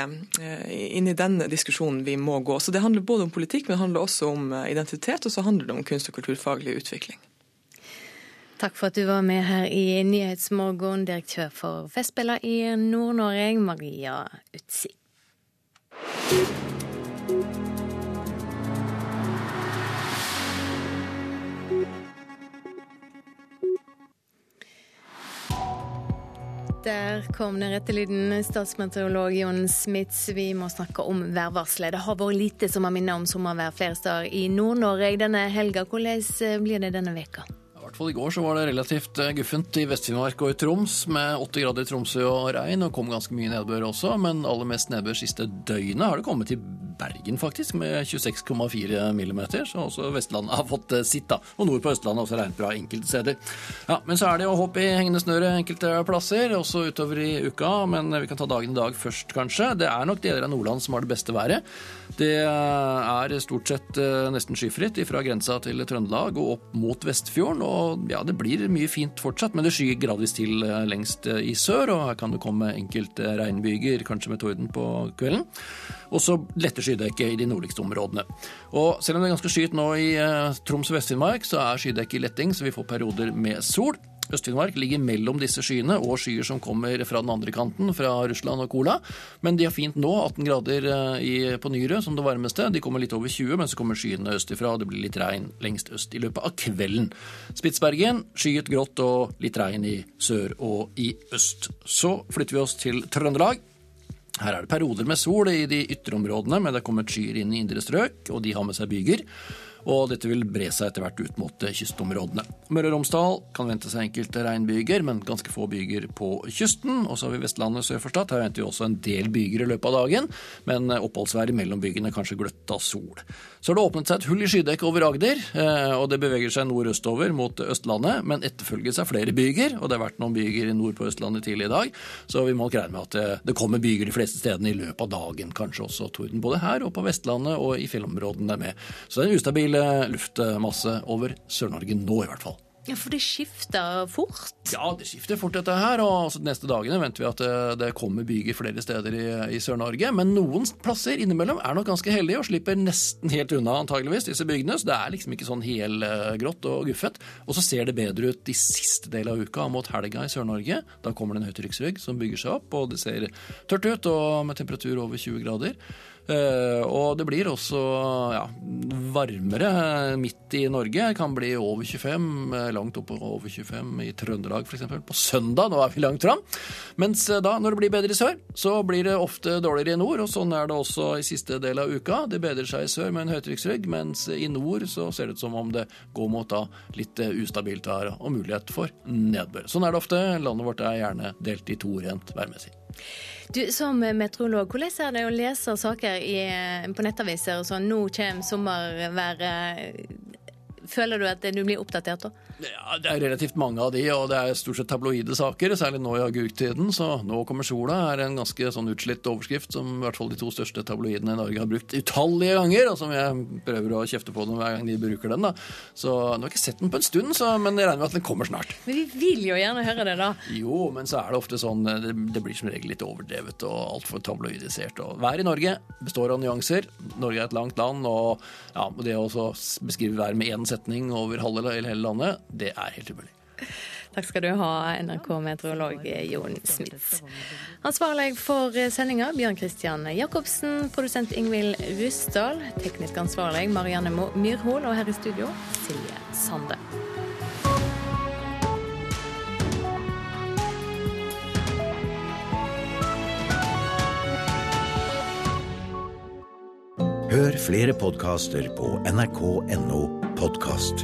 inn i den diskusjonen vi må gå. Så det handler både om politikk, men det handler også om identitet, og så handler det om kunst- og kulturfag faglig utvikling. Takk for at du var med her i Nyhetsmorgen, direktør for Festspiller i Nord-Norge, Maria Utsi. Der kom den rette lyden. Statsmeteorolog Jon Smits, vi må snakke om værvarselet. Det har vært lite som har minnet om sommervær flere steder i Nord-Norge denne helga. Hvordan blir det denne veka? Hvert fall i går så var det relativt eh, guffent i Vest-Finnmark og i Troms, med 80 grader i Tromsø og regn, og kom ganske mye nedbør også. Men aller mest nedbør siste døgnet har det kommet i Bergen, faktisk, med 26,4 millimeter. Så også Vestlandet har fått eh, sitt, da. Og nord på Østlandet også regnet bra enkelte steder. Ja, Men så er det jo håp i hengende snøre enkelte plasser, også utover i uka. Men vi kan ta dagen i dag først, kanskje. Det er nok deler av Nordland som har det beste været. Det er stort sett eh, nesten skyfritt fra grensa til Trøndelag og opp mot Vestfjorden. og og ja, det blir mye fint fortsatt, men det skyer gradvis til eh, lengst eh, i sør, og her kan det komme enkelte regnbyger, kanskje med torden på kvelden. Og så lette skydekke i de nordligste områdene. Og selv om det er ganske skyet nå i eh, Troms og Vest-Finnmark, så er skydekket i letting, så vi får perioder med sol. Øst-Finnmark ligger mellom disse skyene og skyer som kommer fra den andre kanten, fra Russland og Kola. Men de har fint nå 18 grader i, på Nyre som det varmeste. De kommer litt over 20, men så kommer skyene østifra, og det blir litt regn lengst øst i løpet av kvelden. Spitsbergen skyet grått og litt regn i sør og i øst. Så flytter vi oss til Trøndelag. Her er det perioder med sol i de ytre områdene, men det er kommet skyer inn i indre strøk, og de har med seg byger og dette vil bre seg etter hvert ut mot eh, kystområdene. Møre og Romsdal kan vente seg enkelte regnbyger, men ganske få byger på kysten. Og så har vi Vestlandet sør for Stad. Her venter vi også en del byger i løpet av dagen, men eh, oppholdsværet mellom bygene kanskje gløtt av sol. Så har det åpnet seg et hull i skydekket over Agder, eh, og det beveger seg nordøstover mot Østlandet, men etterfølges av flere byger, og det har vært noen byger nord på Østlandet tidlig i dag, så vi må nok regne med at det kommer byger de fleste stedene i løpet av dagen, kanskje også torden både her og på Vestlandet og i fjellområdene med. Så det er en ustabil luftmasse over Sør-Norge nå, i hvert fall. Ja, For det skifter fort? Ja, det skifter fort, dette her. Og altså, de neste dagene venter vi at det, det kommer byger flere steder i, i Sør-Norge. Men noen plasser innimellom er nok ganske heldige og slipper nesten helt unna antageligvis disse bygdene. Så det er liksom ikke sånn helgrått og guffet. Og så ser det bedre ut de siste del av uka mot helga i Sør-Norge. Da kommer det en høytrykksrygg som bygger seg opp, og det ser tørt ut og med temperatur over 20 grader. Uh, og det blir også ja, varmere midt i Norge. Det kan bli over 25, eh, langt oppover over 25 i Trøndelag f.eks. På søndag, nå er vi langt fram. Mens uh, da, når det blir bedre i sør, så blir det ofte dårligere i nord. Og sånn er det også i siste del av uka. Det bedrer seg i sør med en høytrykksrygg, mens i nord så ser det ut som om det går mot da litt ustabilt vær og mulighet for nedbør. Sånn er det ofte. Landet vårt er gjerne delt i to rent værmessig. Du, Som meteorolog, hvordan er det å lese saker i, på nettaviser og sånn? Nå kommer sommerværet. Føler du at du blir oppdatert da? Ja, Det er relativt mange av de, og det er stort sett tabloide saker. Særlig nå i agurktiden. Så 'Nå kommer sola' er en ganske sånn utslitt overskrift som i hvert fall de to største tabloidene i Norge har brukt utallige ganger, og som jeg prøver å kjefte på dem hver gang de bruker den. da. Så Nå har jeg ikke sett den på en stund, så, men jeg regner med at den kommer snart. Men vi vil jo gjerne høre det, da. Jo, men så er det ofte sånn Det, det blir som regel litt overdrevet og altfor tabloidisert. Og været i Norge består av nyanser. Norge er et langt land, og ja, det å beskrive været med én setning over halve eller hele landet det er helt umulig. Takk skal du ha, NRK-meteorolog Jon Smits. Ansvarlig for sendinga Bjørn Christian Jacobsen, produsent Ingvild Ryssdal, teknisk ansvarlig Marianne Myrhol, og her i studio Silje Sande. Hør flere podkaster på nrk.no podkast.